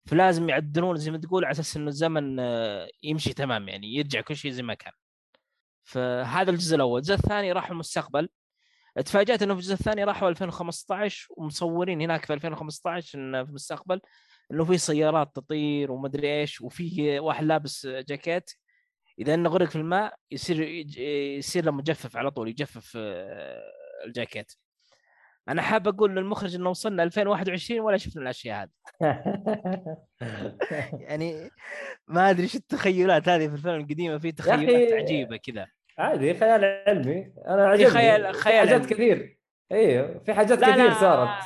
فلازم يعدلون زي ما تقول على أساس إنه الزمن آه، يمشي تمام يعني يرجع كل شيء زي ما كان. فهذا الجزء الأول. الجزء الثاني راح المستقبل. تفاجأت إنه في الجزء الثاني راحوا 2015 ومصورين هناك في 2015 إن في المستقبل إنه في سيارات تطير ومدري إيش وفي واحد لابس جاكيت. إذا إنه غرق في الماء يصير يصير له مجفف على طول يجفف آه، الجاكيت. أنا حاب أقول للمخرج إنه وصلنا 2021 ولا شفنا الأشياء هذه. [laughs] يعني ما أدري إيش التخيلات هذه في الفيلم القديمه في تخيلات عجيبة كذا. عادي خيال علمي. أنا عجبني. خيال- في خيال حاجات علمي. كثير. أيوه في حاجات كثير لا صارت.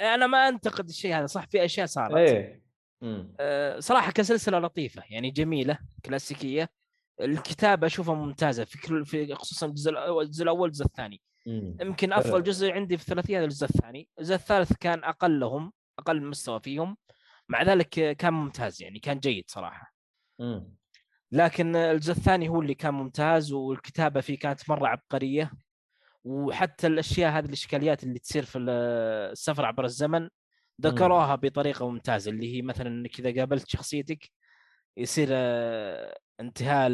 أنا ما أنتقد الشيء هذا صح في أشياء صارت. إيه. أه، صراحة كسلسلة لطيفة يعني جميلة كلاسيكية. الكتابة أشوفها ممتازة في كل في خصوصا الجزء الأول- الجزء الأول والجزء الثاني. يمكن. أفضل جزء عندي في الثلاثية الجزء الثاني. الجزء الثالث كان أقلهم أقل مستوى فيهم. مع ذلك كان ممتاز يعني كان جيد صراحة. مم. لكن الجزء الثاني هو اللي كان ممتاز والكتابة فيه كانت مرة عبقرية. وحتى الأشياء هذه الإشكاليات اللي تصير في السفر عبر الزمن ذكروها بطريقة ممتازة. اللي هي مثلا إنك إذا قابلت شخصيتك يصير آه، انتهاء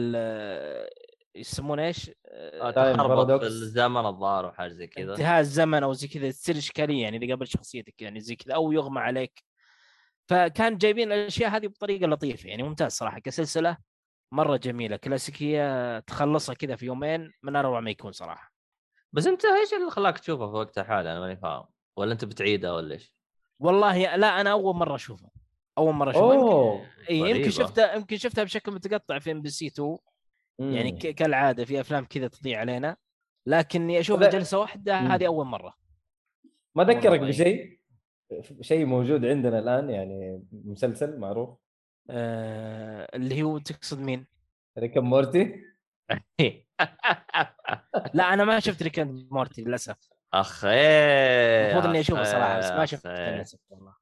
يسمونه إيش؟ آه، تخربط paradox. في الزمن الظاهر وحاجه زي كذا. انتهاء الزمن أو زي كذا تصير إشكالية يعني إذا قابلت شخصيتك يعني زي كذا أو يغمى عليك. فكان جايبين الأشياء هذه بطريقة لطيفة يعني ممتاز صراحة كسلسلة مرة جميلة كلاسيكية تخلصها كذا في يومين من أروع ما يكون صراحة. بس أنت إيش اللي خلاك تشوفه في وقتها الحالي أنا ماني فاهم. ولا أنت بتعيده ولا إيش؟ والله لا أنا أول مرة أشوفه. أول مرة أشوفه. يمكن- اي يمكن. شفتها يمكن شفتها بشكل متقطع في MBC 2 يعني مم. ك- كالعادة في أفلام كذا تضيع علينا لكني اشوفها لا. جلسه واحدة مم. هذه أول مرة ما ذكرك. بشيء شيء موجود عندنا الآن يعني مسلسل معروف آه اللي هو تقصد مين؟ ريك مورتي [laughs] لا أنا ما شفت Rick Morty للأسف اخ إيه المفروض إني أشوفه صراحة بس ما شفت أخ إيه. للأسف والله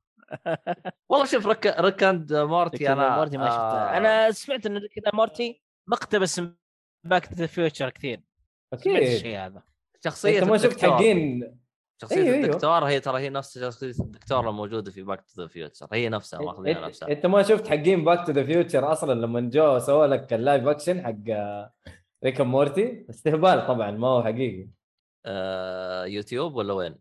والله شوف Rick... Rick and Morty أنا Morty ما شفتها آه، أنا سمعت إن Rick and Morty مقتبس من Back to the Future كثير. أكيد. الشيء هذا. شخصية أنت ما شفت. حقين. شخصية أيوه، أيوه. الدكتور هي ترى هي نفس شخصية الدكتور الموجودة في Back to the Future هي نفسها ماخذينها نفسها. أنت ما شفت حقين Back to the Future أصلا لما جو سووا لك ال live action حق Rick Morty استهبال طبعا ما هو حقيقي. آه يوتيوب ولا وين؟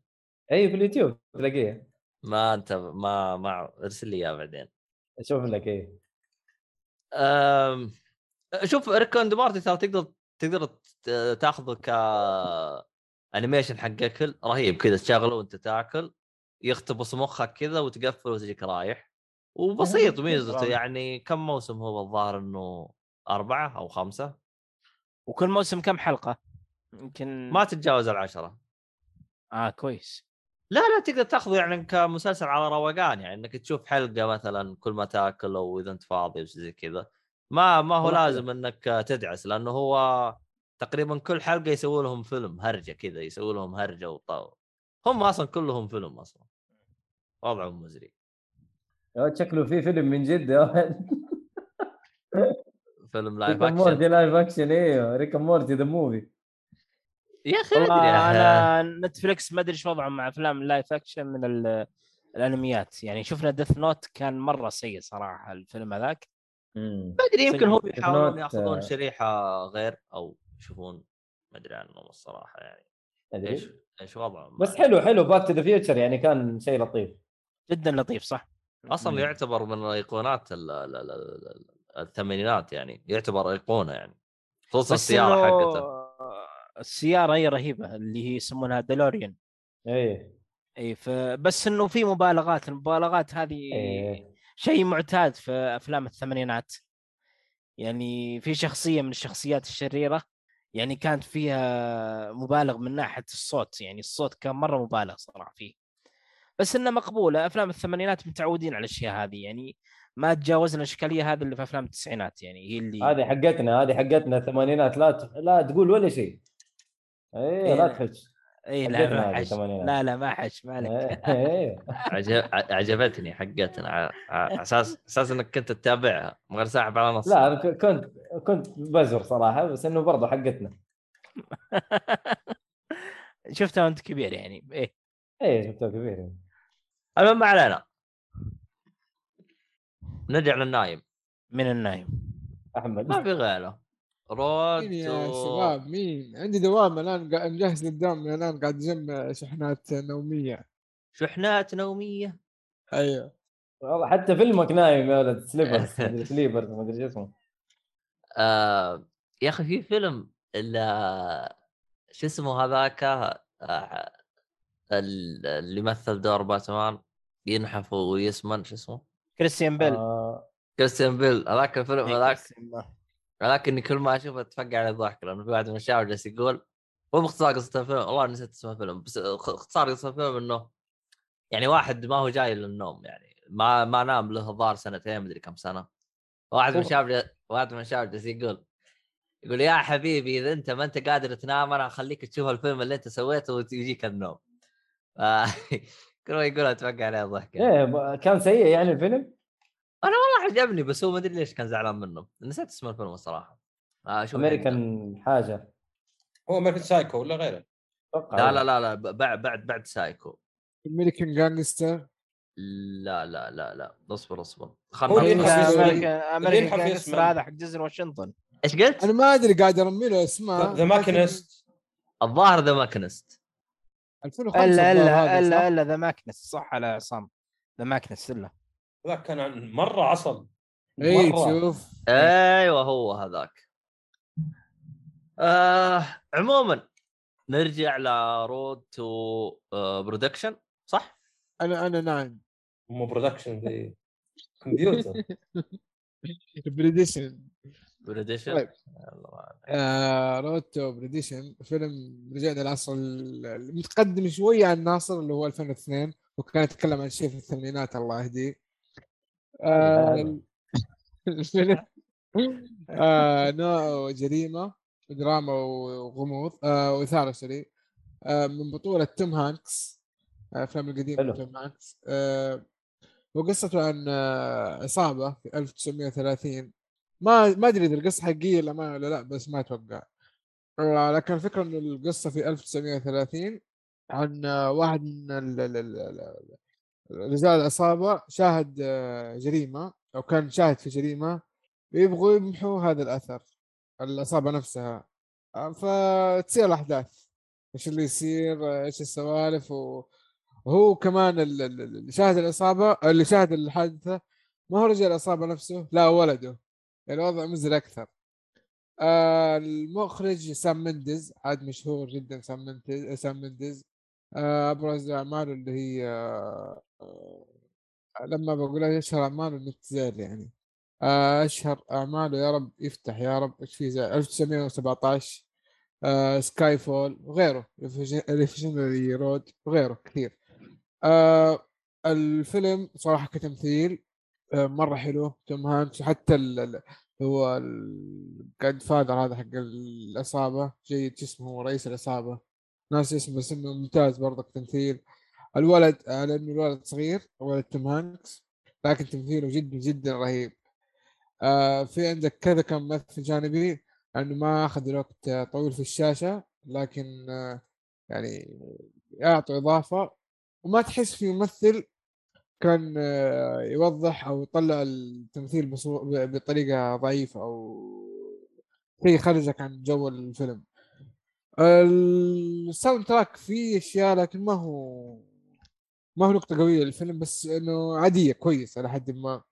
إي في اليوتيوب تلاقيه. ما أنت ما ما ارسل لي إياه بعدين. أشوف لك إيه. شوف Rick and Morty ترى تقدر تقدر تاخذه ك animation حق أكل رهيب كذا تشغله وأنت تاكل يختبص مخك كذا وتقفل وتجيك رايح. وبسيط ميزته يعني كم موسم هو الظاهر إنه أربعة أو خمسة؟ وكل موسم كم حلقة؟ يمكن ما تتجاوز العشرة. آه كويس. لا لا تقدر تاخذه يعني كمسلسل على روقان يعني إنك تشوف حلقة مثلا كل ما تاكل أو إذا أنت فاضي وش زي كذا. ما ما هو لازم إنك تدعس لأنه هو تقريبا كل حلقة يسوي لهم فيلم هرجة كذا يسوي لهم هرجة وطاو. هم أصلا كلهم فيلم أصلا. وضعهم مزري. يا شكله في فيلم من جد يا ولد. [laughs] فيلم live Rick Morty action live action إيوه Rick Morty the movie يا أخي أنا Netflix ما أدري إيش وضعهم مع أفلام ال live action من ال- الأنميات. يعني شفنا Death Note كان مرة سيء صراحة الفيلم هذاك. ما أدري يمكن هم يحاولون ياخذون آه. شريحة غير أو يشوفون ما أدري عنهم الصراحة يعني. إيش إيش وضعهم بس حلو حلو باك تو the Future يعني كان شيء لطيف. جدا لطيف صح. أصلا مم. يعتبر من ايقونات ال- ال- ال- ال- الثمانينات يعني يعتبر أيقونة يعني خصوصا السيارة حقته. السيارة هي رهيبة اللي هي يسمونها ديلوريان إيه. اي فبس إنه في مبالغات المبالغات هذه إيه. شيء معتاد في أفلام الثمانينات. يعني في شخصية من الشخصيات الشريرة يعني كانت فيها مبالغ من ناحية الصوت يعني الصوت كان مرة مبالغ صراحة فيه. بس إنها مقبولة أفلام الثمانينات متعودين على الأشياء هذه يعني ما تجاوزنا الإشكالية هذه اللي في أفلام التسعينات يعني هي اللي هذه حقتنا هذه حقتنا الثمانينات لا ت... لا تقول ولا شيء. إيه إيه، لا تحش. اي لا ما حش. لا لا ما حش ما عليك. إيه [laughs] عجب عجبتني حقتنا. ع- ع- [laughs] أساس أساس إنك كنت تتابعها من غير ساحب على نص. لا أنا كنت كنت بزر صراحة بس إنه برضه حقتنا. [laughs] شفتها وأنت كبير يعني. إيه. إيه شفته كبير. المهم ما علينا. نرجع للنايم. من النايم. أحمد. ما في غيره. رود مين يا و- شباب؟ مين؟ عندي دوام الآن قاعد نجهز للدوام الآن قاعد أجمع شحنات نومية. شحنات نومية. أيوه. والله حتى فيلمك نايم يا ولد سليبرز [laughs] سليبرز مدري شو اسمه. آه يا أخي في فيلم ال- شو اسمه هذاك آه ال- اللي مثل دور باتمان ينحف ويسمن شو اسمه؟ كريستيان بيل. آه. كريستيان بيل. هذاك الفيلم هذاك اني كل ما أشوفه أتفقع على الضحك لأنه في واحد من الشباب جالس يقول هو باختصار قصة الفيلم والله نسيت اسم الفيلم بس اختصار قصة الفيلم إنه يعني واحد ما هو جاي للنوم يعني ما ما نام له الظاهر سنتين مدري كم سنة واحد من. الشباب جا- واحد من الشباب جالس يقول يقول يا حبيبي إذا أنت ما أنت قادر تنام أنا أخليك تشوف الفيلم اللي أنت سويته ويجيك النوم [laughs] كل ما يقول أتوقع عليه ضحك يعني. إيه كان سيء يعني الفيلم والله عجبني بس هو ما أدري ليش كان زعلان منه. نسيت اسم الفيلم الصراحة. آه شوف أمريكان حاجة. هو American Psycho ولا غيره؟ أتوقع لا لا لا لا ب- بعد بعد بعد سايكو. American Gangster؟ لا لا لا لا اصبر اصبر. هو خلنا اللي أمريكا- ينحف يسمن. أمريكا اللي ينحف أمريكا يسمن. جانجستر هذا حق ديزني واشنطن. إيش قلت؟ أنا ما أدري قاعد أرمي له اسماء ذا ماكنست الظاهر ذا ماكنست 2005 إلا الظاهر إلا إلا ذا ماكنس صح على عصام. ذا ماكنس إلا. ذاك كان مرة عصب إي مرة. شوف. أيوه هو هذاك. آه عموما نرجع لرود تو production صح؟ أنا أنا نعم. مو production ذي كمبيوتر بريديشن production طيب. آه Road to Perdition فيلم رجعنا العصر ال- المتقدم شوي عن ناصر اللي هو 2002 وكان يتكلم عن شيء في الثمانينات الله يهديه. آه. الفيلم [laughs] آه نوع جريمة دراما وغموض آه وإثارة sorry آه من بطولة توم هانكس آه، افلام القديمة. توم هانكس آه وقصته عن آه عصابه في 1930 ما ما أدري إذا القصة حقيقية ولا ما ولا لا بس ما أتوقع آه، لكن الفكرة انه القصة في 1930 عن آه، واحد من ال- ال- ال- ال- رجال العصابة شاهد آه، جريمة أو كان شاهد في جريمة يبغوا يمحوا هذا الأثر العصابة نفسها. آه، فتصير الأحداث. إيش اللي يصير؟ إيش السوالف؟ وهو كمان ال- ال- ال- اللي شاهد العصابة اللي شاهد الحادثة ما هو رجال العصابة نفسه لا ولده. يعني الوضع مزري أكثر. آه المخرج سام مندز عاد مشهور جدا سام مندز سام مندز. ابرز اعماله اللي هي آه آه لما بقول اشهر اعماله النتزال يعني. آه أشهر أعماله يا رب يفتح يا رب إيش في زي 1917 آه Skyfall وغيره Revolutionary Road وغيره كثير. آه الفيلم صراحة كتمثيل آه مرة حلو توم هانكس وحتى ال- هو ال Godfather هذا حق العصابة جيد اسمه هو رئيس العصابة. ناس اسمه بس انه ممتاز برضك تمثيل الولد لأنه الولد صغير ولد توم هانكس لكن تمثيله جدا جدا رهيب. آه في عندك كذا كم ممثل جانبي انه ما أخذ آه، طويل في الشاشة لكن آه يعني يعطوا إضافة. وما تحس في ممثل كان آه، يوضح أو يطلع التمثيل بطريقة ضعيفة أو شيء يخرجك عن جو الفيلم. ال soundtrack فيه أشياء لكن ما هو ما هو نقطة قوية للفيلم بس إنه عادية كويس على حد ما.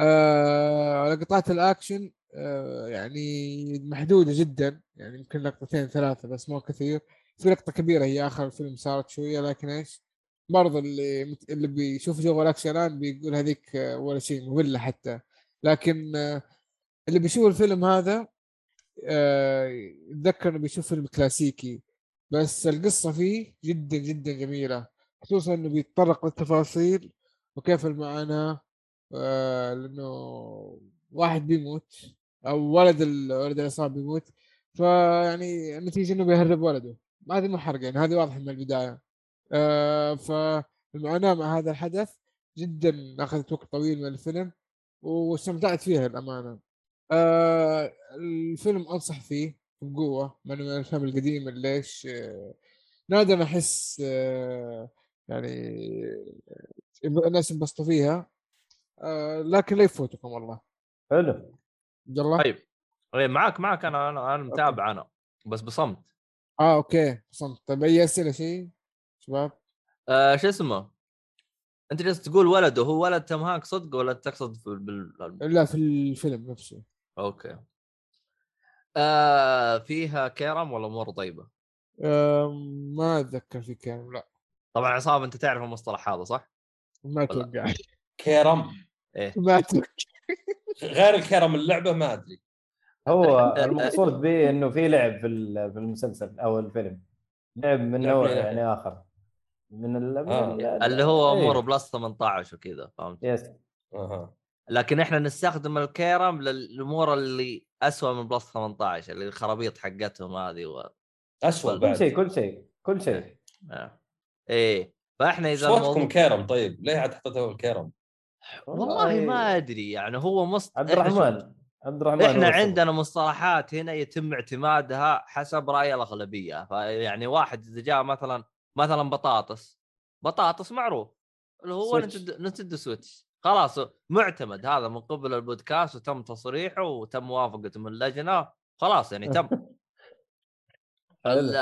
آه لقطات الأكشن آه يعني محدودة جدا يعني يمكن لقطتين ثلاثة بس مو كثير. في لقطة كبيرة هي آخر الفيلم صارت شوية لكن إيش؟ برضه اللي مت- اللي بيشوف جو الأكشن الآن بيقول هذيك آه، ولا شيء مملة حتى. لكن آه اللي بيشوف الفيلم هذا يتذكر إنه بيشوف فيلم كلاسيكي. بس القصة فيه جدا جدا جميلة خصوصا إنه بيتطرق للتفاصيل وكيف المعاناة. آه، لأنه واحد بيموت أو ولد ولد العصابة بيموت. فيعني النتيجة إنه بيهرب ولده. هذه مو حرق يعني هذه واضحة من البداية. آه، فالمعاناة مع هذا الحدث جدا أخذت وقت طويل من الفيلم واستمتعت فيها الامانة آه الفيلم أنصح فيه بقوة من الأفلام القديمة ليش آه نادر أحس آه يعني الناس ينبسطوا فيها آه لكن لا يفوتكم والله. حلو. يلا طيب طيب معاك معاك أنا أنا أنا متابع أنا بس بصمت. آه أوكي صمت طيب أي أسئلة شيء شباب؟ آه شو اسمه؟ أنت جالس تقول ولده هو ولد توم هانكس صدق ولا تقصد في بال... لا في الفيلم نفسه. okay. آه فيها كرم ولا امور طيبه؟ آه ما أتذكر في كلام لا. طبعا عصام أنت تعرف المصطلح هذا صح؟ ما أتوقع. كيرم إيه. [laughs] ما أتوقع. غير الكيرم اللعبة ما أدري. هو [laughs] المقصود به إنه في لعب في ال- في المسلسل أو الفيلم. لعب من نوع من- يعني آخر. من ال... من آه. ال- اللي هو إيه. أمور plus 18 وكذا فهمت؟ yes. أها. لكن إحنا نستخدم الكيرم للأمور اللي اسوء من plus 18 اللي الخرابيط حقتهم هذه و... اسوء كل شيء كل شيء كل شيء آه. إيه فإحنا إذا صوتكم الموضوع كيرم طيب ليه عاد حطيتوا الكيرم؟ والله ما أدري يعني هو مص... عبد الرحمن عبد الرحمن إحنا. عندنا مصطلحات هنا يتم اعتمادها حسب رأي الأغلبية فيعني واحد إذا جاء مثلا مثلا بطاطس بطاطس معروف اللي هو Nintendo Switch خلاص معتمد هذا من قبل البودكاست وتم تصريحه وتم موافقته من اللجنة خلاص يعني تم. [laughs] ال-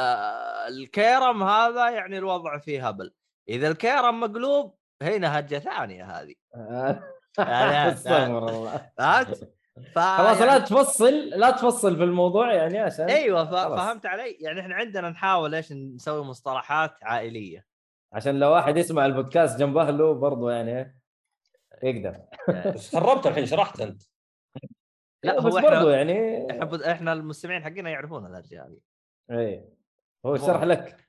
الكيرم هذا يعني الوضع فيه هبل. إذا الكيرم مقلوب هنا هجة ثانية هذه. يعني- [laughs] استغفر الله. [laughs] خلاص يعني- لا تفصل لا تفصل في الموضوع يعني عشان أيوه ف-. فهمت علي؟ يعني إحنا عندنا نحاول إيش نسوي مصطلحات عائلية. عشان لو واحد يسمع البودكاست جنب أهله برضه يعني يقدر. بس خربت الحين شرحت أنت. لا بس هو برضه إحنا يعني إحنا إحنا المستمعين حقنا يعرفون الاشياء هذه. إيه هو شرح لك.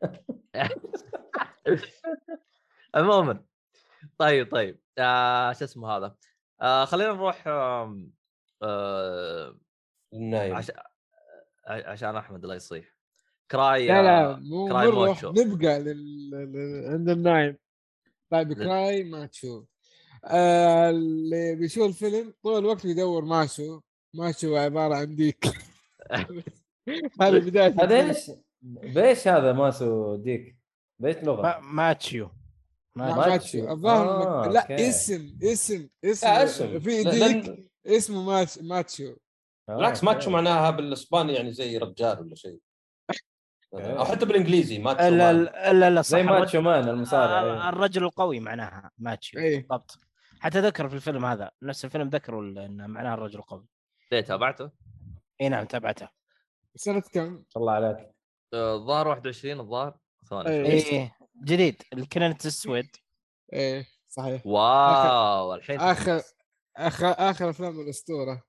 [laughs] عموما. طيب طيب. آه شو اسمه هذا؟ آه خلينا نروح آه النايم. عش... ع- عشان أحمد لا يصيح. كراي لا لا آه، مو كراي نروح. نبقى لل... لل... عند النايم. طيب كراي ماتشو. آه اللي بيشوف الفيلم طول الوقت بيدور ماشو ماشو عبارة عن ديك [laughs] هذه بداية هذا الفيلم. إيش؟ بايش هذا ماسو ديك؟ بايش لغة؟ ما- ماتشيو ماتشيو. ماتشو الظاهر آه، لا أوكي. اسم اسم اسم. في ديك لأن- اسمه Macho Macho آه، بالعكس. macho معناها بالإسباني يعني زي رجال ولا شيء. أو حتى بالإنجليزي macho لا man. لا لا لا صح زي ماتشو مان المصارع آه، إيه. الرجل القوي معناها macho إيه. بالضبط حتى ذكر في الفيلم هذا نفس الفيلم ذكروا انه معناها الرجل القوي. ليه تابعته؟ اي نعم تابعته. سنة كم؟ الله عليك. آه، الظاهر 21 الظاهر ثواني. إيه. إيه جديد. كلينت ايستوود. إيه صحيح. واو الحين اخر اخر اخر أفلام الأسطورة؟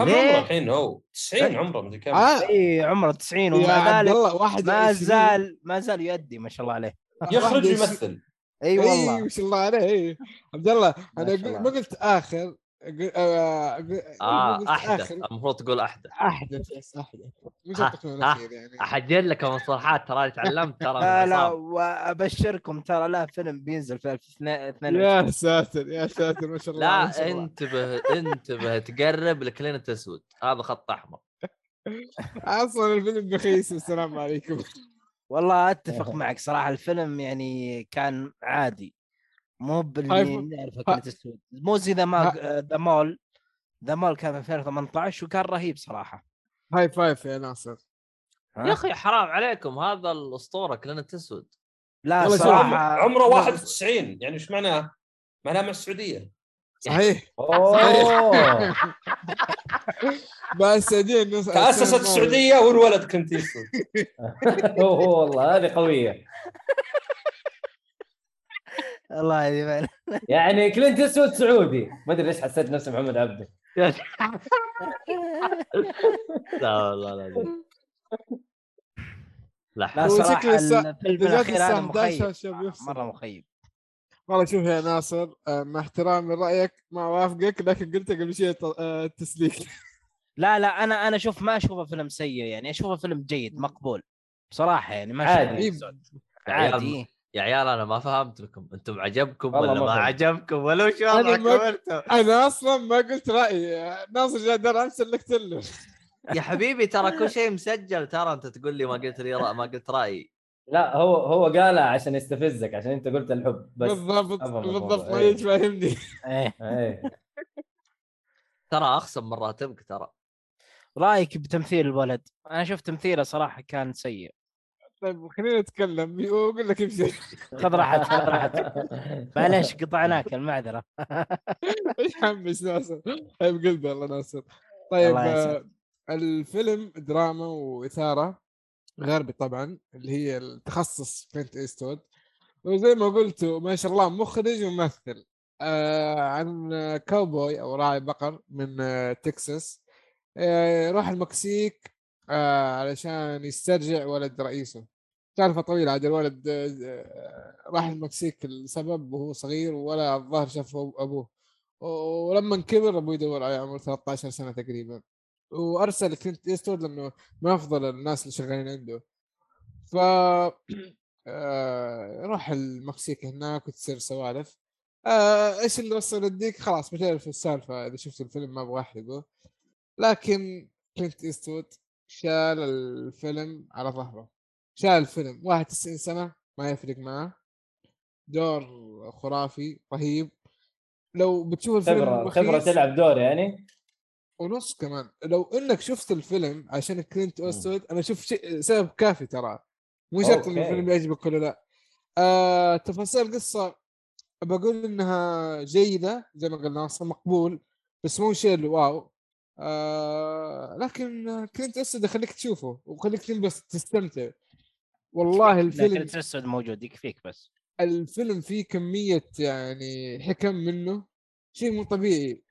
عمره. الحين هو 90 عمره مدري كم. آه. اي عمره 90 يا ومع عبد ذلك الله واحد ما زال ما زال يؤدي ما شاء الله عليه. يخرج ويمثل. إي إي والله. ما شاء الله عليه إي. عبد الله ما أنا. ما قلت آخر آه، آه قلت أحدث. المفروض تقول أحدث. أحدث بس أحدث. مش يعني. احجل لك المصطلحات ترى تعلمت ترى [laughs] لا لا. وأبشركم ترى لا فيلم بينزل في 2022 يا ساتر يا ساتر ما شاء الله لا. انتبه انتبه تقرب لكلينت ايستوود. هذا خط أحمر. [laughs] أصلا الفيلم بخيس والسلام عليكم. [laughs] والله أتفق معك صراحة الفيلم يعني كان عادي. مو باللي هاي- نعرفه كلينت ايستوود مو زي The Mule The Mule. The Mule كان في 2018 وكان رهيب صراحة. high five يا ناصر. يا أخي حرام عليكم هذا الأسطورة كلينت ايستوود لا صراحة عمره 91 يعني إيش معناه؟ معناه مع السعودية. صحيح. أوه. [laughs] بس السعوديه الناس تأسست السعودية والولد كلينت [laughs] أوه والله هذه قوية. الله يبين يعني كلينت ايستوود سعودي. ما أدري ليش حسيت نفسي محمد عبده [laughs] لا لا لا. لا صراحة الفيلم الاخير هذا الساعة 11 مخيب. مرة مخيب والله شوف يا ناصر آه، مع احترامي رايك ما اوافقك لكن قلت قبل شيء الت- آه، التسليك [laughs] لا لا أنا أنا أشوف ما أشوفه فيلم سيء يعني أشوفه فيلم جيد مقبول. بصراحة يعني ما عادي. إيه. سود. يا عيال عادي يا عيال أنا ما فهمت لكم أنتم عجبكم والله ولا ما ما فهمت. عجبكم؟ ولا وش أنا وضعكم ما- أنتم أنا أصلا ما قلت رأيي. ناصر جاء درى أمس سلكت له يا حبيبي ترى كل شيء مسجل. ترى أنت تقول لي ما قلت لي رأ... ما قلت رأيي. لا هو هو قالها عشان يستفزك عشان انت قلت الحب بس بالضبط. بالضبط ما إيه. يجي فاهمني. إيه إيه. ترى أخصم من راتبك ترى. رأيك بتمثيل الولد؟ أنا شفت تمثيله صراحة كان سيء. طيب خلينا نتكلم. يقول لك يمشي. [laughs] خذ راحتك خذ راحتك. معليش قطعناك المعذرة. [laughs] يحمس ناصر؟ طيب قلبي الله ناصر. طيب. آه، الفيلم دراما وإثارة. غربي طبعا اللي هي التخصص كلينت ايستوود وزي ما قلتوا ما شاء الله مخرج وممثل. آه عن كاوبوي أو راعي بقر من آه تكساس. آه يروح المكسيك آه علشان يسترجع ولد رئيسه. سالفه طويله عاد الولد آه راح المكسيك لسبب وهو صغير ولا الظاهر شاف أبوه. ولما كبر أبوه يدور عليه عمره 13 سنة تقريبا. وأرسل كلينت ايستوود لأنه من أفضل الناس اللي شغالين عنده. ف [clears throat] آه، روح المكسيك هناك وتصير سوالف. آه إيش اللي وصل الديك خلاص بتعرف السالفة. إذا شفت الفيلم ما أبغى احرقه لكن كلينت ايستوود شال الفيلم على ظهره. شال الفيلم. 91 سنة ما يفرق معه دور خرافي رهيب. لو بتشوف الفيلم خبره خبرة تلعب دور يعني. ونص كمان. لو إنك شفت الفيلم عشان كلينت ايستوود أنا أشوف شيء سبب كافي ترى. مو شرط ان الفيلم يعجبك ولا لا. آه تفاصيل القصة. بقول إنها جيدة زي ما قلنا أصلا مقبول بس مو شيء wow. آه لكن كلينت ايستوود يخليك تشوفه وخليك تلبس تستمتع. والله الفيلم كلينت اسود موجود يكفيك بس. الفيلم فيه كمية يعني حكم منه. شيء مو طبيعي.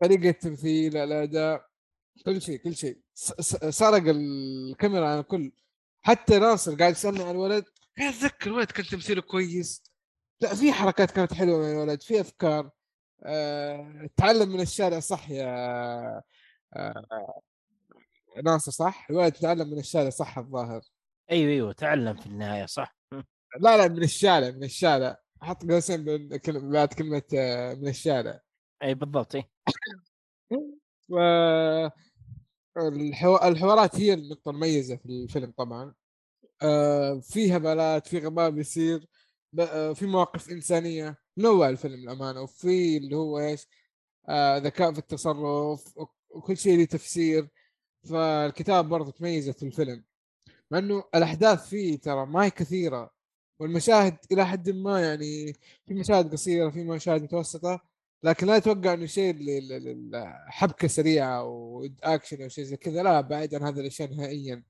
طريقه التمثيل الاداء كل شيء كل شيء. سرق الكاميرا عن الكل. حتى ناصر قاعد يسألني عن الولد قاعد اتذكر الولد كان تمثيله كويس؟ لا في حركات كانت حلوة من الولد في أفكار. أه... تعلم من الشارع صح يا أه... ناصر صح؟ الولد تعلم من الشارع صح الظاهر. أيوه أيوه تعلم في النهاية صح. [laughs] لا لا من الشارع من الشارع. حط قوسين بعد كلمة آه، من الشارع. أي بالضبط أي. و الحوارات هي النقطة المميزة في الفيلم طبعا. آه في هبلات في غباء بيصير آه في مواقف إنسانية. منوع الفيلم الأمانة وفي اللي هو إيش؟ آه ذكاء في التصرف وكل شيء له تفسير. فالكتاب برضه تميزت في الفيلم. مع إنه الأحداث فيه ترى ما هي كثيرة. والمشاهد إلى حد ما يعني في مشاهد قصيرة في مشاهد متوسطة. لكن لا أتوقع إنه شيء حبكه سريعة واكشن أو شيء زي كذا. لا بعيد عن هذه الأشياء نهائيا.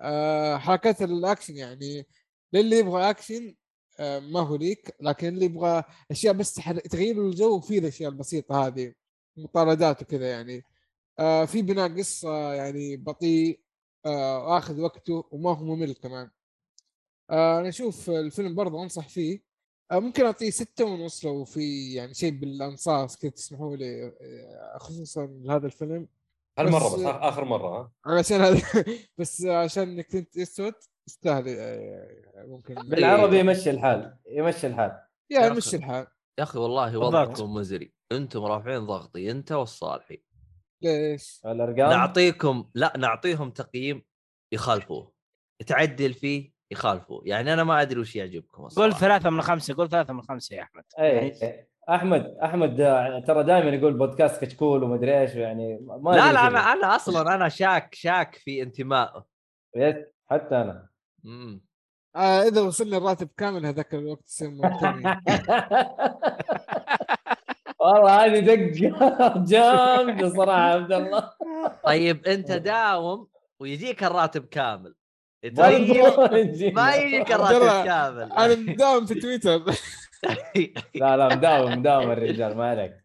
أه حركات الاكشن يعني للي يبغى اكشن أه ما هو ليك. لكن اللي يبغى أشياء بس تغيير الجو في الأشياء البسيطة هذه مطاردات وكذا يعني. أه في بناء قصة يعني بطيء أه واخذ وقته وما هو ممل كمان. أه أنا أشوف الفيلم برضه أنصح فيه. آه، ممكن أعطيه ستة ونص لو في يعني شيء بالأنصاص كذا تسمحوا لي آه، خصوصا هذا الفيلم. هالمره بس, بس اخر مرة ها؟ عشان هذا [laughs] بس عشان إنك كنت أسود يستاهل آه، ممكن. بالعربي يمشي الحال يمشي الحال. يا يمشي الحال. يا أخي والله وضعكم مزري. أنتم رافعين ضغطي أنت والصالحي. ليش؟ الأرقام؟ نعطيكم لا نعطيهم تقييم يخالفوه. تعدل فيه يخالفوا يعني أنا ما أدري وش يعجبكم الصراحة. قول ثلاثة من خمسة قول ثلاثة من خمسة يا أحمد. اي يعني... أحمد أحمد ترى دائما يقول بودكاست كشكول ومدري إيش يعني ما لا لا أنا أنا أصلا أنا شاك شاك في انتمائه. حتى أنا. امم آه إذا وصلنا الراتب كامل هذاك الوقت يصير [laughs] والله هذه دقة. [laughs] جامدة صراحة عبد الله. طيب أنت [laughs] داوم ويجيك الراتب كامل. ما يجيك الراتب كامل أنا مداوم في تويتر لا لا مداوم مداوم الرجال ما عليك.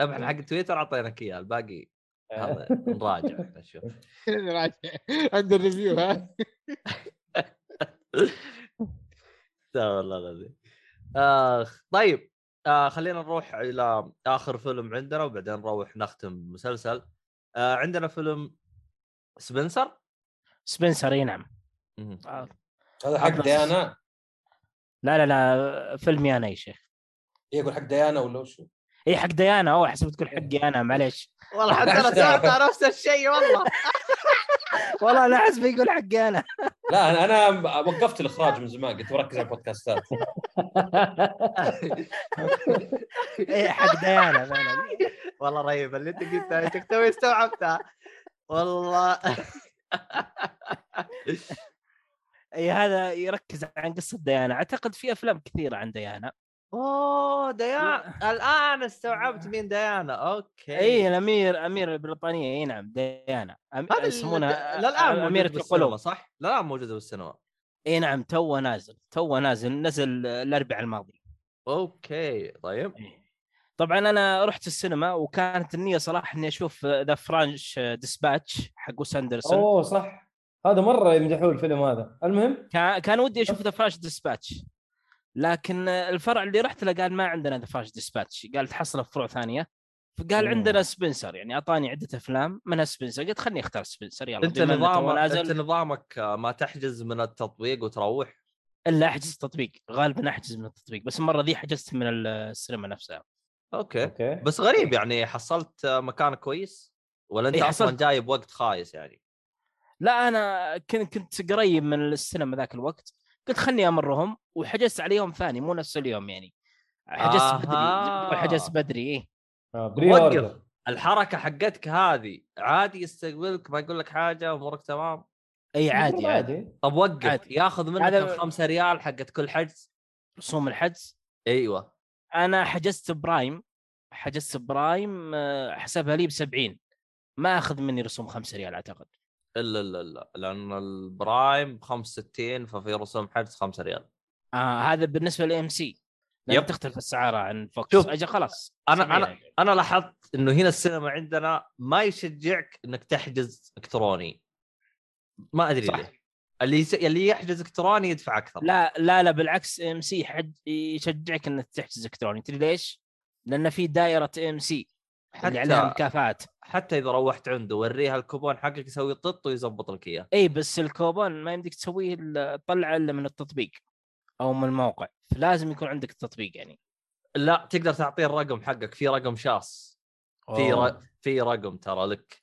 إحنا حق تويتر اعطيناك اياه الباقي هذا نراجع [laughs] نشوف نراجع. عند الريفيو ها؟ [laughs] والله العظيم. آخ طيب آه خلينا نروح إلى آخر فيلم عندنا وبعدين نروح نختم مسلسل. آه عندنا فيلم سبنسر؟ سبنسر إي نعم. هذا حق ديانا؟ لا لا لا فيلمي أنا يا شيخ. يقول حق ديانا ولا وشو؟ اي حق ديانا. أوه حسب تقول حقي أنا معليش. والله حتى أنا سألت [laughs] نفس الشيء والله. والله أنا حسب يقول حقي أنا [laughs] لا أنا أنا وقفت الإخراج من زمان قلت بركز على البودكاستات. [laughs] اي حق ديانا فعلا والله رهيب اللي أنت قلتها أنت توي استوعبتها والله. إي هذا يركز عن قصة ديانا. أعتقد في أفلام كثيرة عن ديانا. أوه ديانا. الآن استوعبت مين ديانا. أوكي. إي الأميرة الأميرة البريطانية. إي نعم ديانا. أم... يسمونها للآن أميرة القلوب. صح؟ لا موجوده في السينما. إي نعم تو نازل تو نازل. نزل الأربعاء الماضي. أوكي طيب. طبعا أنا رحت السينما وكانت النية صراحة إني أشوف The French Dispatch حق ويس أندرسون. أوه صح. هذا مرة يمدحوه الفيلم هذا. المهم؟ كان كان ودي أشوف The French Dispatch لكن الفرع اللي رحت له قال ما عندنا The French Dispatch قال تحصله في فروع ثانية. فقال مم. عندنا سبنسر يعني أعطاني عدة أفلام. منها سبنسر قلت خلني أختار سبنسر يلا أنت نظامك نازل. أنت نظامك آه، ما تحجز من التطبيق وتروح؟ إلا أحجز تطبيق غالبا أحجز من التطبيق. بس المرة ذي حجزت من السينما نفسها. أوكي. أوكي. بس غريب يعني حصلت آه، مكان كويس؟ ولا أنت إيه، أصلا حصلت. جاي بوقت خايس يعني؟ لا أنا كنت كنت قريب من السينما ذاك الوقت قلت خلني أمرهم وحجزت على يوم ثاني مو نفس اليوم يعني. حجزت آها. بدري حجزت بدري إيه. آه وقف. الحركة حقتك هذه عادي يستقبلك ما يقول لك حاجة أمورك تمام؟ إي عادي عادي. طب وقف. عادي. ياخذ منك هذا- الخمسة ريال حقت كل حجز. رسوم الحجز. أيوه. أنا حجزت prime حجزت prime آه، حسبها لي ب 70 ما أخذ مني رسوم 5 ريال أعتقد. إلا إلا إلا. لأن ال prime ب 65 ففي رسوم حجز 5 ريال. آه هذا بالنسبة لل AMC يب. تختلف أسعاره عن فوكس شوف، أجل خلاص أنا- 70 أنا- أنا لاحظت إنه هنا السينما عندنا ما يشجعك إنك تحجز إلكتروني. ما أدري صح. ليه. اللي يس... اللي يحجز إلكتروني يدفع أكثر. لا لا لا بالعكس ام سي حج... يشجعك إنك تحجز إلكتروني. تدري ليش؟ لأن في دائرة ام سي اللي عليها مكافآت حتى إذا روحت عنده وريها الكوبون حقك يسوي طط ويزبط لك إياه. اي بس الكوبون ما يمديك تسويه تطلعه إلا من التطبيق أو من الموقع فلازم يكون عندك التطبيق يعني. لا تقدر تعطيه الرقم حقك في رقم شاص. في. ر... في رقم ترى لك.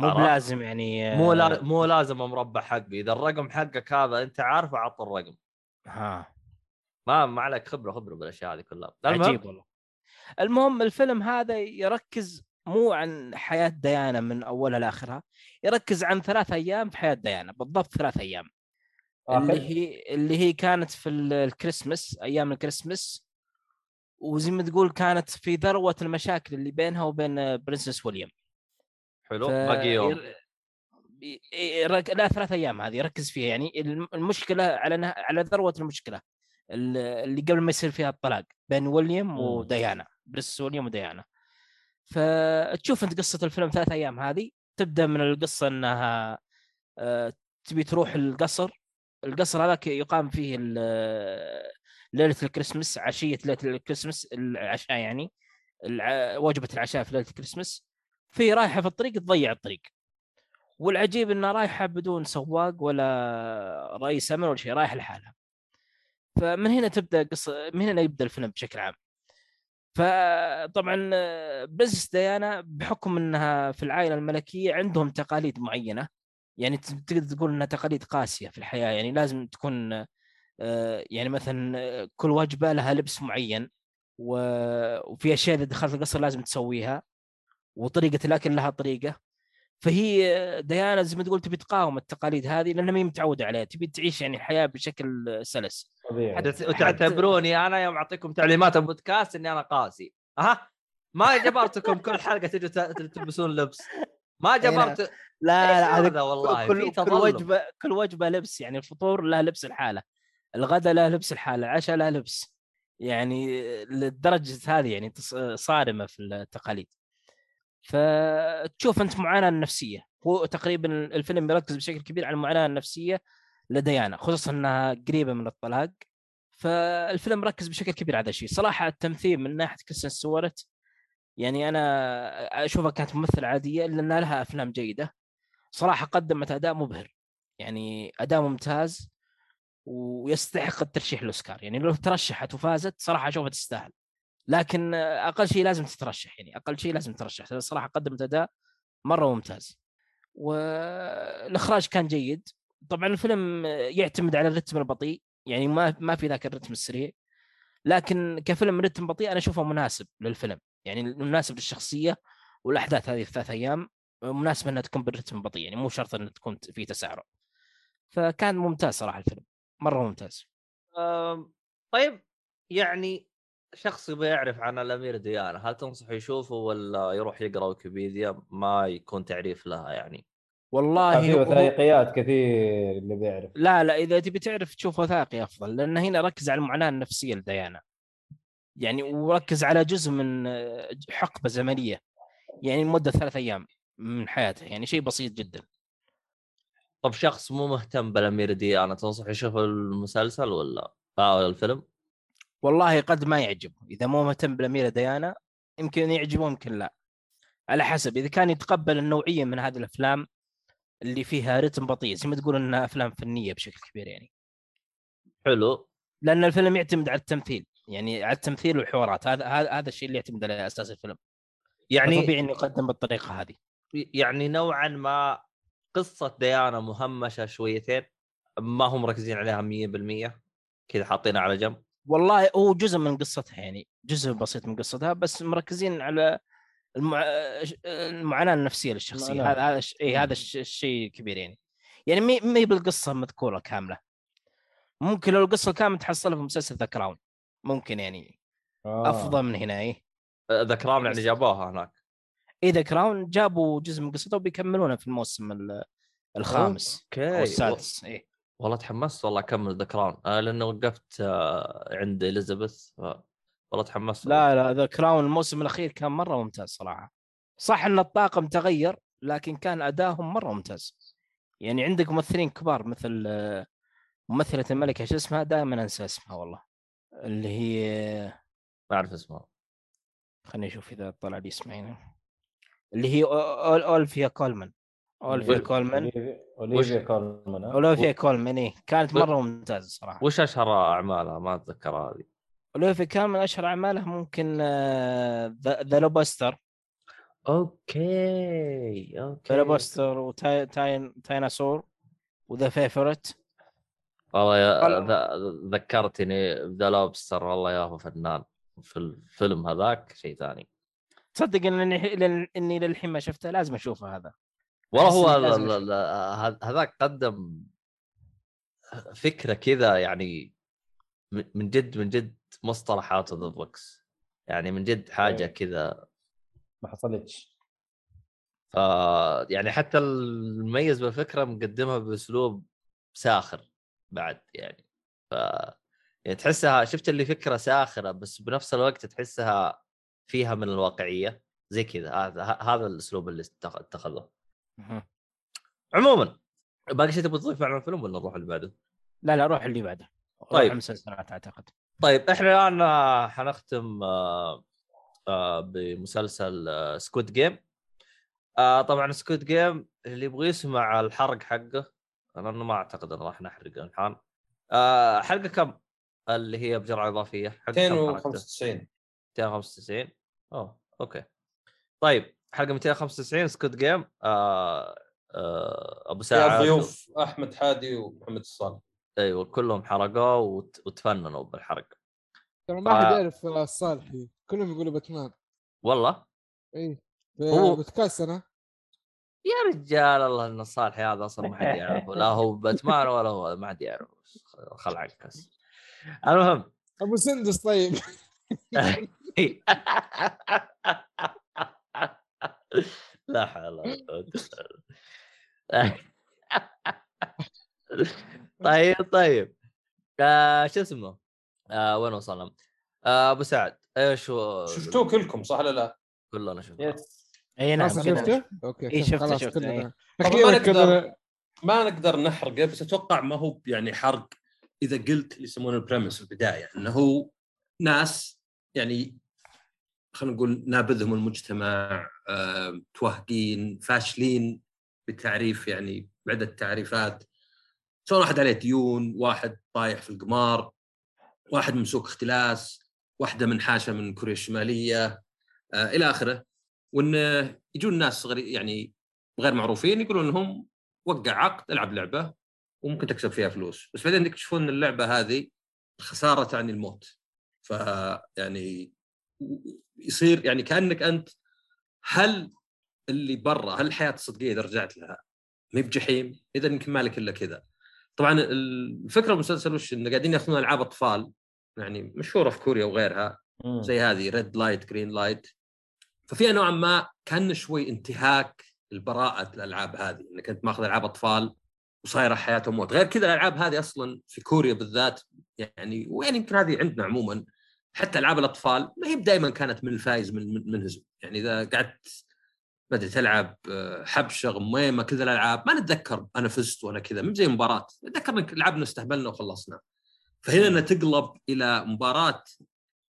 مو؟ بلازم يعني مو آه، لا... مو لازم مربع حقي إذا الرقم حقك هذا أنت عارفه عط الرقم. ها. ما ما عليك خبرة خبرة بالأشياء هذه كلها. عجيب والله. المهم الفيلم هذا يركز مو عن حياة ديانا من أولها لآخرها يركز عن ثلاث أيام في حياة ديانا بالضبط ثلاث أيام اللي آخر. هي اللي هي كانت في ال- الكريسماس أيام الكريسماس وزي ما تقول كانت في ذروة المشاكل اللي بينها وبين برنسس ويليام حلو ف- باقي يوم ير- يرك- لا ثلاث أيام هذه يركز فيها يعني الم- المشكلة على. على ذروة المشكلة ال- اللي قبل ما يصير فيها الطلاق بين ويليام. وديانا بريس ويليام وديانا فتشوف انت قصة الفيلم ثلاث أيام هذه تبدأ من القصة إنها آه، تبي تروح القصر. القصر هذاك يقام فيه ال- ليلة الكريسماس عشية ليلة الكريسماس العشاء يعني الع- وجبة العشاء في ليلة الكريسماس. في رايحة في الطريق تضيع الطريق. والعجيب انها رايحة بدون سواق ولا رئيس أمن ولا شيء رايحه لحالها. فمن هنا تبدأ قصه من هنا يبدأ الفيلم بشكل عام. فطبعا بزنس ديانا بحكم إنها في العائلة الملكية عندهم تقاليد معينة. يعني تقدر تقول إنها تقاليد قاسية في الحياة. يعني لازم تكون آه، يعني مثلا كل وجبه لها لبس معين وفي أشياء إذا دخلت القصر لازم تسويها وطريقة الأكل لها طريقة. فهي ديانا زي ما تقول تبي تقاوم التقاليد هذه لأنها ما هي متعودة عليها تبي تعيش يعني الحياة بشكل سلس. وتعتبروني أنا يوم أعطيكم تعليمات البودكاست إني أنا قاسي ها ما جبرتكم كل حلقة تجوا ت- تلبسون لبس. ما جبرت لا لا هذا والله؟ كل, كل. وجبه كل وجبة لبس يعني الفطور له لبس الحالة الغداء له لبس الحالة العشاء له لبس. يعني لدرجه هذه يعني تص- صارمة في التقاليد. فتشوف أنت معاناة نفسية. هو تقريبا الفيلم يركز بشكل كبير على المعاناة النفسية لديانا خصوصا إنها قريبة من الطلاق. فالفيلم ركز بشكل كبير على هذا الشيء. صراحة التمثيل من ناحية كريستين ستوارت يعني أنا أشوفها كانت ممثلة عادية إلا إنها لها أفلام جيدة. صراحة قدمت أداء مبهر يعني أداء ممتاز ويستحق الترشيح الاوسكار يعني لو ترشحت وفازت صراحة أشوفها تستاهل. لكن أقل شيء لازم تترشح يعني أقل شيء لازم ترشح لأن صراحة قدمت أداء مرة ممتاز. والإخراج كان جيد. طبعا الفيلم يعتمد على الرتم البطيء يعني ما ما في ذاك الرتم السريع. لكن كفيلم رتم بطيء أنا أشوفه مناسب للفيلم. يعني مناسب للشخصية والأحداث هذه الثلاث أيام مناسب إنها تكون بالرتم بطيء يعني مو شرط انها تكون في تسارع. فكان ممتاز صراحة الفيلم. مرة ممتاز. طيب يعني شخص يبغى يعرف عن الأمير ديانا هل تنصح يشوفه ولا يروح يقرأ ويكيبيديا؟ ما يكون تعريف لها يعني. والله في هو- وثائقيات كثير اللي بيعرف. لا لا إذا تبي تعرف تشوف وثائقي أفضل لأن هنا ركز على المعاناة النفسية لديانا يعني وركز على جزء من آه، حقبة زمنية. يعني لمده ثلاث أيام من حياته يعني شيء بسيط جدا. طب شخص مو مهتم بالاميره ديانا تنصح يشوف المسلسل ولا الفيلم؟ والله قد ما يعجبه. إذا مو مهتم بالأميرة ديانا يمكن يعجبه يمكن لا. على حسب إذا كان يتقبل النوعية من هذه الأفلام اللي فيها رتم بطيء زي ما تقول إنها أفلام فنية بشكل كبير يعني. حلو. لأن الفيلم يعتمد على التمثيل. يعني على التمثيل والحوارات. هذا هذا هذا الشيء اللي يعتمد على أساس الفيلم. يعني يعني طبيعي إنه يقدم بالطريقة هذه. يعني نوعا ما قصة ديانا مهمشة شويتين ما هم مركزين عليها 100% كذا حاطينها على جنب. والله هو جزء من قصتها يعني جزء بسيط من قصتها بس مركزين على المع... المعاناة النفسية للشخصية. هذا هذا إيه هذا الش- الشيء كبير يعني. يعني مي مي بالقصة مذكورة كاملة. ممكن لو القصة كاملة تحصلها في مسلسل The Crown. ممكن يعني آه. أفضل من هنا إيه. The Crown يعني جابوها هناك. إيه The Crown جابوا جزء من قصته وبيكملونه في الموسم ال- الخامس أو أوكي السادس إيه. والله تحمست والله أكمل The Crown آه لأنه وقفت آه عند إليزابيث ف... والله تحمست. لا لا The Crown الموسم الأخير كان مرة ممتاز صراحة. صح إن الطاقم تغير لكن كان ادائهم مرة ممتاز. يعني عندك ممثلين كبار مثل آه، ممثلة الملكة شو اسمها؟ دائما أنسى اسمها والله. اللي هي ما أعرف اسمه خليني أشوف إذا طلع لي اسمها هنا. اللي هي أوليفيا كولمان. أوليفيا أوليفيا- كولمان. اوليفيا كولمان ها؟ اوليفيا كولمان إيه. كانت مرة ممتازة صراحة. وش أشهر أعمالها؟ ما أتذكر هذه. اوليفيا كولمان أشهر أعمالها ممكن The Lobster. أوكي أوكي. في Lobster و Tyrannosaur و The Favourite. والله يا ذكرتني ب The Lobster والله يا هو فنان. في الفيلم هذاك شيء ثاني. تصدق اني إني للحين ما شفته؟ لازم أشوفه هذا. والله هو هذاك قدم فكرة كذا يعني من من جد من جد مصطلح out of the box يعني من جد حاجة إيه. كذا. ما حصلتش. ف يعني حتى المميز بالفكرة مقدمها بأسلوب ساخر بعد يعني. ف يعني تحسها شفت اللي فكرة ساخرة بس بنفس الوقت تحسها فيها من الواقعية؟ زي كذا هذا هذا الأسلوب اللي اتخ- اتخذه. عموما باقي شيء تبغى تضيفه عن الفيلم ولا نروح اللي بعده؟ لا لا روح اللي بعده. روح طيب. المسلسلات أعتقد. طيب إحنا الآن آه، حنختم آه، آه، بمسلسل Squid Game طبعا Squid Game اللي يبغى يسمع الحرق حقه لأنه ما أعتقد إن راح نحرق الحين آه، حلقة كم؟ اللي هي بجرعة إضافية حلقة كم حلقته؟ 295 295 أوه okay. طيب حلقه 295 سكوت جيم آه آه أبو ساعه ضيوف أحمد حادي ومحمد الصالح. أيوه كلهم حرقوه وت- وتفننوا بالحرق. ترى ما حد يعرف الصالحي كلهم يقولوا باتمان. والله؟ إي هو- بودكاست أنا. يا رجال الله إن الصالحي هذا أصلا ما حد يعرفه. لا هو [laughs] باتمان ولا هو ما حد يعرفه. خل عكس المهم. أبو سندس طيب. [laughs] [laughs] لا حول ولا إلا بالله. [laughs] طيب طيب آه شو اسمه؟ آه وين وصلنا؟ آه أبو سعد إيش هو شفتوه كلكم صح ولا لا؟ كلنا شفنا yes اي نعم. شفته؟ okay إيه، طب شفته، شفته،. إيه. ما نقدر- ما نقدر نحرقه بس أتوقع ما هو يعني حرق إذا قلت اللي يسمونه البريمس البداية إنه هو ناس يعني خلينا نقول نابذهم المجتمع آه، توهقين فاشلين بالتعريف يعني بعدة تعريفات. سواء واحد عليه ديون واحد طايح في القمار واحد ممسوك اختلاس واحدة منحاشة من كوريا الشمالية آه، إلى آخره. وانه يجون ناس يعني غير معروفين يقولون لهم وقع عقد العب لعبة وممكن تكسب فيها فلوس. بس بعدين تكتشفون إن اللعبة هذه الخساره تعني الموت. فيعني يصير يعني كأنك أنت هل اللي برا هل الحياة الصدقية إذا رجعت لها ما بجحيم؟ إذا يمكن مالك إلا كذا. طبعا الفكرة المسلسل وش؟ إنه قاعدين يأخذون ألعاب أطفال يعني مشهورة في كوريا وغيرها. زي هذه Red Light Green Light ففيها نوعا ما كان شوي انتهاك البراءة الألعاب هذه إنك أنت ماخذ ألعاب أطفال وصايرة حياتهم موت. غير كذا الألعاب هذه أصلا في كوريا بالذات يعني وين يمكن هذه عندنا عموما حتى ألعاب الأطفال ما هي دائما كانت من الفايز من من- منهزم يعني إذا قعدت ما أدري تلعب آه، حبشة غميمة كذا الألعاب ما نتذكر أنا فزت ولا كذا مو زي مباراة. نتذكر إنك لعبنا استهبلنا وخلصنا. فهنا تقلب إلى مباراة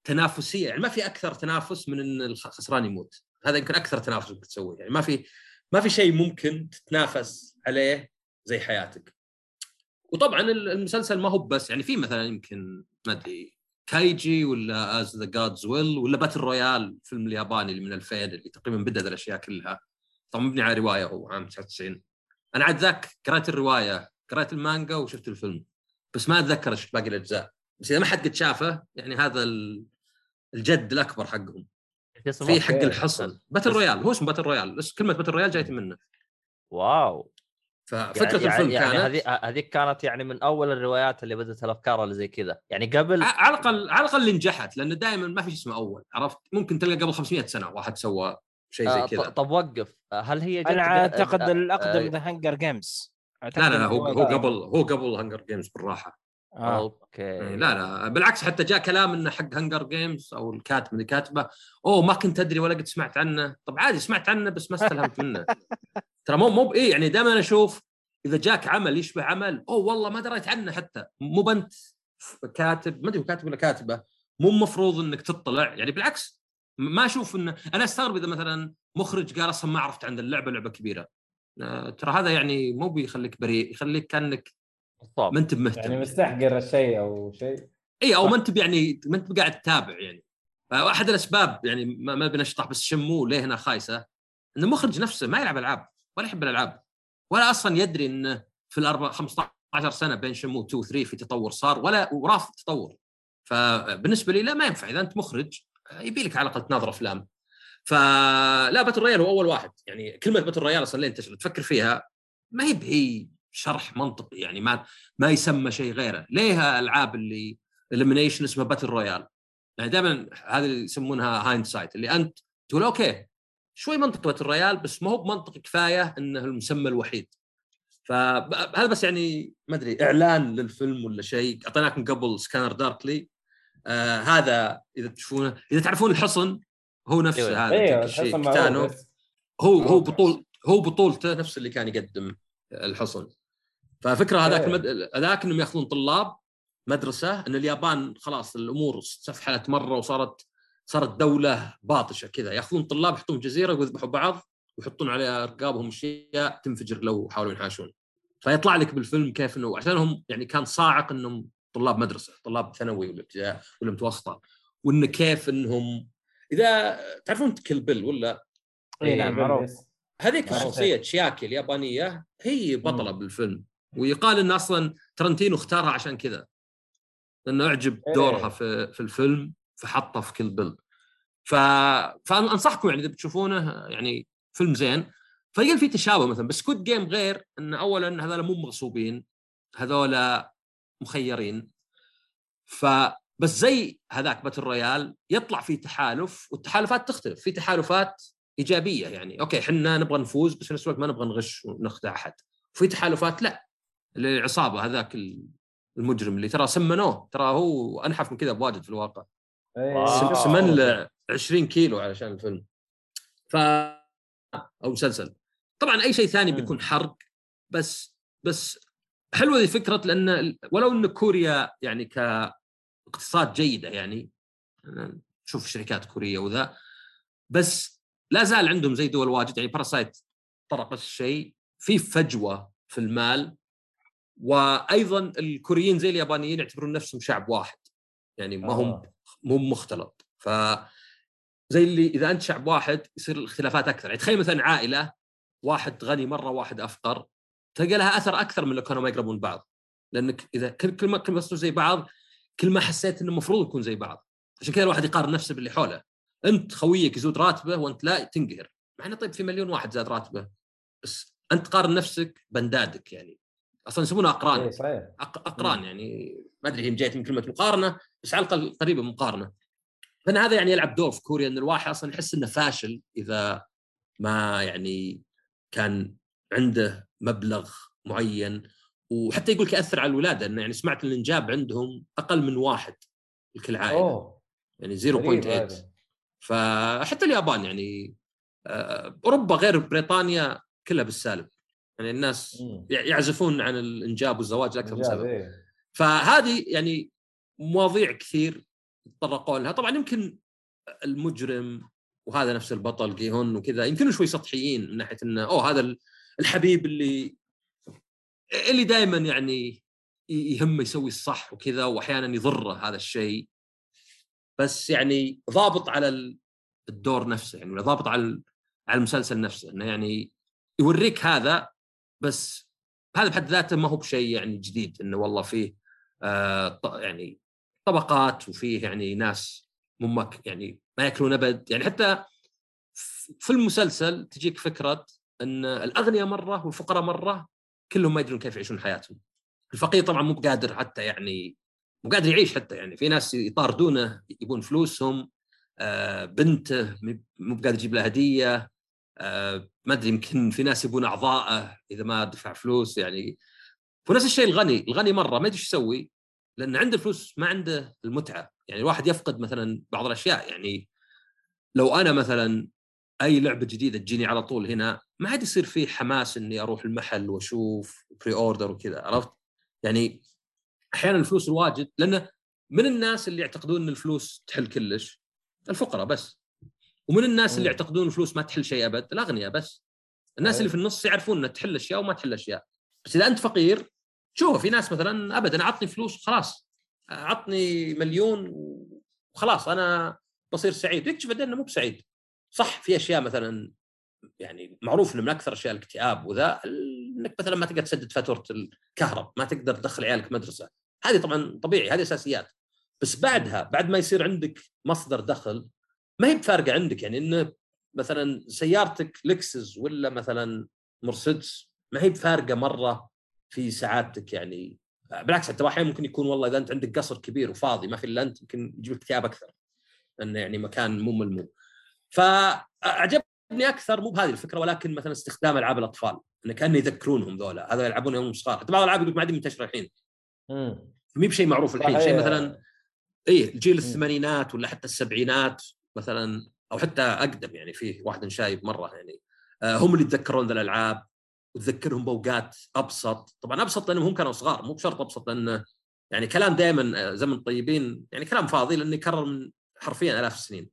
تنافسية. يعني ما في أكثر تنافس من إن الخسران يموت. هذا يمكن أكثر تنافس ممكن تسويه. يعني ما في ما في شيء ممكن تتنافس عليه زي حياتك. وطبعا ال- المسلسل ما هو بس يعني في مثلا يمكن ما أدري كايجي ولا As the Gods Will ولا Battle Royale فيلم الياباني اللي من 2000 اللي تقريبا بدأ الأشياء كلها. طبعا مبني على رواية هو عام 99 أنا عاد ذاك قرأت الرواية قرأت المانجا وشفت الفيلم. بس ما أتذكر إيش باقي الأجزاء. بس إذا ما حد قد شافه يعني هذا ال- الجد الأكبر حقهم. في حق. الحصن Battle Royale هو اسمه Battle Royale بس كلمة battle royale جايت منه. wow. ففكرة يعني الفيلم يعني كانت هذه هذيك كانت يعني من أول الروايات اللي بدأت الأفكار اللي زي كذا. يعني قبل على الاقل على الأقل اللي نجحت لأنه دائما ما في شيء اسمه أول عرفت؟ ممكن تلقى قبل 500 سنة واحد سوى شيء آه، زي ط- كذا طب وقف. آه، هل هي جت أنا أعتقد آه، الأقدم آه، The Hunger Games لا لا, لا هو هو قبل هو قبل Hunger Games بالراحة. آه. okay. يعني لا لا بالعكس حتى جاء كلام إنه حق Hunger Games أو الكاتب اللي كاتبه أوه ما كنت أدري ولا قد سمعت عنه. طب عادي سمعت عنه بس ما استلهمت منه. [laughs] ترى مو مو بايه يعني دائما أشوف إذا جاك عمل يشبه عمل أوه والله ما دريت عنه حتى. مو بنت كاتب ما أدري هو كاتب ولا كاتبة مو المفروض إنك تطلع. يعني بالعكس ما أشوف إنه أنا أستغرب إذا مثلا مخرج قال أصلا ما عرفت عن اللعبة لعبة كبيرة. آه، ترى هذا يعني مو بيخليك بريء يخليك كأنك ما انت مهتم يعني مستحقر الشيء أو شيء. اي أو ما انت يعني ما انت قاعد تتابع يعني. واحد الأسباب يعني ما, ما بنشطح بس شموه ليه هنا خايسة؟ ان المخرج نفسه ما يلعب ألعاب. ولا يحب الألعاب. ولا أصلا يدري انه في الأربع 15 سنة بين شمو 2 3 في تطور صار ولا ورافض تطور. فبالنسبة لي لا ما ينفع إذا أنت مخرج يبي لك على الأقل تناظر أفلام. فلا Battle Royale هو أول واحد. يعني كلمة battle royale أصلا لين تفكر فيها ما هي بهي شرح منطقي يعني ما ما يسمى شيء غيره. ليه الالعاب اللي elimination اسمها battle royale يعني دائما هذه يسمونها hindsight اللي أنت تقول okay شوي منطق battle royale بس ما هو بمنطق كفاية إنه المسمى الوحيد فهذا بس يعني ما أدري إعلان للفيلم ولا شيء أعطيناكم قبل Scanner Darkly آه هذا إذا تشوفونه إذا تعرفون الحصن هو نفسه أيوة. هذا معروف كيتانو بس. هو هو okay. بطول هو بطولته نفس اللي كان يقدم الحصن ففكرة هذاك. المد... هذاك إنهم يأخذون طلاب مدرسة إن اليابان خلاص الأمور سفحلت مرة وصارت صارت دولة باطشة كذا يأخذون طلاب يحطون جزيرة ويذبحوا بعض ويحطون على رقابهم أشياء تنفجر لو حاولوا ينحاشون فيطلع لك بالفيلم كيف إنه عشانهم يعني كان صاعق إنهم طلاب مدرسة طلاب ثانوي ولا ابتدائي ولا متوسطة وإنه كيف إنهم إذا تعرفون Kill Bill ولا اي نعم معروف بس. هذيك معروف. الشخصية تشياكي اليابانية هي بطلة مم. بالفيلم ويقال إن أصلا ترنتينو اختارها عشان كذا لأنه أعجب إيه. دورها في في الفيلم فحطها في Kill Bill ف... فانصحكم يعني إذا بتشوفونه يعني فيلم زين. فيلقى في تشابه مثلا ب Squid Game غير إن اولا هذول مو مغصوبين هذول مخيرين. فبس زي هذاك Battle Royale يطلع في تحالف والتحالفات تختلف. في تحالفات إيجابية يعني okay إحنا نبغى نفوز بس في نفس الوقت ما نبغى نغش ونخدع أحد. وفي تحالفات لا العصابه هذاك المجرم اللي ترى سمنوه ترى هو أنحف من كذا بواجد في الواقع. إيه، شوف. سمن له 20 كيلو علشان الفيلم ف أو مسلسل طبعا أي شيء ثاني. بيكون حرق بس بس حلوة ذي فكره لأن ولو إن كوريا يعني كاقتصاد جيدة يعني نشوف شركات كورية وذا بس لا زال عندهم زي دول واجد يعني باراسايت طرق الشيء في فجوة في المال وأيضا الكوريين زي اليابانيين يعتبرون نفسهم شعب واحد يعني ما هم آه. مو مختلط. ف زي اللي إذا أنت شعب واحد يصير الاختلافات أكثر. يعني تخيل مثلا عائلة واحد غني مرة واحد أفقر تلقى لها أثر أكثر من لو كانوا ما يقربون بعض. لأنك إذا كل كل ما كل ما صرتوا زي بعض كل ما حسيت إنه المفروض نكون زي بعض. عشان كذا الواحد يقارن نفسه باللي حوله. أنت خويك يزود راتبه وأنت لا تنقهر. مع إنه طيب في مليون واحد زاد راتبه بس أنت قارن نفسك بندادك يعني. أصلا يسمونها أقران. اي صحيح. أق- أقران يعني ما أدري هي جاية من كلمة مقارنة بس على الأقل قريبة من مقارنة. فأنا هذا يعني يلعب دور في كوريا إن الواحد أصلا يحس إنه فاشل إذا ما يعني كان عنده مبلغ معين. وحتى يقول لك يأثر على الولادة إنه يعني سمعت ان الإنجاب عندهم أقل من واحد لكل عائلة. أوه. يعني غريب 0.8 هذا. فحتى اليابان يعني آه، أوروبا غير بريطانيا كلها بالسالب. يعني الناس مم. يعزفون عن الإنجاب والزواج لاكثر من سبب إيه. فهذه يعني مواضيع كثير تطرقوا لها. طبعا يمكن المجرم وهذا نفس البطل جيهون وكذا يمكن شوي سطحيين من ناحية إنه أوه هذا ال- الحبيب اللي اللي دائما يعني يهمه يسوي الصح وكذا واحيانا يضره هذا الشيء. بس يعني ضابط على ال- الدور نفسه يعني ضابط على على المسلسل نفسه إنه يعني يوريك هذا بس هذا بحد ذاته ما هو بشيء يعني جديد إنه والله فيه يعني طبقات وفيه يعني ناس ممك يعني ما يأكلون أبد. يعني حتى في المسلسل تجيك فكرة إن الأغنياء مرة والفقراء مرة كلهم ما يدرون كيف يعيشون حياتهم. الفقير طبعا مو بقادر حتى يعني مو قادر يعيش حتى يعني. في ناس يطاردونه يبون فلوسهم آه بنته مو بقادر يجيب لها هدية آه ما أدري يمكن في ناس يبون اعضائه إذا ما دفع فلوس يعني. ونفس الشيء الغني. الغني مرة ما ادري إيش يسوي لأن عنده فلوس ما عنده المتعة. يعني الواحد يفقد مثلا بعض الأشياء. يعني لو أنا مثلا أي لعبة جديدة تجيني على طول هنا ما عاد يصير فيه حماس إني أروح المحل وأشوف pre-order وكذا عرفت؟ يعني أحيانا الفلوس الواجد لأنه من الناس اللي يعتقدون إن الفلوس تحل كلش؟ الفقراء بس. ومن الناس اللي مم. يعتقدون الفلوس ما تحل شيء أبد؟ الأغنياء بس. الناس أي. اللي في النص يعرفون إنها تحل أشياء وما تحل أشياء. بس إذا أنت فقير شوف في ناس مثلا ابدا عطني فلوس خلاص عطني مليون وخلاص أنا بصير سعيد. يكتشف بعدين إنه مو بسعيد. صح في أشياء مثلا يعني معروف إنه من أكثر أشياء الاكتئاب وذا إنك مثلا ما تقدر تسدد فاتورة الكهرب ما تقدر تدخل عيالك مدرسة. هذه طبعا طبيعي هذه أساسيات. بس بعدها بعد ما يصير عندك مصدر دخل ما هي بفارقة عندك. يعني إنه مثلا سيارتك لكسس ولا مثلا مرسيدس ما هي بفارقة مرة في سعادتك يعني بالعكس حتى أحيانا ممكن يكون والله إذا أنت عندك قصر كبير وفاضي ما في إلا أنت يمكن يجيب لك اكتئاب أكثر لأنه يعني مكان مو ملموم فأعجبني أكثر مو بهذه الفكرة ولكن مثلا استخدام ألعاب الأطفال انه كانه يذكرونهم ذولا هذا يلعبون يوم صغار حتى بعض الألعاب يقول ما عاد منتشره الحين. مي بشيء معروف الحين. شيء مثلا اي جيل. الثمانينات ولا حتى السبعينات مثلا أو حتى أقدم يعني فيه واحد شايب مرة يعني آه، هم اللي يتذكرون ذا الألعاب وتذكرهم باوقات أبسط. طبعا أبسط لأنهم هم كانوا صغار مو بشرط أبسط لأنه يعني كلام دائما زمن الطيبين يعني كلام فاضي لأنه يكرر من حرفيا آلاف السنين.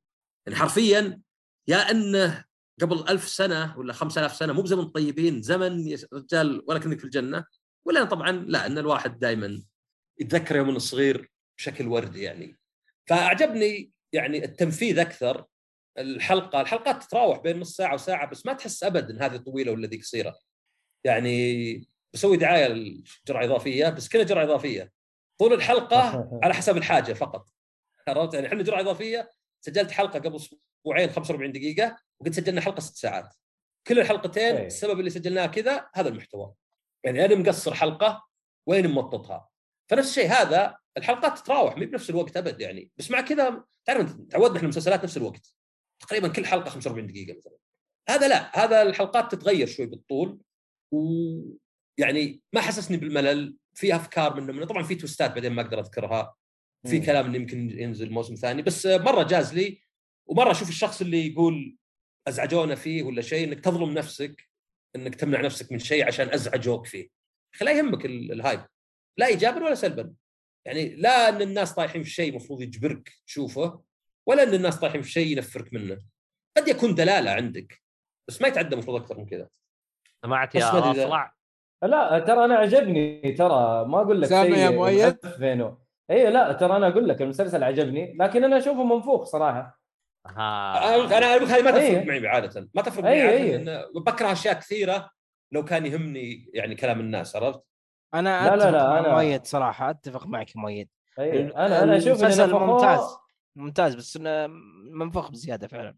يعني حرفيا يا إنه قبل ألف سنة ولا خمسة آلاف سنة مو بزمن الطيبين زمن يا رجال ولا كنك في الجنة. ولا طبعا لا إن الواحد دائما يتذكر يوم إنه صغير بشكل وردي يعني. فأعجبني يعني التنفيذ أكثر الحلقة. الحلقات تتراوح بين نص ساعة وساعة بس ما تحس ابدا هذه طويله ولا ذي قصيرة. يعني بسوي دعاية للجرعه إضافية بس كلها جرعة إضافية. طول الحلقة [laughs] على حسب الحاجة فقط. عرفت؟ يعني إحنا جرعة إضافية سجلت حلقة قبل أسبوعين 45 دقيقة وقد سجلنا حلقة ست ساعات. كل الحلقتين أي. السبب اللي سجلناها كذا هذا المحتوى. يعني أنا مقصر حلقة وين ممططها. فنفس الشيء هذا الحلقات تتراوح مي بنفس الوقت أبد يعني. بس مع كذا تعرف تعودنا إحنا المسلسلات نفس الوقت. تقريبا كل حلقة 45 دقيقة مثلا. هذا لا هذا الحلقات تتغير شوي بالطول. ويعني ما حسسني بالملل في أفكار منه, منه. طبعا في توستات بعدين ما أقدر أذكرها. في. كلام إنه يمكن ينزل موسم ثاني. بس مرة جاز لي ومرة أشوف الشخص اللي يقول أزعجونا فيه ولا شيء إنك تظلم نفسك إنك تمنع نفسك من شيء عشان أزعجوك فيه. خلا يهمك ال- الهايب لا ايجابا ولا سلبا. يعني لا إن الناس طايحين في شيء المفروض يجبرك تشوفه ولا إن الناس طايحين في شيء ينفرك منه. قد يكون دلالة عندك بس ما يتعدى المفروض أكثر من كذا. سمعت يا اطلع لا ترى أنا عجبني ترى ما أقول لك سامع يا مؤيد؟ ومعفن و- اي لا ترى أنا أقول لك المسلسل عجبني لكن أنا أشوفه منفوخ صراحة ها أنا أنا هذه ما تفرق أيه. معي عاده ما تفرق أيه معي عادة أيه. لأن بكره أشياء كثيرة لو كان يهمني يعني كلام الناس عرفت؟ أنا لا، لا، أتفق لا، مع أنا- مؤيد صراحة أتفق معك مؤيد اي ال- أنا أنا أشوف المسلسل ممتاز ممتاز بس إنه منفوخ بزيادة فعلا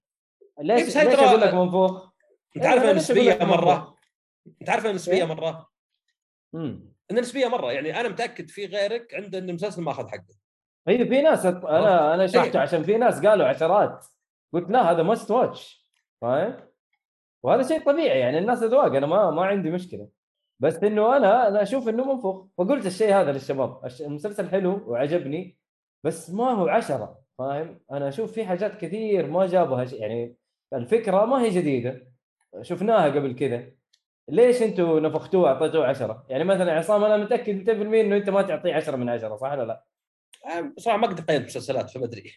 إيه، ليش ليش أقول لك منفوخ؟ أنت إيه، عارف أقول نسبيه؟ مرة انت عارف انها نسبية إيه؟ مرة؟ امم انها نسبية مرة يعني أنا متأكد في غيرك عنده إن المسلسل ما أخذ حقه. هي في ناس أت- أنا أنا إيه. شفته عشان في ناس قالوا عشرات. قلت لا هذا must watch فاهم؟ وهذا شيء طبيعي يعني الناس أذواق أنا ما ما عندي مشكلة. بس إنه أنا أنا أشوف إنه منفوخ. فقلت الشيء هذا للشباب. المسلسل حلو وعجبني بس ما هو عشرة. فاهم؟ أنا أشوف في حاجات كثير ما جابوها ش- يعني الفكرة ما هي جديدة. شفناها قبل كذا. ليش أنتم نفختوه اعطيتوه عشرة يعني مثلا عصام أنا متأكد 200% إنه أنت ما تعطيه عشرة من عشرة صح ولا لا؟ آه، بصراحه ما أقدر أقيم مسلسلات فما أدري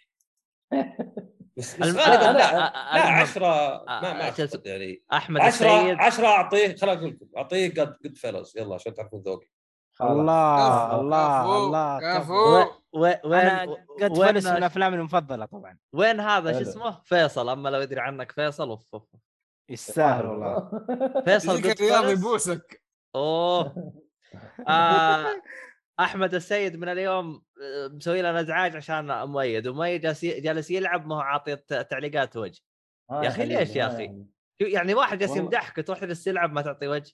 [laughs] بس, ألم- غالبا لا لا المهم. 10 ما ما آه، يعني أحمد 10 السيد 10 أعطيه خليني أقول لكم أعطيه قد قد فيلز يلا عشان تعرفون ذوقي. الله الله كفو، الله كفو. وين قد وين- فلس من افلامي المفضلة طبعا وين هذا شو. اسمه فيصل أما لو يدري عنك فيصل أوف أوف يستاهل والله فيصل يجيك قلت الرياض فارس؟ يبوسك أوه [laughs] آه أحمد السيد من اليوم آه، مسوي لنا ازعاج عشان مؤيد ومؤيد جالس جالس يلعب ما هو عاطي تعليقات وجه آه يا أخي حبيبي، ليش يا أخي؟ يعني. يعني واحد جالس. يمدحك تروح تجلس تلعب ما تعطي وجه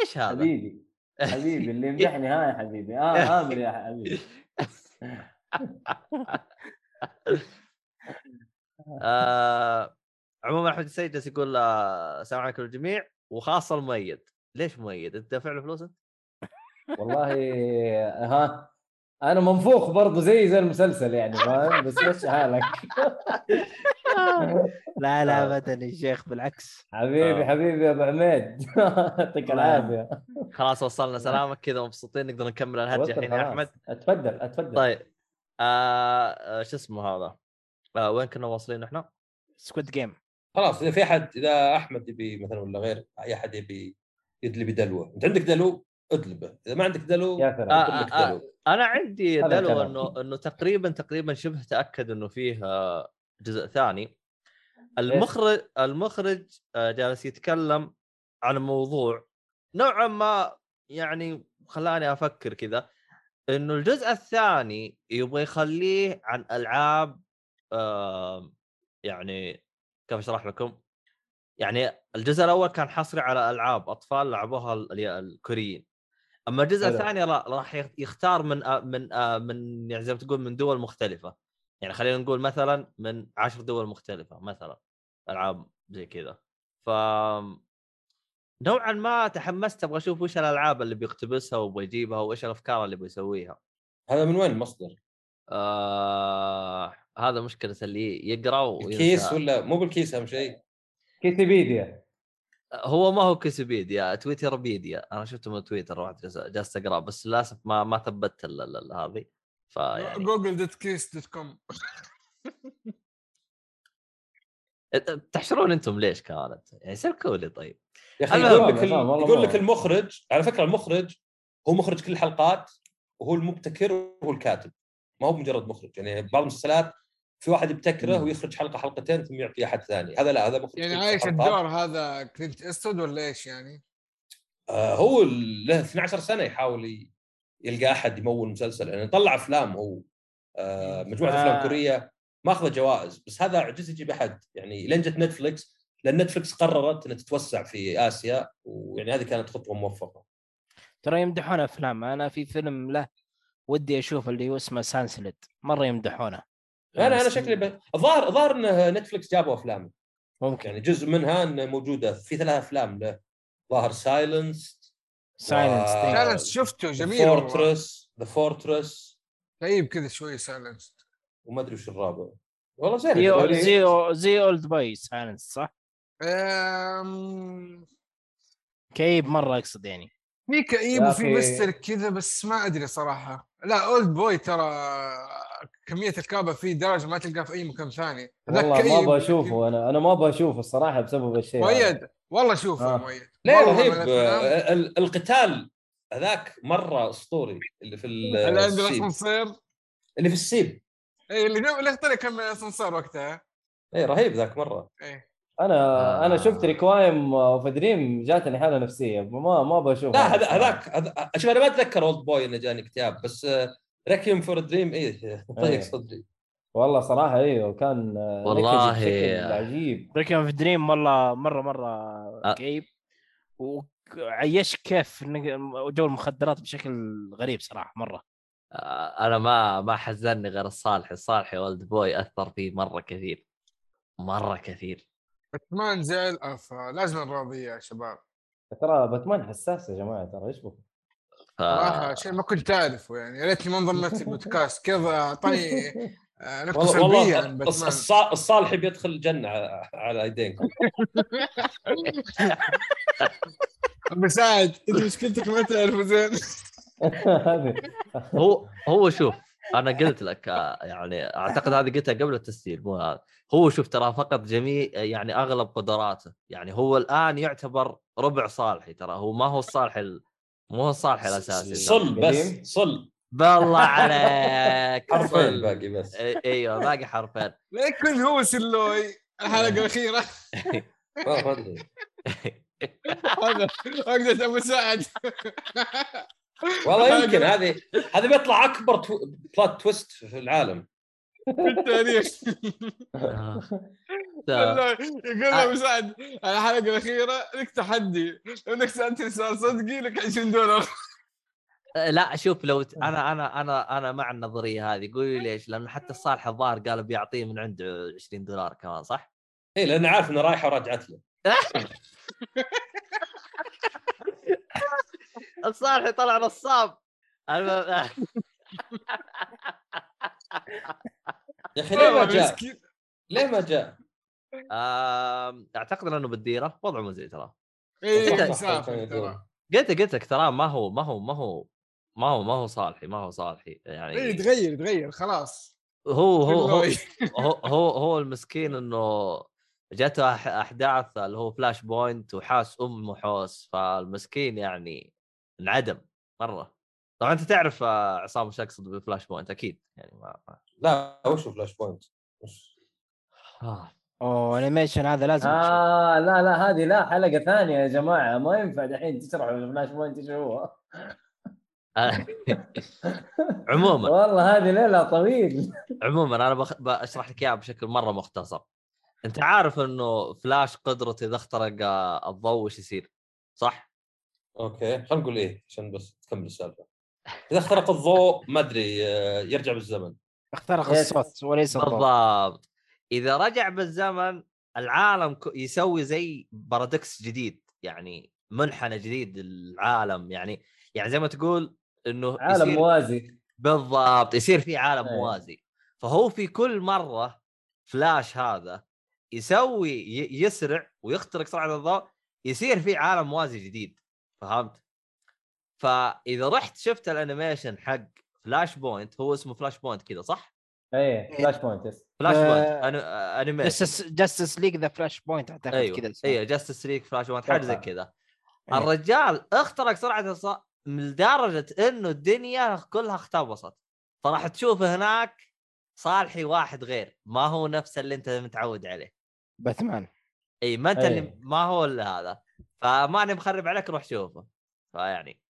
إيش هذا؟ حبيبي حبيبي اللي [laughs] يمدحني ها يا حبيبي آه [laughs] آمر يا حبيبي آه عموما أحمد السيد جالس يقول آه، السلام عليكم الجميع وخاصة المؤيد ليش مؤيد؟ أنت دافع له فلوس انت؟ والله ها أنا منفوخ برضو زي زي المسلسل يعني فاهم بس مش حالك [laughs] لا آه. لا ابدا يا شيخ بالعكس حبيبي آه. حبيبي يا أبو حميد [laughs] يعطيك العافية خلاص وصلنا [laughs] سلامك كذا مبسوطين نقدر نكمل الهرجة الحين يا. أحمد اتفضل اتفضل طيب آه آه، شو اسمه هذا؟ آه وين كنا واصلين إحنا؟ سكوت جيم خلاص إذا في أحد إذا أحمد يبي مثلا ولا غير أي أحد يبي يدلي بدلوه أنت عندك دلو؟ ادلبه. إذا ما عندك دلو يا سلام. آه، آه، دلو. أنا عندي دلو. إنه إنه تقريبا تقريبا شبه تأكد إنه فيه آه، جزء ثاني. المخرج المخرج آه، جالس يتكلم عن موضوع نوعا ما يعني خلاني أفكر كذا إنه الجزء الثاني يبغى يخليه عن ألعاب آه، يعني كيف أشرح لكم؟ يعني الجزء الأول كان حصري على ألعاب أطفال لعبوها ال- الكوريين أما الجزء. الثاني لا راح يخ- يختار من آه، من آه، من يعني زي ما تقول من دول مختلفة يعني خلينا نقول مثلا من عشر دول مختلفة مثلا ألعاب زي كذا ف نوعا ما تحمست أبغى أشوف وش الألعاب اللي بيقتبسها ويبغى يجيبها وإيش الأفكار اللي بيسويها هذا من وين المصدر؟ آه هذا مشكلة اللي يقرا وينسى. الكيسي ولا مو بالكيس أهم شيء؟ كيتيبيديا هو ما هو كيسبيديا تويتر بيديا أنا شفته من تويتر واحد جالس- أقرأه بس للأسف ما ما ثبت ال- ال- ال- هذه. فيعني جوجل dot كيس dot com. تحشرون أنتم ليش كانت؟ يعني سلكوا لي طيب. يا أخي يقول لك يقول لك المخرج على فكرة المخرج هو مخرج كل الحلقات وهو المبتكر وهو الكاتب. ما هو مجرد مخرج. يعني بعض المسلسلات في واحد يبتكره مم. ويخرج حلقة حلقتين ثم يعطي أحد ثاني. هذا لا هذا مخرج يعني عايش. الدور هذا كلينت استود ولا إيش يعني؟ آه هو له 12 سنة يحاول يلقى أحد يمول مسلسل. يعني طلع أفلام هو. آه مجموعة آه. أفلام كورية ماخذه جوائز بس هذا عجز يجيب أحد. يعني لين جت نتفلكس لأن نتفلكس قررت إنها تتوسع في آسيا ويعني هذه كانت خطوة موفقة. ترى يمدحون أفلام. أنا في فيلم له ودي أشوف اللي هو اسمه سانسلت مرة يمدحونه. أنا أنا شكلي ب... الظاهر الظاهر إن نتفلكس جابوا أفلام. ممكن. يعني جزء منها إن موجودة. في ثلاث أفلام له. ظاهر سايلنس سايلنس silence شفته جميل fortress the fortress طيب كذا شوي سايلنس وما أدري وش الرابع. والله زين زي يعني- زي زي Oldboy سايلنس صح؟ أم... كئيب مرة أقصد يعني. في كئيب وفي. mystery كذا بس ما أدري صراحة. لا Oldboy ترى كمية الكآبة فيه درجه ما تلقاها في أي مكان ثاني. والله ما أبغى أشوفه أنا أنا ما أبغى أشوفه الصراحة بسبب الشيء. مؤيد. والله شوفه آه. مؤيد. والله رهيب آه، القتال هذاك مرة أسطوري اللي في ال- اللي عند السيب. الاسانسير اللي في السيب. اي اللي اللي اخترق كان من الاسانسير وقتها. اي رهيب ذاك مرة. اي أنا آه. أنا شفت Requiem of Dream جاتني حالة نفسية ما ما أبغى أشوفه. لا هذا هذاك هذا- شوف أنا ما أتذكر Oldboy إنه جاني اكتئاب بس Requiem for Dream إيه. ضيق [laughs] إيه. صدري والله صراحة أيوه كان آه، والله. عجيب Requiem في Dream والله مرة مرة أه. كئيب وعيش كيف جو المخدرات بشكل غريب صراحة مرة. آه، أنا ما ما حزنني غير الصالحي الصالحي ولد بوي أثر فيه مرة كثير. مرة كثير. باتمان زعل آه، فلازم الراضية يا شباب. ترى باتمان حساس يا جماعة ترى إيش بك؟ ف... صراحة شيء ما كنت أعرفه يعني. يا ريتني ما انضميت [laughs] البودكاست كذا أعطاني آه، [laughs] نقطة عن باتمان الص- الصالح بيدخل الجنة على- ايدينكم. [laughs] سعد أنت مشكلتك ما تعرفه زين. هو هو شوف أنا قلت لك آه، يعني أعتقد هذه قلتها قبل التسجيل مو هذا. هو شوف ترى فقط جميع يعني أغلب قدراته. يعني هو الآن يعتبر ربع صالحي ترى. هو ما هو الصالح ال... مو هو الصالح الأساسي. صل بس. صل. بالله [laughs] عليك. حرفين. باقي بس. إيوه باقي حرفين. لا يكون هو سلوي. الحلقة الأخيرة. [laughs] ما ما ادري هذا عقدة أبو سعد. والله يمكن هذه هذه بيطلع أكبر تو... plot twist في العالم. في التاريخ آه. [laughs] يقول له أبو سعد الحلقة الأخيرة لك تحدي. إنك سالتني سؤال صدقي لك 20 دولار. لا شوف لو ت... أنا أنا أنا أنا مع النظرية هذه. قولي ليش؟ لأنه حتى الصالح الظاهر قال بيعطيه من عنده 20 دولار كمان صح؟ اي لأنه عارف إنه رايحه ورجعت له. [laughs] الصالح طلع نصاب. [laughs] يا أخي ليه ما جاء؟ ليه ما جاء؟ أعتقد إنه بالديرة. وضعه مزعج ترى. إيه ترى. قلت قلت لك ترى ما هو ما هو ما هو ما هو ما هو صالحي ما هو صالحي. يعني إيه تغير تغير خلاص. هو هو هو. [laughs] هو هو, هو المسكين إنه جاته أحداث اللي هو Flashpoint وحاس أمه حوس. فالمسكين يعني انعدم مرة. طبعا أنت تعرف آه، عصام وش أقصد ب Flashpoint أكيد يعني ما, ما. لا وش Flashpoint؟ وش؟ آه. أوه animation هذا لازم. آه لا لا هذه لا حلقة ثانية يا جماعة ما ينفع دحين تشرحوا ال Flashpoint إيش هو [laughs] عموما والله هذه ليلة طويل عموما أنا بخ... بشرح لك إياها بشكل مرة مختصر أنت عارف إنه فلاش قدرته إذا اخترق آه، الضوء وش يصير صح؟ أوكي خلينا نقول إيه عشان بس تكمل السالفة إذا اخترق الضوء ما أدري آه، يرجع بالزمن اخترق yes. الصوت وليس الضوء بالضبط إذا رجع بالزمن العالم يسوي زي paradox جديد يعني منحنى جديد للعالم يعني يعني زي ما تقول إنه عالم يصير موازي بالضبط يصير في عالم أيه. موازي فهو في كل مرة فلاش هذا يسوي يسرع ويخترق سرعة الضوء يصير في عالم موازي جديد فهمت؟ فإذا رحت شفت ال animation حق Flashpoint هو اسمه Flashpoint كذا صح؟ إيه Flashpoint yes Flashpoint أنا- animation Justice Justice League the Flashpoint أعتقد أيوه كذا. أيوه Justice League Flashpoint حاجة زي. كذا إيه. الرجال اخترق سرعة الص... لدرجة إنه الدنيا كلها اختبصت فراح تشوف هناك صالحي واحد غير ما هو نفس اللي أنت متعود عليه باتمان اي ما أنت. اللي ما هو إلا هذا فماني مخرب عليك روح شوفه فيعني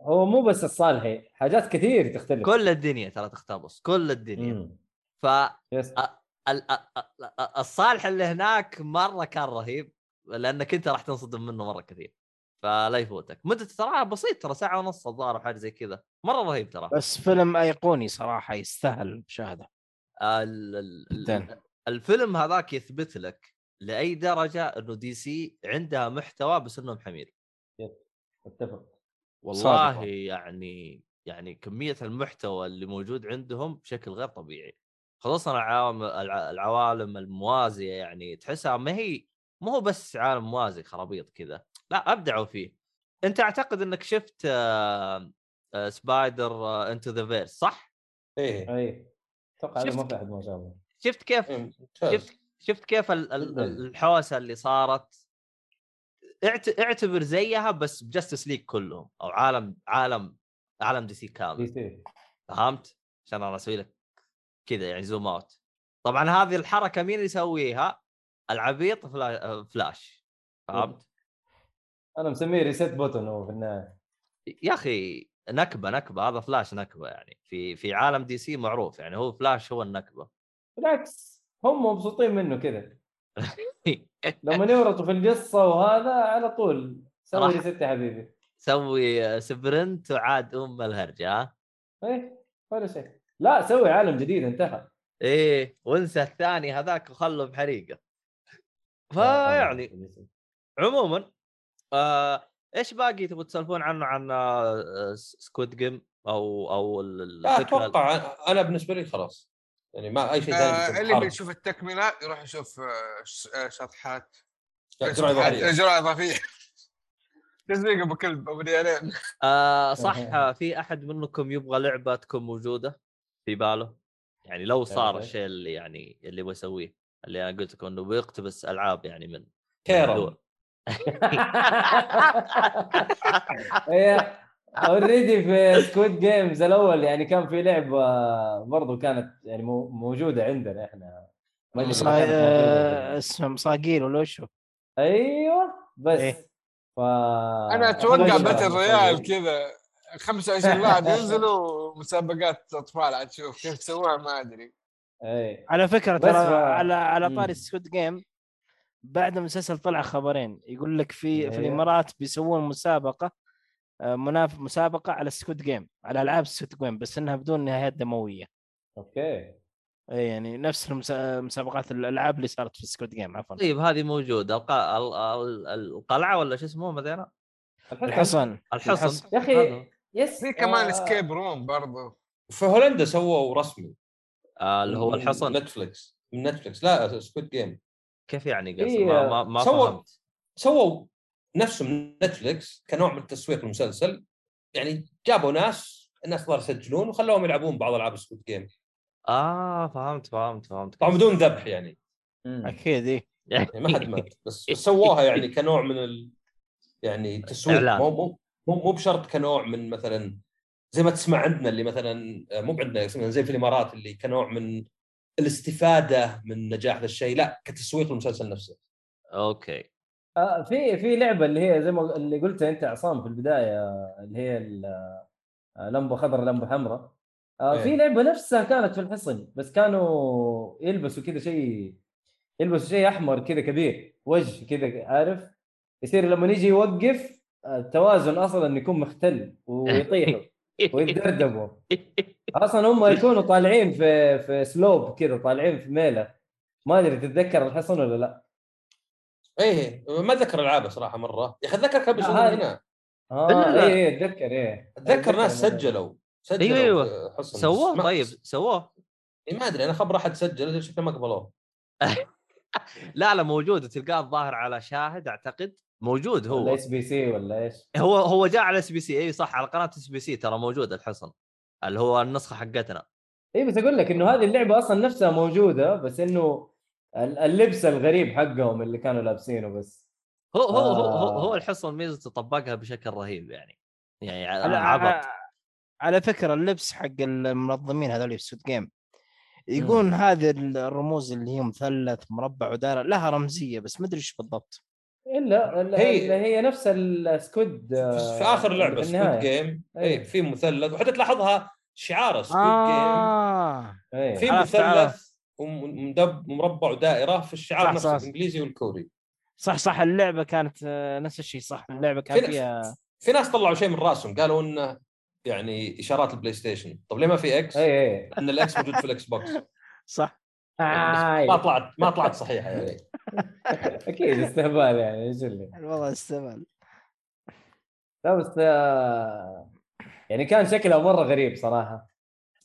هو مو بس الصالحي حاجات كثير تختلف. كل الدنيا ترى تختبص كل الدنيا. مم. ف يس. ال- ال- ال- الصالح اللي هناك مرة كان رهيب لأنك أنت راح تنصدم منه مرة كثير. فلا يفوتك. مدة ترى بسيط ترى ساعة ونص الظاهر أو حاجة زي كذا. مرة رهيب ترى. بس فيلم أيقوني صراحة يستاهل المشاهده ال- ال- جداً. ال- الفيلم هذاك يثبت لك لأي درجة إنه دي سي عندها محتوى بس إنهم حمير. أتفق. والله صادق. يعني يعني كمية المحتوى اللي موجود عندهم بشكل غير طبيعي خصوصا العوالم الع- العوالم الموازية يعني تحسها ما هي مو هو بس عالم موازي خرابيط كذا لا أبدعوا فيه أنت أعتقد إنك شفت آه، Spider Into the Verse صح؟ إيه اي أتوقع ما في أحد ما شافه شفت كيف إيه،. شفت شفت كيف. الحوسة اللي صارت اعتبر زيها بس ب Justice League كلهم أو عالم عالم عالم DC D كامل C. فهمت؟ عشان أنا أسوي لك كذا يعني zoom out. طبعا هذه الحركة مين اللي يسويها؟ العبيط فلا... فلاش. فهمت؟ أنا مسميه reset button هو في النهاية. يا أخي نكبة نكبة. هذا فلاش نكبة يعني. في في عالم DC معروف يعني. هو فلاش هو النكبة. بالعكس هم مبسوطين منه كذا. [laughs] لما يورطوا في القصة وهذا على طول. سوي. reset يا حبيبي. سوي sprint وعاد أم الهرجة ها؟ إيه ولا شيء. لا سوي عالم جديد انتهى. إيه وانسى الثاني هذاك وخله بحريقة. [laughs] فيعني عموما آه إيش باقي تبغوا تسولفون عنه عن آه Squid Game أو أو الفكرة أتوقع أنا بالنسبة لي خلاص. يعني ما أي شيء ثاني آه اللي. بيشوف التكملة يروح يشوف آه، ش- آه، شطحات إضافية. جرعة إضافية [laughs] تسويق أبو كلب أبو ريالين آه صح آه، في أحد منكم يبغى لعبة تكون موجودة في باله يعني لو صار إيه. الشيء اللي يعني اللي بسويه اللي أنا قلت لكم إنه بيقتبس ألعاب يعني من كيرم. [laughs] هي already في Squid Games الأول يعني كان في لعبة برضو كانت يعني مو- موجودة عندنا إحنا مصا-. آه، اسمه مصاقيل ولا وشو أيوه بس إيه. ف أنا أتوقع battle royale كذا 25 [laughs] لاعب ينزلوا مسابقات أطفال عاد تشوف كيف تسووها ما أدري اي على فكرة ترى ف- على على. طاري Squid Game بعد المسلسل طلع خبرين يقول لك في في إيه. الإمارات بيسوون مسابقة مناف مسابقة على Squid Game على ألعاب Squid Game بس إنها بدون نهايات دموية. Okay. اي يعني نفس المسا- مسابقات الألعاب اللي صارت في سكوت جيم عفوا. طيب هذه موجودة. الق... ال- ال- القلعة ولا شو اسمه مدينة؟ الحصن. الحصن. يا أخي، هذا. Yes في كمان آه، escape room برضو. في هولندا سووا رسمي. آه اللي هو الحصن. نتفلكس من نتفلكس لا Squid Game كيف يعني قصدي؟ إيه، ما, ما, ما سووا- فهمت. سووا نفسه من نتفلكس كنوع من تسويق المسلسل يعني جابوا ناس الناس صاروا يسجلون وخلوهم يلعبون بعض ألعاب Squid Game آه فهمت فهمت فهمت. طبعا بدون ذبح يعني. مم. أكيد اي يعني ما حد مات بس, [laughs] سووها يعني كنوع من ال... يعني تسويق. مو مو مو مو بشرط كنوع من مثلا زي ما تسمع عندنا اللي مثلا آه، مو عندنا مثلاً زي في الإمارات اللي كنوع من الاستفادة من نجاح ذا الشيء لا كتسويق المسلسل نفسه. Okay. آه في في لعبة اللي هي زي ما اللي قلتها أنت عصام في البداية اللي هي آه، لمبة خضراء لمبة حمراء. آه إيه. في لعبة نفسها كانت في الحصن بس كانوا يلبسوا كذا شيء يلبسوا شيء أحمر كذا كبير وجه كذا عارف؟ يصير لما يجي يوقف آه، التوازن أصلا يكون مختل ويطيحوا ويتدردبوا أصلا هم يكونوا طالعين في في سلوب كذا طالعين في ميلة. ما أدري تتذكر الحصن ولا لا. إيه ما أتذكر ألعابه صراحة مرة. يا أخي أتذكر بيسوون هذه- هنا آه لا. إيه إيه أتذكر إيه. أتذكر ناس أتذكر إنه- سجلوا سجلوا حصن. بس سووه طيب سووه؟ إيه ما أدري أنا خبر أحد سجل شكله ما قبلوه. [laughs] لا لا موجود تلقاه الظاهر على شاهد أعتقد. موجود ولا هو SBC ولا إيش؟ هو هو جاء على SBC. اي صح على قناة SBC ترى موجود الحصن. اللي هو النسخة حقتنا. اي بس أقول لك إنه هذه اللعبة أصلا نفسها موجودة بس إنه اللبس الغريب حقهم اللي كانوا لابسينه بس هو هو هو, هو, آه. هو الحصن ميزته طبقها بشكل رهيب يعني يعني على, عبط على فكرة اللبس حق المنظمين هذول في Squid Game يقولون هذه الرموز اللي هي مثلث مربع ودائرة لها رمزية بس ما أدري إيش بالضبط إلا ال- هي- هي نفس ال Squid في في آخر لعبة النهاية game. اي في مثلث وحتى تلاحظها شعار Squid Game آه إيه. في مثلث. ومدب مربع ودائره في الشعار صح، نفسه صح. الإنجليزي والكوري. صح صح اللعبة كانت آه، نفس الشيء صح. اللعبة كان في- فيها في ناس طلعوا شيء من رأسهم قالوا إنه يعني إشارات ال PlayStation. طب ليه ما في X؟ اي اي لأن ال X موجود في ال Xbox. [laughs] صح. بس آه، ما طلعت ما طلعت صحيحة يعني. [laughs] أكيد استهبال يعني إيش اللي؟ والله استمل لا بس آه، يعني كان شكلها مرة غريب صراحة.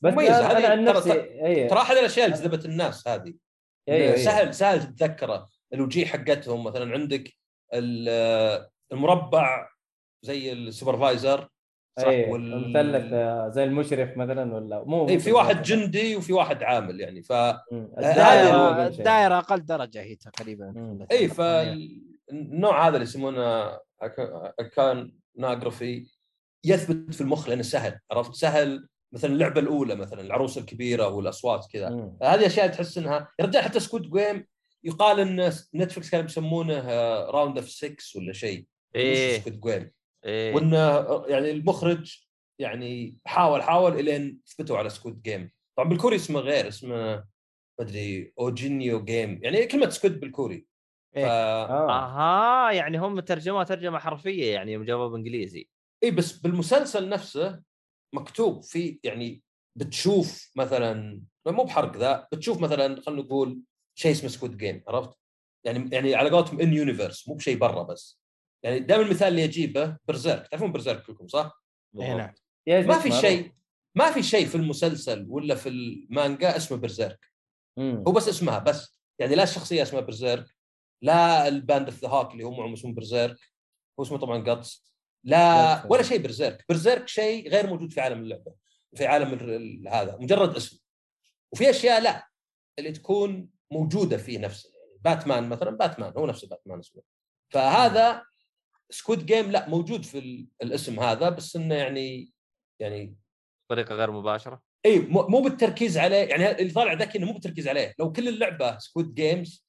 بس مميزة. أنا هذه عن ترى- نفسي اي ترى أحد الأشياء اللي جذبت الناس هذه أي- أي. سهل سهل تتذكره الوجيه حقتهم مثلا عندك ال- المربع زي ال supervisor صح اي وال- المثلث آه، زي المشرف مثلا ولا مو اي في واحد. جندي وفي واحد عامل يعني ف هو الدائره. الدائرة أقل درجة هي تقريبا. اي فالنوع هذا اللي يسمونه iconography يثبت في المخ لأنه سهل عرفت سهل مثلا اللعبة الأولى مثلا العروس الكبيرة والأصوات كذا. هذه أشياء تحس إنها يا رجال حتى Squid Game يقال إن نتفلكس كانوا بيسمونه Round of 6 ولا شيء. إيه. Squid Game إيه. وانه يعني المخرج يعني حاول حاول إلين ثبتوا على Squid Game طبعا بالكوري اسمه غير اسمه ما أدري Ojingeo Game يعني كلمة squid بالكوري. ف... إيه. آه. أها يعني هم ترجموها ترجمة حرفية يعني يوم جابوها بالانجليزي اي إيه، بس بالمسلسل نفسه مكتوب في يعني بتشوف مثلا مو بحرق ذا بتشوف مثلا خلينا نقول شيء اسمه Squid Game عرفت؟ يعني يعني على قولتهم in universe مو بشيء برا بس يعني دائما المثال اللي أجيبه Berserk تعرفون Berserk كلكم صح؟ إيه نعم ما في. شيء ما في شيء في المسلسل ولا في المانجا اسمه Berserk. هو بس اسمها بس يعني لا الشخصيه اسمها Berserk لا ال Band of the Hawk اللي هو معهم اسمه Berserk هو اسمه طبعا Guts لا ولا شيء Berserk. Berserk شيء غير موجود في عالم اللعبة في عالم ال- ال- هذا. مجرد اسم. وفي أشياء لا اللي تكون موجودة فيه نفسه يعني باتمان مثلا باتمان هو نفسه باتمان اسمه. فهذا Squid Game لا موجود في ال- الاسم هذا بس إنه يعني يعني بطريقة غير مباشرة. اي مو بالتركيز عليه. يعني اللي طالع ذكي إنه مو بالتركيز عليه. لو كل اللعبة Squid Games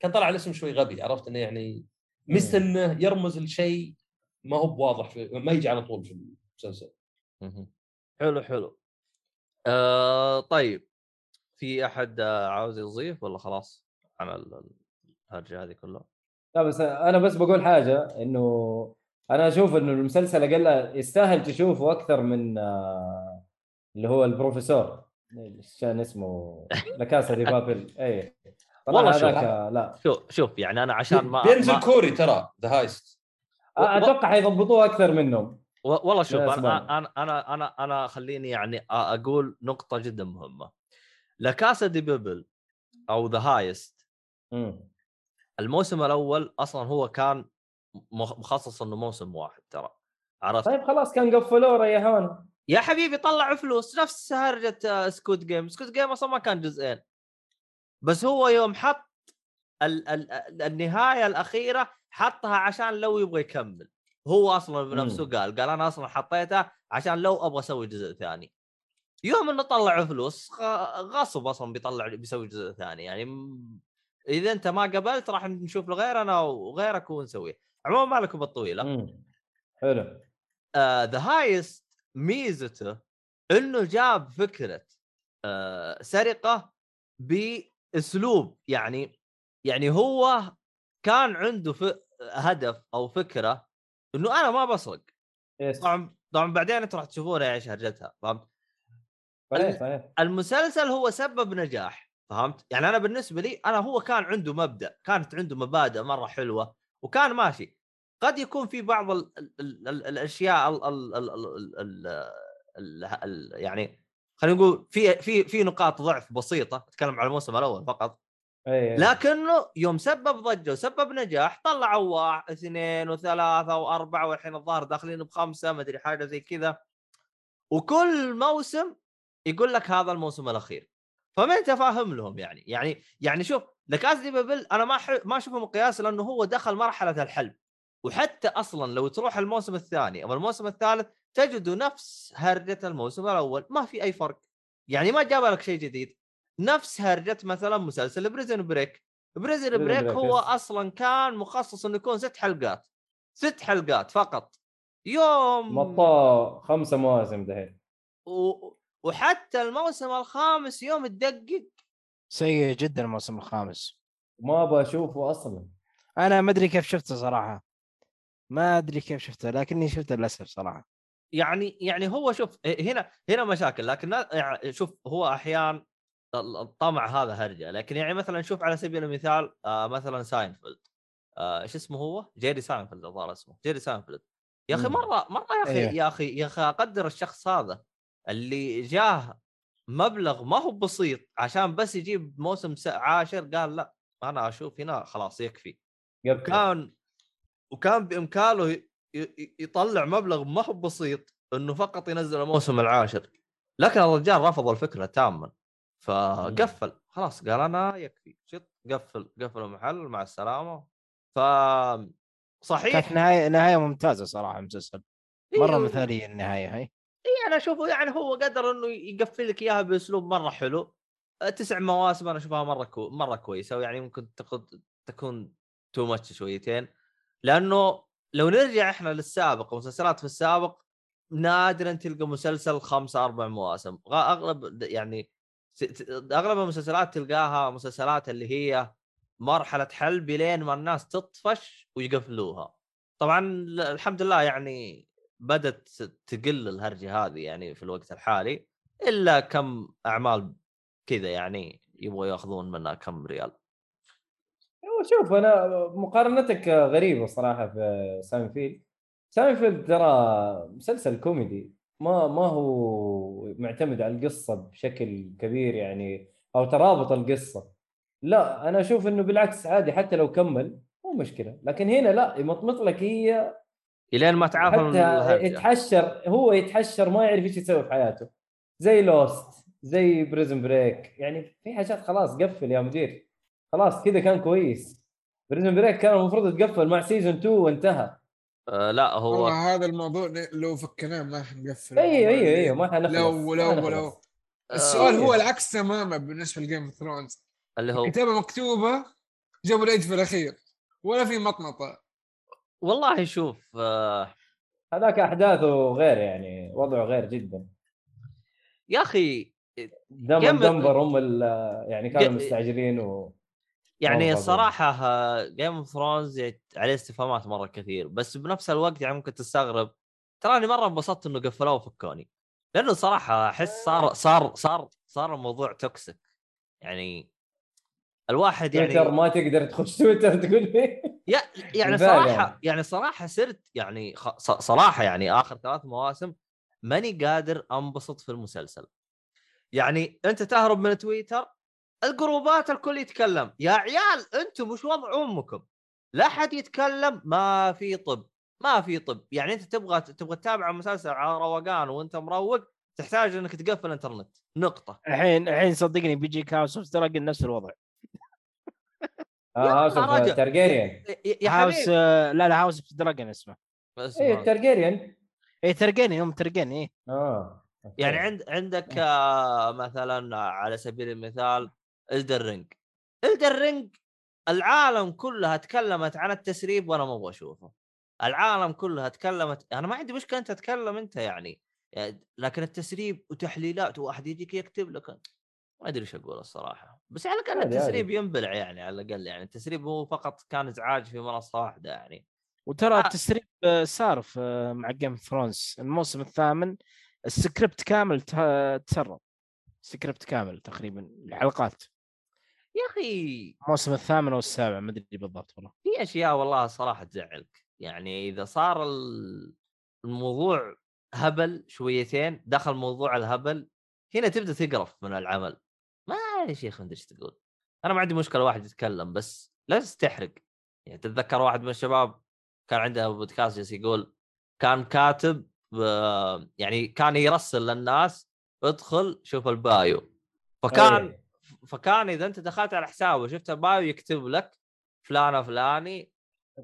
كان طلع الاسم شوي غبي عرفت؟ إنه يعني ميزته إنه يرمز لشيء ما هو بواضح في ما يجي على طول في المسلسل. حلو حلو. آه طيب. في أحد عاوز يضيف ولا خلاص على ال- الهرجة هذه كلها؟ لا بس أنا بس بقول حاجة إنه أنا أشوف إنه المسلسل أقل يستاهل تشوفه أكثر من آه، اللي هو البروفيسور. كان اسمه؟ La Casa de Papel. [laughs] اي والله شوف. لا. شوف شوف يعني أنا عشان ما, بينزل ما كوري ترى The Heist أتوقع حيضبطوه أكثر منهم. والله شوف أنا. أنا أنا أنا أنا خليني يعني أقول نقطة جدا مهمة. La Casa de Papel أو The Heist. الموسم الأول أصلا هو كان مخ- مخصص إنه موسم واحد ترى. عرفت؟ طيب خلاص كان قفلوه ريحونا يا حبيبي طلعوا فلوس نفس هرجه Squid Game Squid Game أصلا ما كان جزئين. بس هو يوم حط ال- ال- النهاية الأخيرة حطها عشان لو يبغى يكمل. هو أصلا بنفسه. قال قال أنا أصلا حطيتها عشان لو أبغى أسوي جزء ثاني. يوم إنه طلعوا فلوس غصب أصلا بيطلع بيسوي جزء ثاني. يعني إذا أنت ما قبلت راح نشوف له غيرنا وغيرك ونسويه عموما ما لكم بالطويلة. مم. حلو. The Heist ميزته إنه جاب فكرة آه سرقة بأسلوب. يعني يعني هو كان عنده ف... هدف أو فكره انه أنا ما بسرق طبعا طبعا بعدين أنتم راح تشوفونها إيش هرجتها فهمت؟ صحيح صحيح المسلسل هو سبب نجاح فهمت؟ يعني أنا بالنسبة لي أنا هو كان عنده مبدا، كانت عنده مبادئ مره حلوة وكان ماشي. قد يكون في بعض ال ال ال ال الاشياء ال ال ال ال ال ال ال يعني خلينا نقول في في في نقاط ضعف بسيطه اتكلم على الموسم الأول فقط اي لكنه يوم سبب ضجة وسبب نجاح طلعوا واحد اثنين وثلاثة وأربعة والحين الظاهر داخلين بخمسة ما أدري حاجة زي كذا. وكل موسم يقول لك هذا الموسم الأخير. فما انت فاهم لهم يعني. يعني يعني شوف La Casa de Papel أنا ما. ما أشوفه مقياس لأنه هو دخل مرحلة الحلب وحتى أصلا لو تروح الموسم الثاني أو الموسم الثالث تجدوا نفس هرجة الموسم الأول ما في أي فرق. يعني ما جاب لك شيء جديد. نفس هرجة مثلا مسلسل Prison Break Prison Break هو yes. أصلا كان مخصص إنه يكون ست حلقات ست حلقات فقط. يوم مطاه خمسة مواسم دحين. و... وحتى الموسم الخامس يوم تدقق. سيء جدا الموسم الخامس. ما أبغى أشوفه أصلا. أنا ما أدري كيف شفته صراحة. ما أدري كيف شفته لكني شفته للأسف صراحة. يعني يعني هو شوف هنا هنا مشاكل لكن يعني شوف هو أحيانا ال- الطمع هذا هرجة. لكن يعني مثلا شوف على سبيل المثال آه مثلا ساينفيلد. آه إيش اسمه هو؟ جيري ساينفيلد الظاهر اسمه. جيري ساينفيلد. يا أخي. مرة مرة يا أخي أيوه. يا أخي يا أخي أقدر الشخص هذا اللي جاه مبلغ ما هو بسيط عشان بس يجيب موسم عاشر قال لا أنا أشوف هنا خلاص يكفي. قبل كان وكان بإمكانه يطلع مبلغ ما هو بسيط إنه فقط ينزل الموسم العاشر. لكن الرجال رفض الفكرة تماما. فقفل خلاص قال أنا يكفي شط قفل قفل المحل مع السلامة. ف صحيح. كانت نهاية نهاية ممتازة صراحة المسلسل إيه، مرة مثالية النهاية هي. إيه أنا أشوفه يعني هو قدر إنه يقفل لك إياها بأسلوب مرة حلو. أه، تسع مواسم أنا أشوفها مرة كو... مرة كويسة ويعني ممكن تاخذ تكون تو ماتش شويتين. لأنه لو نرجع إحنا للسابق ومسلسلات في السابق نادرا تلقى مسلسل خمسة أربع مواسم. أغلب يعني أغلب المسلسلات تلقاها مسلسلات اللي هي مرحلة حلب لين ما الناس تطفش ويقفلوها. طبعا الحمد لله يعني بدأت تقل الهرجة هذه يعني في الوقت الحالي إلا كم أعمال كذا يعني يبغوا يأخذون منها كم ريال. شوف أنا مقارنتك غريبة صراحة في ساينفيلد ساينفيلد ترى مسلسل كوميدي. ما ما هو معتمد على القصة بشكل كبير يعني أو ترابط القصة. لا أنا أشوف إنه بالعكس عادي حتى لو كمل مو مشكلة. لكن هنا لا يمطمط لك هي إلين ما تعافى من حتى الهرجة. يتحشر هو يتحشر ما يعرف إيش يسوي في حياته. زي Lost زي Prison Break يعني في حاجات خلاص قفل يا مدير. خلاص كذا كان كويس. Prison Break كان المفروض يتقفل مع season 2 وانتهى. آه لا هو والله هذا الموضوع لو فكناه ما حنقفل أيوه أيوه أيوه ما حنخلص لو لو حنخلص. لو السؤال آه، هو العكس تماما بالنسبة ل Game of Thrones اللي هو الكتابة مكتوبة جابوا العيد في الأخير ولا في مطمطه والله شوف آه هذاك أحداثه غير يعني وضعه غير جدا. يا أخي دم دمبر هم يعني كانوا مستعجلين و يعني الصراحة Game of Thrones عليه استفهامات مرة كثير بس بنفس الوقت يعني ممكن تستغرب تراني مرة انبسطت إنه قفلوه وفكوني لأنه صراحة أحس صار صار صار صار الموضوع toxic يعني الواحد تويتر يعني ما تقدر تخش تويتر تقول لي [laughs] يعني صراحة يعني. يعني صراحة صرت يعني صراحة يعني آخر ثلاث مواسم ماني قادر أنبسط في المسلسل. يعني أنت تهرب من تويتر الجروبات الكل يتكلم. يا عيال أنتم إيش وضع أمكم؟ لا حد يتكلم ما في طب ما في طب. يعني انت تبغى تبغى تتابع مسلسل على روقان وانت مروق تحتاج انك تقفل الانترنت. نقطة. الحين الحين صدقني بيجيك House of Dragon نفس الوضع. [laughs] آه House of يا House آه، لا لا House of Dragon اسمه. بس إيه ما- Targaryen. اي Targaryen هم Targaryen إيه. آه. يعني عند عندك آه، مثلا على سبيل المثال Elden Ring Elden Ring العالم كلها تكلمت عن التسريب وأنا ما أبغى أشوفه. العالم كلها تكلمت أنا ما عندي مشكلة أنت تتكلم أنت يعني يعني لكن التسريب وتحليلات وواحد يجيك يكتب لك ما أدري إيش أقول الصراحة. بس على الأقل عادي، التسريب. ينبلع يعني على الأقل يعني التسريب هو فقط كان إزعاج في منصة واحدة يعني. وترى آه. التسريب صار في آه، مع Game Thrones الموسم الثامن السكريبت كامل تسرب. سكريبت كامل تقريبا الحلقات يا أخي الموسم الثامن والسابع ما أدري بالضبط والله. في أشياء والله صراحة تزعلك. يعني إذا صار ال- الموضوع هبل شويتين دخل موضوع الهبل هنا تبدأ تقرف من العمل. ما يا شيخ ما ادري إيش تقول. أنا ما عندي مشكلة واحد يتكلم بس لا تستحرق. يعني تتذكر واحد من الشباب كان عنده بودكاست جالس يقول كان كاتب آه، يعني كان يرسل للناس ادخل شوف ال bio. فكان إيه. فكان إذا أنت دخلت على حسابه وشفت ال bio يكتب لك فلان فلاني.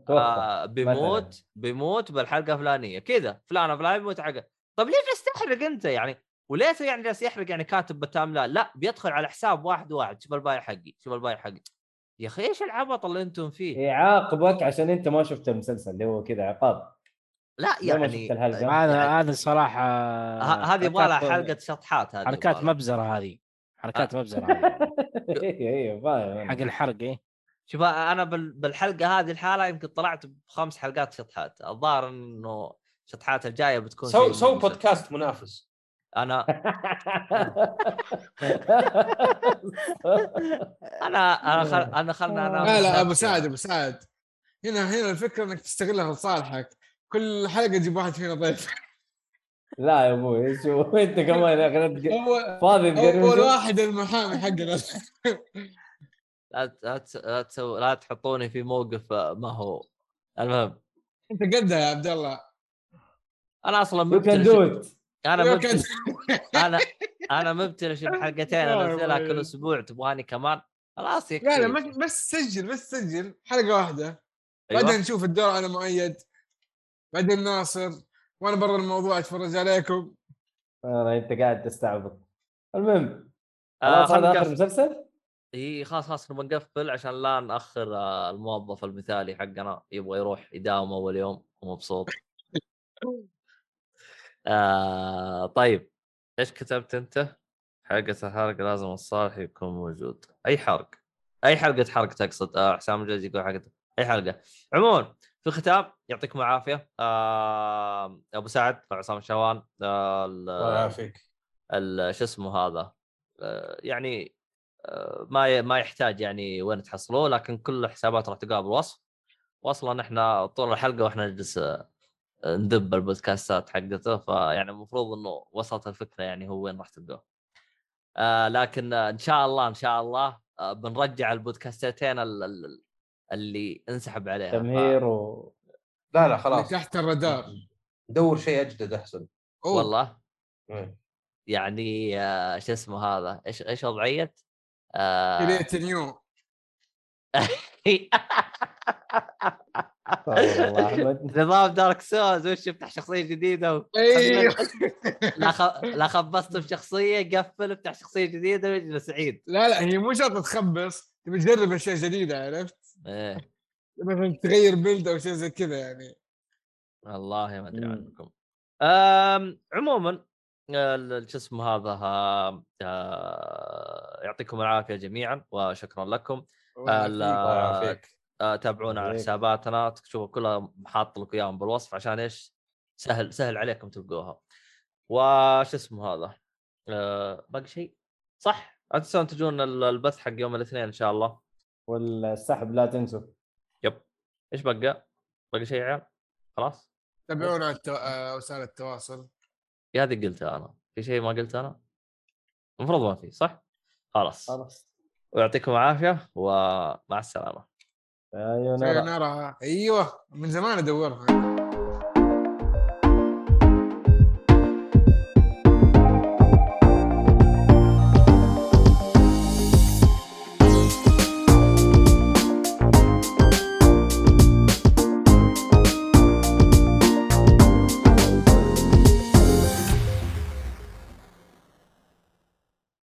آه بيموت بيموت بالحلقة الفلانيه كذا فلان فلان بيموت حلقه طيب ليش جالس تحرق أنت يعني وليش يعني جالس يحرق يعني كاتب بالتاملات لا بيدخل على حساب واحد واحد شوف ال bio حقي شوف ال bio حقي يا أخي إيش العبط اللي أنتم فيه يعاقبك عشان أنت ما شفت المسلسل اللي هو كذا عقاب لا يعني شفت. هذا يعني هذا صراحة ه- هذه يبغى لها حلقة شطحات هذه حركات. مبزرة هذه حركات [laughs] أيوه أيوه فاهم أنا. حق الحرق إيه. شوف أنا بال- بالحلقة هذه الحالة يمكن طلعت بخمس حلقات شطحات. الظاهر إنه الشطحات الجاية بتكون سو سو بودكاست منافس. أنا [laughs] أنا أنا خل... أنا خلنا أنا لا لا أبو سعد أبو سعد. هنا هنا الفكرة إنك تستغلها لصالحك. كل حلقة تجيب واحد فينا ضيف. لا يا أبوي شو [laughs] أنت كمان يا أخي فاضي أول واحد المحامي حقنا. لا [laughs] لا ت- لا, تسو... لا تحطوني في موقف آه، ما هو. المهم. أنت قدها يا عبد الله. أنا أصلا ات أنا كان- [laughs] أنا أنا مبتلش بحلقتين يا انزلها. كل أسبوع تبغاني كمان؟ خلاص يكفي لا لا بس سجل بس سجل. حلقة واحدة. أيوة. بعدين نشوف الدور على مؤيد بعدين ناصر. وأنا برا الموضوع أتفرج عليكم. آه، أنت قاعد تستعبط. المهم آه خلاص هذا آخر مسلسل؟ إي خلاص خلاص نبغى نقفل عشان لا نأخر آه، الموظف المثالي حقنا يبغى يروح يداوم أول يوم ومبسوط. [laughs] آه طيب. إيش كتبت أنت؟ حلقة الحرق لازم الصالح يكون موجود. أي حرق؟ أي حلقة حرق تقصد؟ آه حسام الجاز يقول حلقة أي حلقة. عموما في الختام يعطيكم العافية. آه أبو سعد عصام شوان آه ال- الله يعافيك. شو اسمه هذا؟ آه، يعني آه، ما ما يحتاج يعني وين تحصلوه لكن كل الحسابات راح تلقاها بالوصف. واصلا إحنا طول الحلقة وإحنا نجلس آه، ندب البودكاستات حقته. فيعني المفروض إنه وسط الفكرة يعني هو وين راح تلقوه آه لكن آه، إن شاء الله إن شاء الله بنرجع البودكاستين ال- ال- اللي انسحب عليها ف- تمهير و لا لا خلاص. تحت الرادار. دور شيء اجدد احسن. أوه. والله. إيه. يعني آه شو اسمه هذا؟ إيش إيش وضعية؟ آه. create [laughs] new أحمد. نظام Dark Souls وش افتح شخصية جديدة؟ و... أيوه لا خ... لا خبصت بشخصيه قفل افتح شخصية جديدة واجلس سعيد لا لا هي مو شرط تخبص تبي تجرب أشياء جديدة عرفت؟ إيه مثلا تغير build أو شيء زي كذا يعني والله ما أدري مم. عنكم أم... عموما ال- شو اسمه هذا آه... آه... يعطيكم العافية جميعا وشكرا لكم آه، تابعونا على. حساباتنا تشوفوا كلها حاط لكم إياهم بالوصف عشان إيش؟ سهل سهل عليكم تلقوها. وش اسمه هذا؟ آه باقي شيء؟ صح لا تنسون تجون ال- البث حق يوم الاثنين إن شاء الله. والسحب لا تنسوا يب إيش بقى؟ باقي شيء يا عيال؟ خلاص؟ تابعونا على التو... آه، وسائل التواصل يا هذه قلتها أنا، في شيء ما قلته أنا؟ المفروض ما في صح؟ خلاص خلاص ويعطيكم العافية ومع السلامة. أيوه نرى أيوه من زمان أدورها